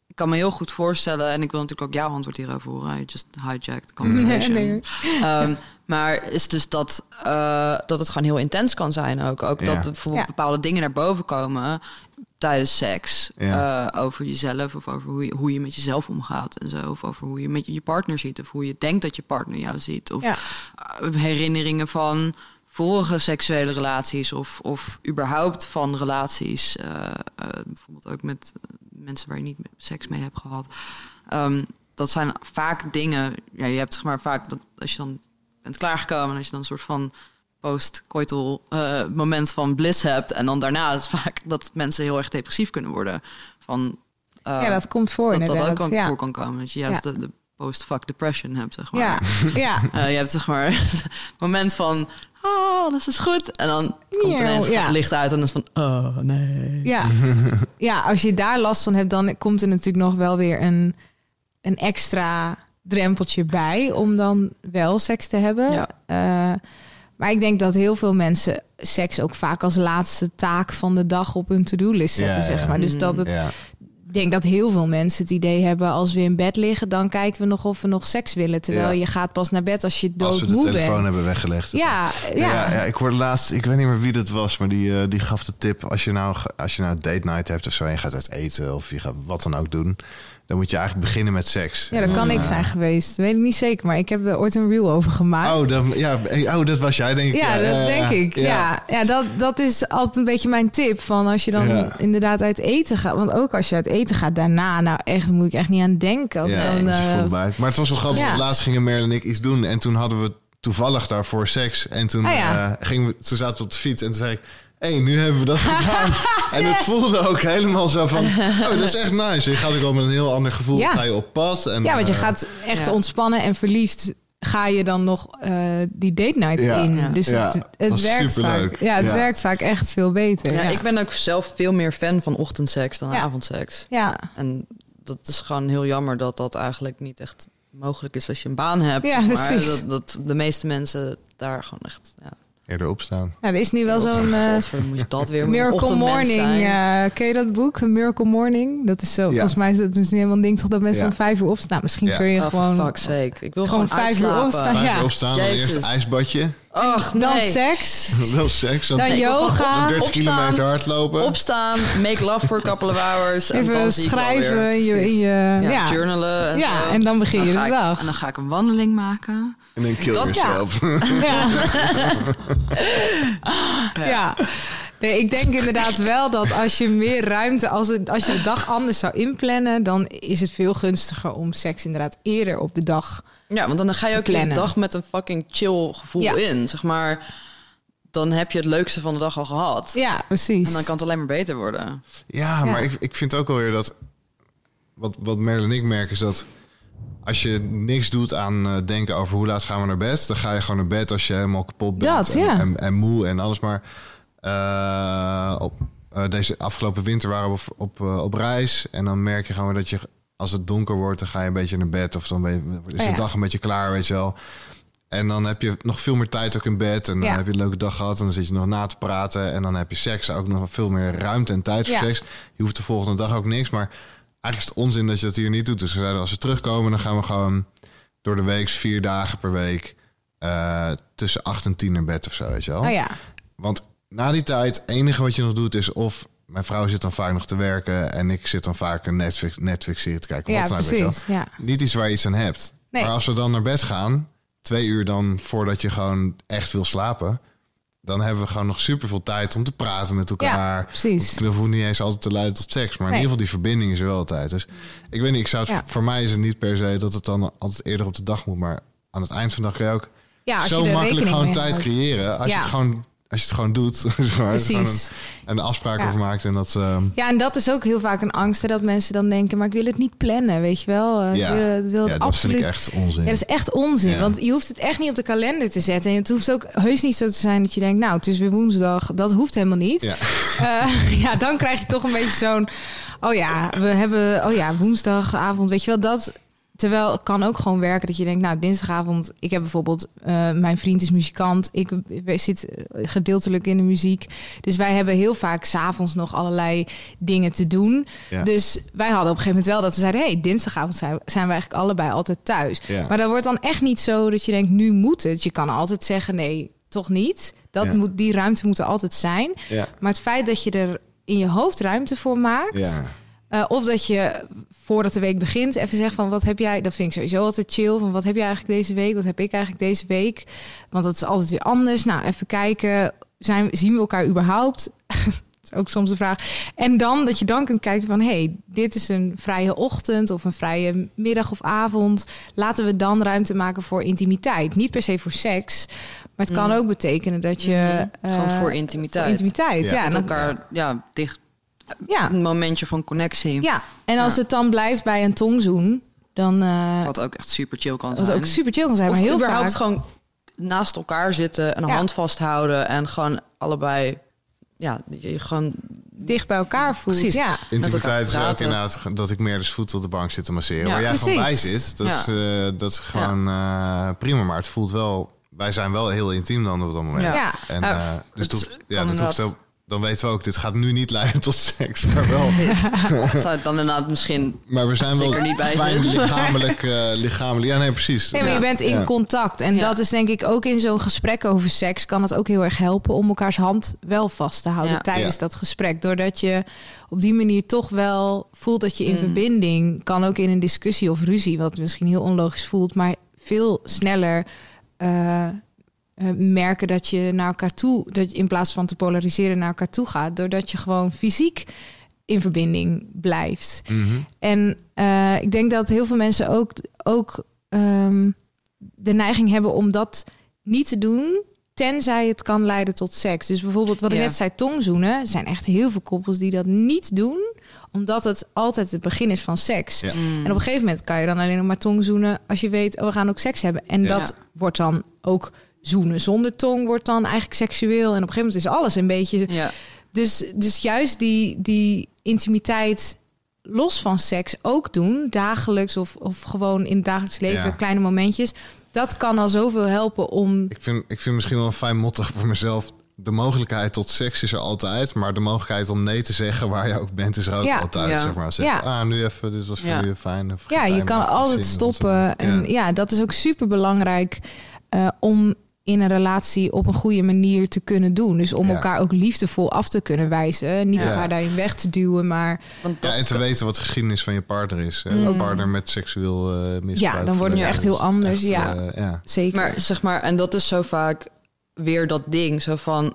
ik kan me heel goed voorstellen, en ik wil natuurlijk ook jouw antwoord hierover horen. I just hijacked the conversation. Nee, nee. Ehm, maar is dus dat, eh, dat het gewoon heel intens kan zijn ook. Ook Ja. dat bijvoorbeeld Ja. bepaalde dingen naar boven komen tijdens seks. Ja. eh, over jezelf of over hoe je, hoe je met jezelf omgaat en zo. Of over hoe je met je, partner ziet. Of hoe je denkt dat je partner jou ziet. Of Ja. eh, herinneringen van vorige seksuele relaties. Of, of überhaupt van relaties. eh, bijvoorbeeld ook met mensen waar je niet seks mee hebt gehad. Ehm, dat zijn vaak dingen. Ja, je hebt zeg maar vaak dat als je dan bent klaargekomen, als je dan een soort van post-coital eh, moment van bliss hebt. En dan daarna is vaak dat mensen heel erg depressief kunnen worden. Van, eh, ja, dat komt voor dat, dat ook kan, ja. voor kan komen. Dat je juist Ja. de, de post-fuck depression hebt, zeg maar. ja, ja. Eh, je hebt zeg maar het moment van, ah, alles is goed. En dan komt Ja, ineens ja. het licht uit en dan is van, oh nee. Ja. ja, als je daar last van hebt, dan komt er natuurlijk nog wel weer een, een extra drempeltje bij om dan wel seks te hebben. Ja. Maar ik denk dat heel veel mensen seks ook vaak als laatste taak van de dag op hun to-do-list zetten, Ja, zeg maar. Dus dat het, ik denk dat heel veel mensen het idee hebben als we in bed liggen, dan kijken we nog of we nog seks willen. Terwijl Ja. je gaat pas naar bed als je Als we de doodmoe telefoon bent. hebben weggelegd. Ja, ja. Ja, ja, ik hoorde laatst, ik weet niet meer wie dat was, maar die, eh, die gaf de tip: als je nou als je nou date night hebt of zo, en je gaat uit eten of je gaat wat dan ook doen, dan moet je eigenlijk beginnen met seks. Ja, dat kan ik zijn geweest. Weet ik niet zeker, maar ik heb er ooit een reel over gemaakt. Oh, dat, ja, eh, oh, dat was jij, denk ik. Ja, dat ja, denk ja. ik. Ja, ja. dat, dat is altijd een beetje mijn tip. Van als je dan Ja. inderdaad uit eten gaat. Want ook als je uit eten gaat daarna, nou echt, moet ik echt niet aan denken. Als Ja, dan, eh, buik. Maar het was wel grappig. Laatst gingen Merle en ik iets doen. En toen hadden we toevallig daarvoor seks. En toen, Ah, ja. eh, gingen we, toen zaten we op de fiets. En toen zei ik... Hé, hey, nu hebben we dat gedaan. En het voelde ook helemaal zo van... Oh, dat is echt nice. Je gaat ook wel met een heel ander gevoel. Ja. Ga je op pad. En, ja, want je eh, gaat echt Ja. ontspannen en verliefd. Ga je dan nog eh, die date night Ja. in? Ja. Dus Ja, het, het werkt superleuk. vaak. Ja, het Ja. werkt vaak echt veel beter. Ja, Ja, ik ben ook zelf veel meer fan van ochtendseks dan Ja. avondseks. ja. En dat is gewoon heel jammer dat dat eigenlijk niet echt mogelijk is als je een baan hebt. Ja, maar precies. dat, dat de meeste mensen daar gewoon echt... Ja, Eerder opstaan. Nou, er is nu wel zo'n eh, Godver, moet je dat weer moet je een Miracle Morning. zijn. eh, ken je dat boek? Miracle Morning? Dat is zo. Volgens mij is dat dus niet helemaal een ding toch dat mensen Ja. om vijf uur opstaan. Nou, misschien Ja. kun je Oh, gewoon for fuck's sake. Ik wil gewoon gewoon, vijf uur opstaan. Vijf ja. uur opstaan. Dan eerst ijsbadje. Ach, nee. dan seks. Wel seks. Dan Dan yoga. op- 30 opstaan, kilometer hardlopen. Opstaan, make love for a couple of hours. en Even dan ik wel schrijven in je- in Precies. je- ja, ja. journalen en Ja, zo. en dan begin je de dag. En dan ga ik een wandeling maken. En dan kill Dat- yourself. Ja. ja. Nee, ik denk inderdaad wel dat als je meer ruimte, als, het, als je de dag anders zou inplannen, dan is het veel gunstiger om seks inderdaad eerder op de dag. Ja, want dan ga je ook in de dag met een fucking chill gevoel Ja. in. Zeg maar, dan heb je het leukste van de dag al gehad. Ja, precies. En dan kan het alleen maar beter worden. Ja, Ja. maar ik, ik vind ook wel weer dat... Wat, wat Merle en ik merken is dat... Als je niks doet aan eh, denken over hoe laat gaan we naar bed... dan ga je gewoon naar bed als je helemaal kapot bent. Dat, en, ja. en, en moe en alles. Maar eh, op, eh, deze afgelopen winter waren we op, op, op reis. En dan merk je gewoon dat je... Als het donker wordt, dan ga je een beetje naar bed. Of dan ben je, is Oh de ja. dag een beetje klaar, weet je wel. En dan heb je nog veel meer tijd ook in bed. En dan Ja. heb je een leuke dag gehad. En dan zit je nog na te praten. En dan heb je seks ook nog veel meer ruimte en tijd voor seks. Je hoeft de volgende dag ook niks. Maar eigenlijk is het onzin dat je dat hier niet doet. Dus we zeiden, als we terugkomen, dan gaan we gewoon door de week, vier dagen per week, eh, tussen acht en tien naar bed of zo, weet je wel. Oh ja. Want na die tijd, het enige wat je nog doet is of mijn vrouw zit dan vaak nog te werken en ik zit dan vaak een Netflix, Netflix serie te kijken. Ja, wat precies. Ja. Niet iets waar je iets aan hebt. Nee. Maar als we dan naar bed gaan, twee uur dan voordat je gewoon echt wil slapen, dan hebben we gewoon nog super veel tijd om te praten met elkaar. Ja, precies. Dat hoeft niet eens altijd te leiden tot seks, maar in ieder geval die verbinding is er wel altijd. Dus ik weet niet, ik zou het, Ja. voor mij is het niet per se dat het dan altijd eerder op de dag moet, maar aan het eind van de dag kun je ook Ja, als zo je makkelijk gewoon tijd houdt. creëren. Als je het gewoon als je het gewoon doet, een, een afspraak Ja. over maakt en dat. ehm, Ja, en dat is ook heel vaak een angst, hè, dat mensen dan denken, maar ik wil het niet plannen, weet je wel. Eh, ja, ik wil, wil ja, het dat absoluut vind ik echt onzin. Ja, dat is echt onzin. Want je hoeft het echt niet op de kalender te zetten. En het hoeft ook heus niet zo te zijn dat je denkt... nou, het is weer woensdag. Dat hoeft helemaal niet. Ja. Eh, ja, dan krijg je toch een beetje zo'n... oh ja, we hebben... oh ja, woensdagavond, weet je wel, dat... Terwijl het kan ook gewoon werken dat je denkt... nou, dinsdagavond... ik heb bijvoorbeeld... eh, mijn vriend is muzikant. Ik zit eh, gedeeltelijk in de muziek. Dus wij hebben heel vaak s'avonds nog allerlei dingen te doen. Ja. Dus wij hadden op een gegeven moment wel dat we zeiden... hey, dinsdagavond zijn, zijn we eigenlijk allebei altijd thuis. Ja. Maar dat wordt dan echt niet zo dat je denkt, nu moet het. Je kan altijd zeggen, nee, toch niet. Dat Ja. moet, die ruimte moet er altijd zijn. Maar het feit dat je er in je hoofd ruimte voor maakt... Eh, of dat je voordat de week begint even zegt van wat heb jij... Dat vind ik sowieso altijd chill. Van wat heb jij eigenlijk deze week? Wat heb ik eigenlijk deze week? Want dat is altijd weer anders. Nou, even kijken. Zijn, zien we elkaar überhaupt? Dat is ook soms de vraag. En dan dat je dan kunt kijken van... hey, dit is een vrije ochtend of een vrije middag of avond. Laten we dan ruimte maken voor intimiteit. Niet per se voor seks, Maar het kan Mhm. ook betekenen dat je... Mhm. Gewoon eh, voor intimiteit. intimiteit, Ja. ja. Met elkaar ja, dicht. Ja, Een momentje van connectie. ja. En als Ja. het dan blijft bij een tongzoen, dan... eh Wat ook echt super chill kan wat zijn. ook super chill kan zijn, Of maar heel überhaupt vaak... gewoon naast elkaar zitten, een Ja. hand vasthouden en gewoon allebei, ja, je gewoon dicht bij elkaar voelt. Precies. Ja, Intimiteit is ook inderdaad dat ik meer de voet op de bank zit te masseren. Ja, waar jij gewoon bij precies. zit, dat, is, eh, dat is gewoon eh, prima. Maar het voelt wel... Wij zijn wel heel intiem dan op dat moment. Ja. En, eh, dus het het hoeft, ja, dat hoeft zo, dan weten we ook, dit gaat nu niet leiden tot seks, maar wel. zou het dan inderdaad misschien. Maar we zijn wel Zeker niet bij fijn lichamelijk, eh, lichamelijk. Ja, nee, precies. Nee, maar Ja. je bent in Ja. contact. En Ja. dat is denk ik ook in zo'n gesprek over seks... kan het ook heel erg helpen om elkaars hand wel vast te houden Ja. tijdens Ja. dat gesprek. Doordat je op die manier toch wel voelt dat je in Mm. verbinding... kan ook in een discussie of ruzie, wat misschien heel onlogisch voelt... maar veel sneller eh, eh, merken dat je naar elkaar toe... dat je in plaats van te polariseren naar elkaar toe gaat... doordat je gewoon fysiek in verbinding blijft. Mhm. En eh, ik denk dat heel veel mensen ook, ook ehm, de neiging hebben om dat niet te doen, tenzij het kan leiden tot seks. Dus bijvoorbeeld wat ik Ja. net zei, tongzoenen. Er zijn echt heel veel koppels die dat niet doen, omdat het altijd het begin is van seks. Ja. Mm. En op een gegeven moment kan je dan alleen nog maar tongzoenen als je weet, oh, we gaan ook seks hebben. En Ja. dat wordt dan ook zoenen zonder tong wordt dan eigenlijk seksueel. En op een gegeven moment is alles een beetje Ja, dus, dus juist die, die intimiteit los van seks ook doen, dagelijks of, of gewoon in het dagelijks leven, Ja. kleine momentjes. Dat kan al zoveel helpen om. Ik vind, ik vind misschien wel een fijn motto voor mezelf. De mogelijkheid tot seks is er altijd. Maar de mogelijkheid om nee te zeggen waar je ook bent is er ook Ja. altijd. Ja. Zeg maar. Zeg, Ja. ah, nu even, dit was voor Ja. jullie fijn. Of Ja, je kan altijd stoppen. En ja. dat is ook super belangrijk om in een relatie op een goede manier te kunnen doen. Dus om Ja. elkaar ook liefdevol af te kunnen wijzen. Niet Ja. elkaar daarin weg te duwen, maar want Ja, en te weten wat de geschiedenis van je partner is. Mm. Een partner met seksueel eh misbruik. Ja, dan wordt het echt heel anders, echt, ja. eh, ja. zeker. maar zeg maar, en dat is zo vaak weer dat ding, zo van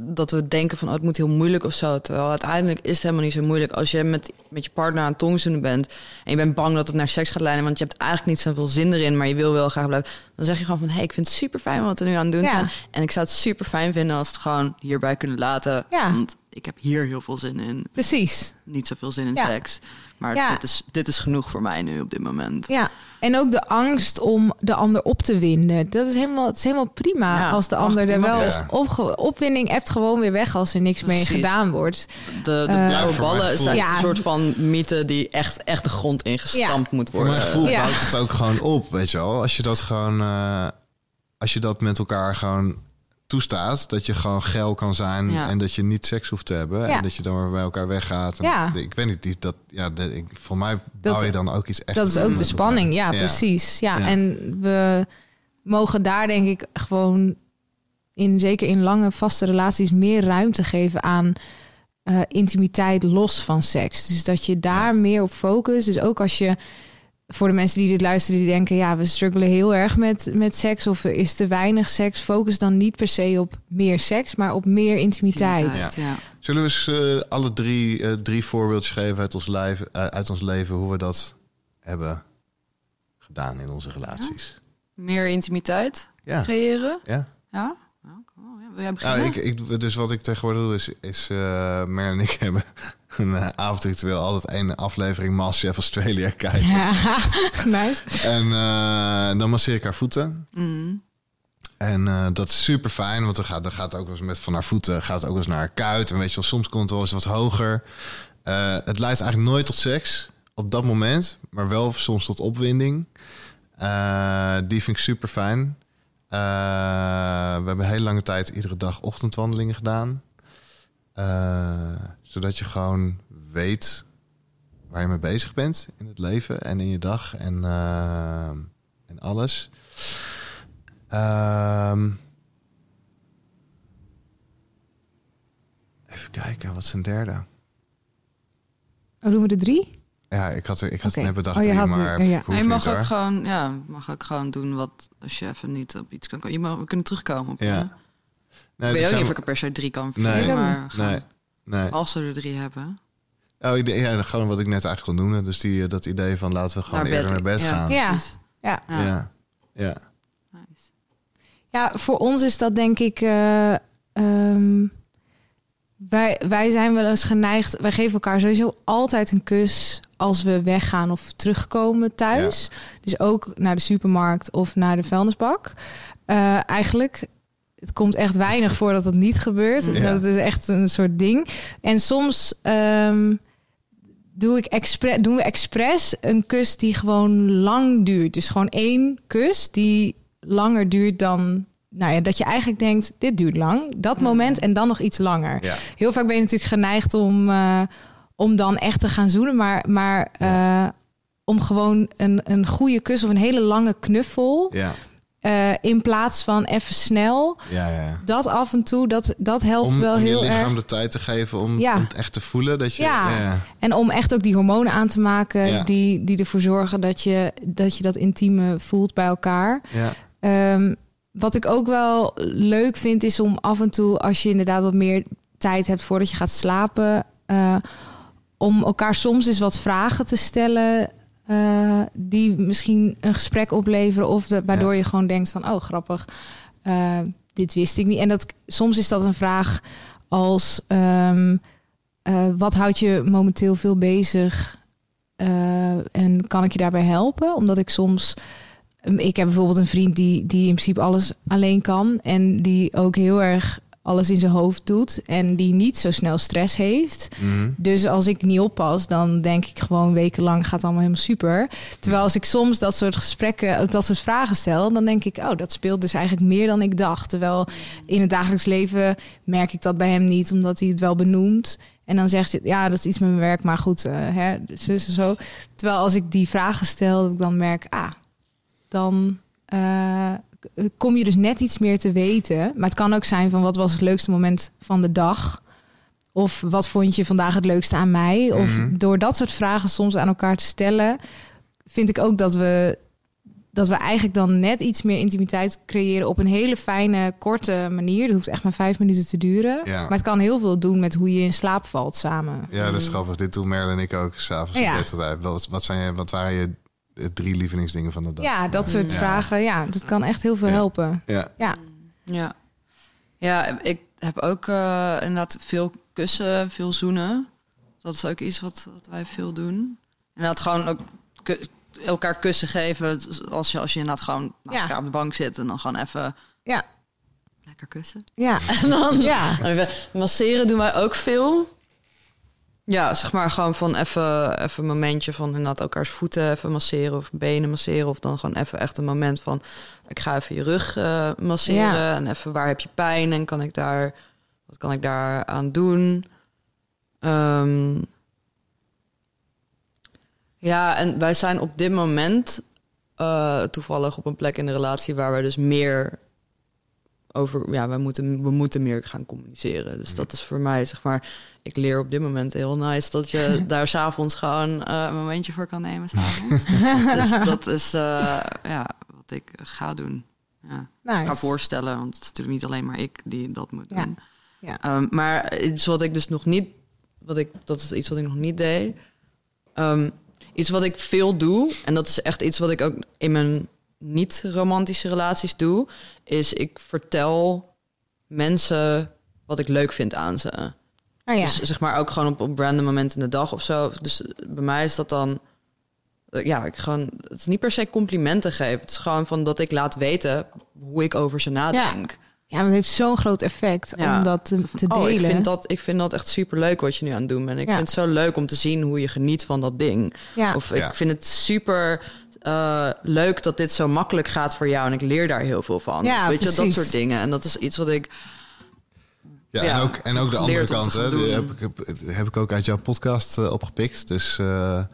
dat we denken van oh, het moet heel moeilijk of zo. Terwijl uiteindelijk is het helemaal niet zo moeilijk als je met, met je partner aan het tongzoenen bent en je bent bang dat het naar seks gaat leiden, want je hebt eigenlijk niet zoveel zin erin, maar je wil wel graag blijven. Dan zeg je gewoon van hey, ik vind het super fijn wat we nu aan het doen Ja. zijn en ik zou het super fijn vinden als het gewoon hierbij kunnen laten, Ja. want ik heb hier heel veel zin in. Precies. Niet zoveel zin in Ja. seks, maar Ja. dit, is, dit is genoeg voor mij nu op dit moment. Ja, en ook de angst om de ander op te winden. Dat is helemaal, het is helemaal prima Ja, als de ach, ander er wel Ja. is. Opge- opwinding ebt gewoon weer weg als er niks mee gedaan wordt. De, de Eh, blauwe Ja, voor ballen zijn Ja. een soort van mythe die echt, echt de grond ingestampt moet Voor worden. mijn gevoel Ja. bouwt het ook gewoon op, weet je wel. Als je dat gewoon, eh, als je dat met elkaar gewoon toestaat, dat je gewoon geil kan zijn Ja. en dat je niet seks hoeft te hebben Ja. en dat je dan weer bij elkaar weggaat. En Ja. Ik weet niet, die, dat, ja, dat, ik, voor mij Dat bouw je dan ook iets echt. Dat is ook de spanning, ja, precies. Ja, Ja. en we mogen daar denk ik gewoon in zeker in lange vaste relaties meer ruimte geven aan eh, intimiteit los van seks. Dus dat je daar meer op focust. Dus ook als je voor de mensen die dit luisteren, die denken, ja, we struggelen heel erg met, met seks of er is te weinig seks, focus dan niet per se op meer seks, maar op meer intimiteit. Intimiteit, ja. Zullen we eens eh, alle drie, eh, drie voorbeeldjes geven uit ons, lijf, eh, uit ons leven hoe we dat hebben gedaan in onze relaties? Meer intimiteit Ja, creëren. ja. Ja? Ja, kom op. Ja, Wil jij Nou, beginnen? ik, ik, dus wat ik tegenwoordig doe is, is eh Mer en ik hebben een uh, avondritueel altijd één aflevering Masterchef Australia kijken. Ja, nice. En eh, dan masseer ik haar voeten. Mm. En dat is super fijn, want dan gaat, dan gaat het ook wel eens met van haar voeten, gaat ook wel eens naar haar kuit. En weet je wel, soms komt het wel eens wat hoger. Het leidt eigenlijk nooit tot seks op dat moment, maar wel soms tot opwinding. Die vind ik super fijn. Eh, we hebben hele lange tijd iedere dag ochtendwandelingen gedaan. Eh, zodat je gewoon weet waar je mee bezig bent in het leven en in je dag en, eh, en alles. Ehm, even kijken, wat is een derde? Oh, doen we de drie? Ja, ik had, ik had het net bedacht, Oh, je had maar ja. je mag ook, hoor. gewoon, ja, mag ook gewoon doen wat als je even niet op iets kan komen. Je mag, we kunnen terugkomen op. Ja. Nee, ik er weet ook niet of ik er per se drie kan Nee. verzinnen, Nee. maar Nee, nee. als we er drie hebben. Oh, ik, ja, gewoon wat ik net eigenlijk kon doen. Dus die, dat idee van laten we gewoon Naar eerder bed. naar bed Ja. gaan. Ja. Ja. Ja. ja. ja. Nice. Ja, voor ons is dat denk ik. eh, ehm, wij, wij zijn wel eens geneigd. Wij geven elkaar sowieso altijd een kus als we weggaan of terugkomen thuis. Dus ook naar de supermarkt of naar de vuilnisbak. Eh, eigenlijk. Het komt echt weinig voor dat dat niet gebeurt. Ja. Dat is echt een soort ding. En soms ehm, doe ik expres, doen we expres een kus die gewoon lang duurt. Dus gewoon één kus die langer duurt dan. Nou ja, dat je eigenlijk denkt, dit duurt lang. Dat moment en dan nog iets langer. Ja. Heel vaak ben je natuurlijk geneigd om, eh, om dan echt te gaan zoenen. Maar, maar eh, om gewoon een, een goede kus of een hele lange knuffel. Ja, eh, in plaats van even snel. ja, ja. Dat af en toe, dat, dat helpt Om, wel om je heel lichaam erg. de tijd te geven om, Ja. om het echt te voelen dat je... Ja. En om echt ook die hormonen aan te maken die, die ervoor zorgen dat je, dat je dat intieme voelt bij elkaar. ja. Ehm, wat ik ook wel leuk vind, is om af en toe, als je inderdaad wat meer tijd hebt voordat je gaat slapen, eh, om elkaar soms eens wat vragen te stellen. eh, die misschien een gesprek opleveren. Of de, waardoor je gewoon denkt van oh grappig. eh, dit wist ik niet. En dat soms is dat een vraag als ehm, eh, wat houdt je momenteel veel bezig? En kan ik je daarbij helpen? Omdat ik soms Ik heb bijvoorbeeld een vriend die, die in principe alles alleen kan. En die ook heel erg alles in zijn hoofd doet. En die niet zo snel stress heeft. Mhm. Dus als ik niet oppas, dan denk ik gewoon wekenlang gaat allemaal helemaal super. Terwijl als ik soms dat soort gesprekken, dat soort vragen stel, dan denk ik, oh, dat speelt dus eigenlijk meer dan ik dacht. Terwijl in het dagelijks leven merk ik dat bij hem niet, omdat hij het wel benoemt. En dan zegt hij, ja, dat is iets met mijn werk, maar goed, eh hè, zus en zo. Terwijl als ik die vragen stel, dan merk, ah, dan eh, kom je dus net iets meer te weten. Maar het kan ook zijn van wat was het leukste moment van de dag. Of wat vond je vandaag het leukste aan mij? Of Mhm. door dat soort vragen soms aan elkaar te stellen, vind ik ook dat we, dat we eigenlijk dan net iets meer intimiteit creëren op een hele fijne, korte manier. Het hoeft echt maar vijf minuten te duren. Ja. Maar het kan heel veel doen met hoe je in slaap valt samen. Ja, dat is grappig. Dit doen Merle en ik ook s'avonds Ja. Wat, wat, zijn wat waren je eh, drie lievelingsdingen van de dag? Ja, dat soort Ja. vragen. Ja, dat kan echt heel veel Ja. helpen. Ja. Ja. Ja. Ja, ik heb ook eh, inderdaad veel kussen, veel zoenen. Dat is ook iets wat, wat wij veel doen. Inderdaad gewoon ook ku- elkaar kussen geven. Als je, als je inderdaad gewoon naast Ja. elkaar op de bank zit en dan gewoon even Ja. lekker kussen. Ja. En dan Ja. even masseren doen wij ook veel. Ja, zeg maar gewoon van even, even een momentje van inderdaad elkaars voeten even masseren of benen masseren. Of dan gewoon even echt een moment van ik ga even je rug eh, masseren. Ja. En even waar heb je pijn en kan ik daar, wat kan ik daar aan doen? Ehm, ja, en wij zijn op dit moment eh, toevallig op een plek in de relatie waar we dus meer over, ja, we moeten, we moeten meer gaan communiceren. Dus dat is voor mij, zeg maar, ik leer op dit moment heel nice dat je daar s'avonds gewoon eh, een momentje voor kan nemen. S'avonds. dus dat is eh, ja, wat ik ga doen. Ja. Nice. Ga voorstellen, want het is natuurlijk niet alleen maar ik die dat moet Ja. doen. Ja. Ehm, maar iets wat ik dus nog niet, wat ik, dat is iets wat ik nog niet deed. Ehm, iets wat ik veel doe, en dat is echt iets wat ik ook in mijn niet-romantische relaties doe, is ik vertel mensen wat ik leuk vind aan ze. Oh ja. Dus zeg maar ook gewoon op, op random momenten in de dag of zo. Dus bij mij is dat dan. eh, Ja, ik gewoon. Het is niet per se complimenten geven. Het is gewoon van dat ik laat weten hoe ik over ze nadenk. Ja, maar het heeft zo'n groot effect Ja. om dat te, te Oh, delen. ik vind, dat, ik vind dat echt super leuk wat je nu aan het doen bent. Ik Ja. vind het zo leuk om te zien hoe je geniet van dat ding. ja. Of Ja. ik vind het super eh, leuk dat dit zo makkelijk gaat voor jou. En ik leer daar heel veel van. Ja, Weet je, dat soort dingen. En dat is iets wat ik. Ja, Ja, en, ook, en ook de andere kant, hè, die heb, ik, heb, heb ik ook uit jouw podcast eh, opgepikt. Dus eh,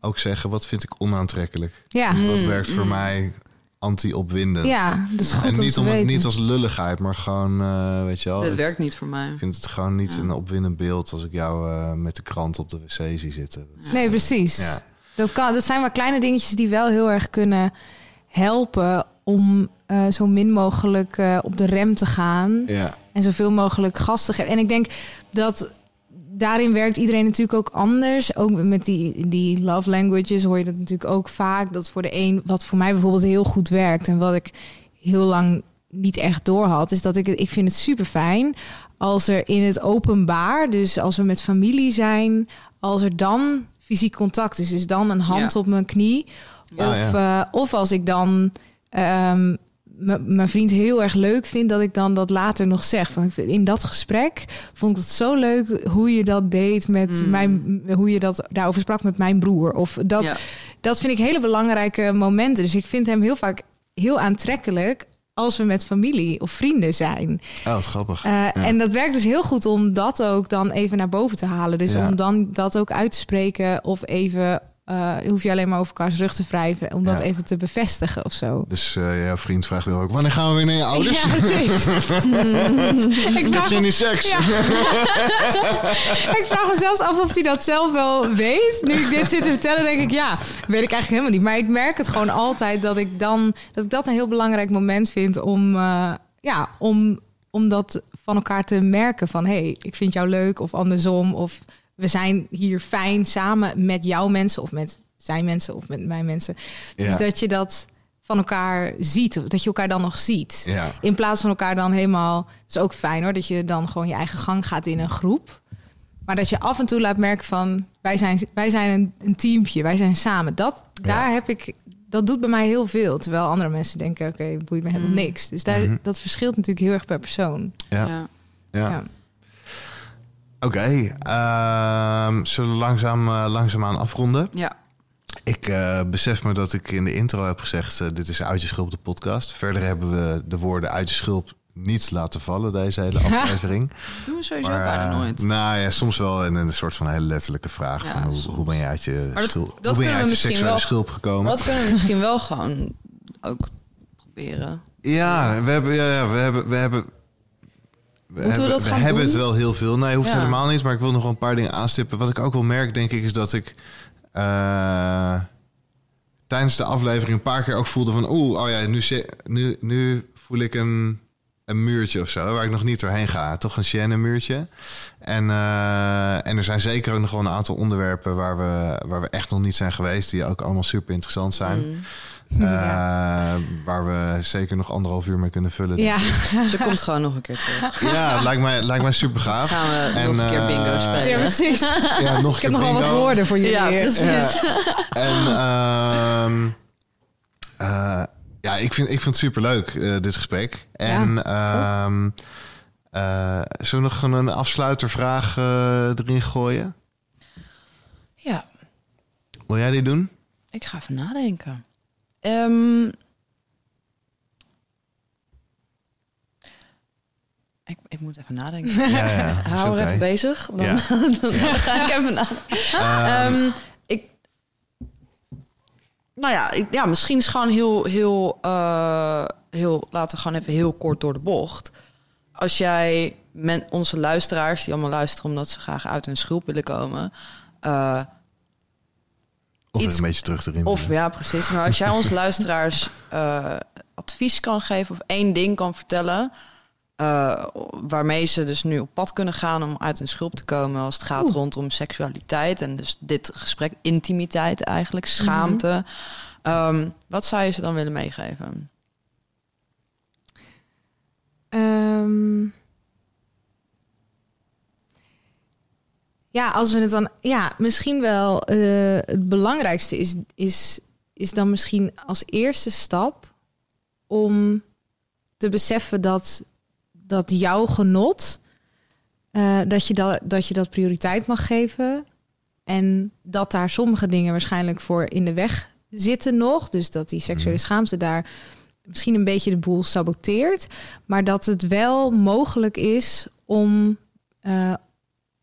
ook zeggen, wat vind ik onaantrekkelijk? ja. Mm. Wat werkt voor mij anti-opwindend? ja, dat is goed en om niet, te om, het- weten. niet als lulligheid, maar gewoon, eh, weet je wel... dit ik werkt niet voor mij. vind het gewoon niet een opwindend beeld als ik jou eh, met de krant op de wc zie zitten. Dat Nee, precies. Ja. Dat, kan, dat zijn maar kleine dingetjes die wel heel erg kunnen helpen om eh, zo min mogelijk eh, op de rem te gaan. Ja, En zoveel mogelijk gas te geven. En ik denk dat daarin werkt iedereen natuurlijk ook anders. Ook met die, die love languages hoor je dat natuurlijk ook vaak. Dat voor de een, wat voor mij bijvoorbeeld heel goed werkt en wat ik heel lang niet echt door had, is dat ik het, ik vind het super fijn als er in het openbaar, dus als we met familie zijn, als er dan fysiek contact is, dus dan een hand Ja. op mijn knie, Ja. of, eh, of als ik dan ehm, mijn vriend heel erg leuk vind, dat ik dan dat later nog zeg. Van, in dat gesprek vond ik het zo leuk hoe je dat deed met Mm. mijn, hoe je dat daarover sprak met mijn broer. Of dat, Ja. dat vind ik hele belangrijke momenten. Dus ik vind hem heel vaak heel aantrekkelijk als we met familie of vrienden zijn. Oh, wat grappig. Eh, En dat werkt dus heel goed om dat ook dan even naar boven te halen. Dus Ja. om dan dat ook uit te spreken of even... eh, hoef je alleen maar over elkaars rug te wrijven... om dat Ja. even te bevestigen of zo. Dus eh jouw vriend vraagt nu ook, wanneer gaan we weer naar je ouders? Ja, precies. ik, vraag, zin in seks. Ja. ik vraag me zelfs af of hij dat zelf wel weet. Nu ik dit zit te vertellen, denk ik, ja, weet ik eigenlijk helemaal niet. Maar ik merk het gewoon altijd dat ik dan dat ik dat een heel belangrijk moment vind om, eh, ja, om, om dat van elkaar te merken. Van hé, hey, ik vind jou leuk of andersom. Of we zijn hier fijn samen met jouw mensen of met zijn mensen of met mijn mensen. Ja. Dus dat je dat van elkaar ziet, of dat je elkaar dan nog ziet. Ja. In plaats van elkaar dan helemaal. Het is ook fijn hoor, dat je dan gewoon je eigen gang gaat in een groep. Maar dat je af en toe laat merken van wij zijn, wij zijn een, een teampje, wij zijn samen. Dat, daar heb ik, dat doet bij mij heel veel. Terwijl andere mensen denken, oké, het boeit me helemaal Mm. niks. Dus daar, Mhm. dat verschilt natuurlijk heel erg per persoon. Ja. Ja. Oké, ehm, zullen we langzaam, eh, langzaamaan afronden? Ja. Ik eh, besef me dat ik in de intro heb gezegd... eh, dit is Uit je Schulp, de podcast. Verder hebben we de woorden Uit je Schulp niet laten vallen... deze hele aflevering. Doen we sowieso Maar, bijna nooit. Nou ja, soms wel in een soort van hele letterlijke vraag. Ja, van hoe, hoe ben je uit je, dat- schulp, dat hoe ben je uit je seksuele wel- schulp gekomen? Dat kunnen we misschien wel gewoon ook proberen. Ja, we hebben, ja, we hebben, we hebben. We hebben, het wel heel veel. Nee, hoeft Ja. helemaal niet. Maar ik wil nog wel een paar dingen aanstippen. Wat ik ook wel merk, denk ik, is dat ik eh, tijdens de aflevering een paar keer ook voelde van, oeh, oh ja, nu, nu, nu voel ik een, een muurtje of zo, waar ik nog niet doorheen ga. Toch een Sienne muurtje. En, eh, en er zijn zeker ook nog wel een aantal onderwerpen waar we, waar we echt nog niet zijn geweest, die ook allemaal super interessant zijn. Mm. Eh, Ja. Waar we zeker nog anderhalf uur mee kunnen vullen. Ja, Ze komt gewoon nog een keer terug. Ja, het lijkt mij, lijkt mij super gaaf. Gaan we En, nog een keer bingo eh, spelen. ja precies. Ja, nog een Ik heb nogal wat woorden voor jullie. Ja, precies. En ehm, eh, ja, ik vind, ik vind het super leuk, dit gesprek. En ehm eh, zullen we nog een afsluitervraag eh, erin gooien? Ja, Wil jij die doen? ik ga even nadenken. Ehm, ik, ik moet even nadenken. Ja, ja. Hou er even bezig. Dan, Ja. dan ga ik even nadenken. Ehm, Ehm, ik, nou ja, ik, ja, misschien is gewoon heel, heel, eh, heel, laten we gewoon even heel kort door de bocht. Als jij men, onze luisteraars, die allemaal luisteren omdat ze graag uit hun schulp willen komen, eh, of er iets- een beetje terug erin. of willen. ja, precies. Maar als jij onze luisteraars eh, advies kan geven of één ding kan vertellen. eh, waarmee ze dus nu op pad kunnen gaan om uit hun schulp te komen als het gaat Oeh. rondom seksualiteit en dus dit gesprek, intimiteit eigenlijk, schaamte. Ehm, wat zou je ze dan willen meegeven? Ehm, ja, als we het dan. Ja, misschien wel. eh, het belangrijkste is, is, is dan misschien als eerste stap om te beseffen dat, dat jouw genot. eh, dat, je dat, dat je dat prioriteit mag geven. En dat daar sommige dingen waarschijnlijk voor in de weg zitten nog. Dus dat die seksuele schaamte daar misschien een beetje de boel saboteert. Maar dat het wel mogelijk is om, eh,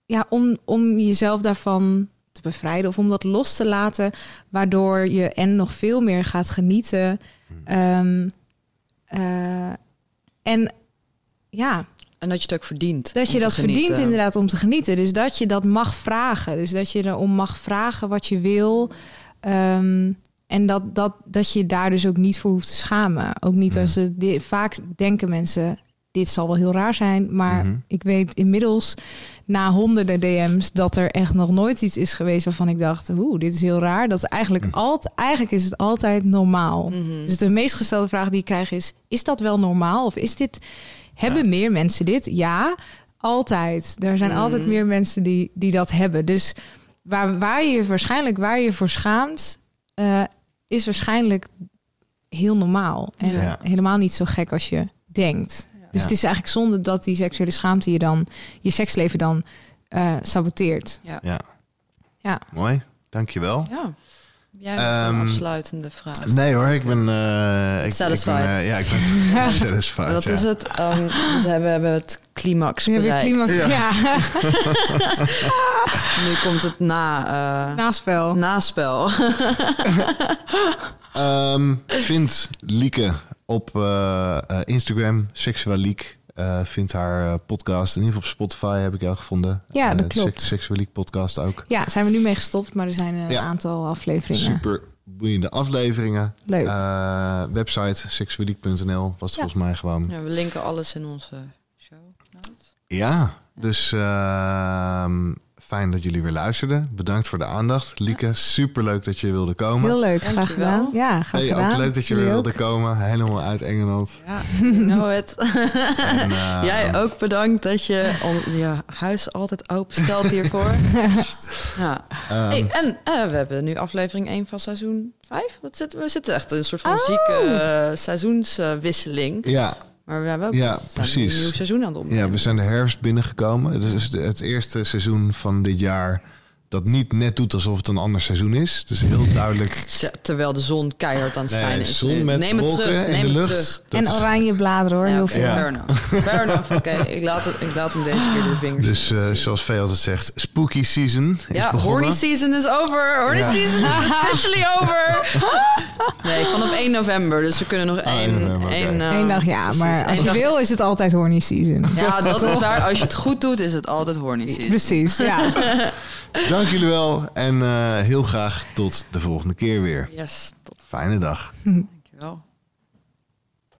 ja, om, om jezelf daarvan te bevrijden of om dat los te laten, waardoor je en nog veel meer gaat genieten. Ehm, eh, en ja, En dat je het ook verdient. dat je dat verdient inderdaad om te genieten. Dus dat je dat mag vragen. Dus dat je erom mag vragen wat je wil. Ehm, en dat, dat, dat je daar dus ook niet voor hoeft te schamen. Ook niet als ze... Vaak denken mensen dit zal wel heel raar zijn. Maar Mhm. ik weet inmiddels na honderden DM's dat er echt nog nooit iets is geweest waarvan ik dacht, oeh, dit is heel raar. Dat eigenlijk Mhm. altijd, eigenlijk is het altijd normaal. Mhm. Dus de meest gestelde vraag die ik krijg is: is dat wel normaal? Of is dit hebben meer mensen dit? Ja, altijd. Er zijn Mhm. altijd meer mensen die, die dat hebben. Dus waar, waar je waarschijnlijk waar je voor schaamt, eh, is waarschijnlijk heel normaal en Ja. helemaal niet zo gek als je denkt. Dus Ja. het is eigenlijk zonde dat die seksuele schaamte je dan je seksleven dan eh, saboteert. Ja. Ja. Mooi, dankjewel. Ja. Jij hebt Ehm, een afsluitende vraag. Nee hoor, ik ben... eh, ik, ik Satisfied. ben, eh, ja, ik ben satisfied. Ja. is het? Ehm, dus we hebben, hebben het climax Nu heb je bereikt. climax. Ja. Ja, Nu komt het na, eh naspel. naspel. Ehm, vind Lieke op eh, eh, Instagram, Seksueel Liek. Eh, vind haar podcast, in ieder geval op Spotify heb ik jou gevonden. Ja, dat de klopt. Seksueel Liek podcast ook. Ja, zijn we nu mee gestopt, maar er zijn een Ja. aantal afleveringen. Super boeiende afleveringen. Leuk. Eh, website seksueliek.nl was het Ja. volgens mij gewoon. Ja, we linken alles in onze show notes. Ja, dus ehm, fijn dat jullie weer luisterden. Bedankt voor de aandacht. Lieke, super leuk dat je wilde komen. Heel leuk, graag gedaan. Ja, graag Hey, gedaan. ook leuk dat je weer wilde komen. Helemaal uit Engeland. Ja, you know it. En, eh, Jij ook bedankt dat je on- je huis altijd open stelt hiervoor. ja. ehm, Hey, en eh, we hebben nu aflevering 1 van seizoen 5. Wat zitten, we zitten echt in een soort van Oh. zieke eh, seizoenswisseling. ja, maar we hebben ook Ja, precies. een nieuw seizoen aan het opnemen. Ja, we zijn de herfst binnengekomen. Het is het eerste seizoen van dit jaar dat niet net doet alsof het een ander seizoen is. Dus heel duidelijk. Terwijl de zon keihard aan het Nee, schijnen is. zon nu. met neem het wolken terug, in neem de het lucht. terug. Dat en is- oranje bladeren hoor, Ja, heel veel. Ja. Fair enough. Fair enough. Oké, ik, laat het- ik laat hem deze keer door vingers. Dus eh, zoals Vee altijd zegt, spooky season is ja, begonnen. horny season is over. Horny Ja. season is officially over. Nee, vanaf 1 november. Dus we kunnen nog Ah, 1 één... november, één, eh, Eén dag ja, precies, maar als je dag- wil is het altijd horny season. Ja, dat is waar. Als je het goed doet, is het altijd horny season. Precies, ja. Dank jullie wel en eh, heel graag tot de volgende keer weer. Yes, tot Fijne dag. dankjewel.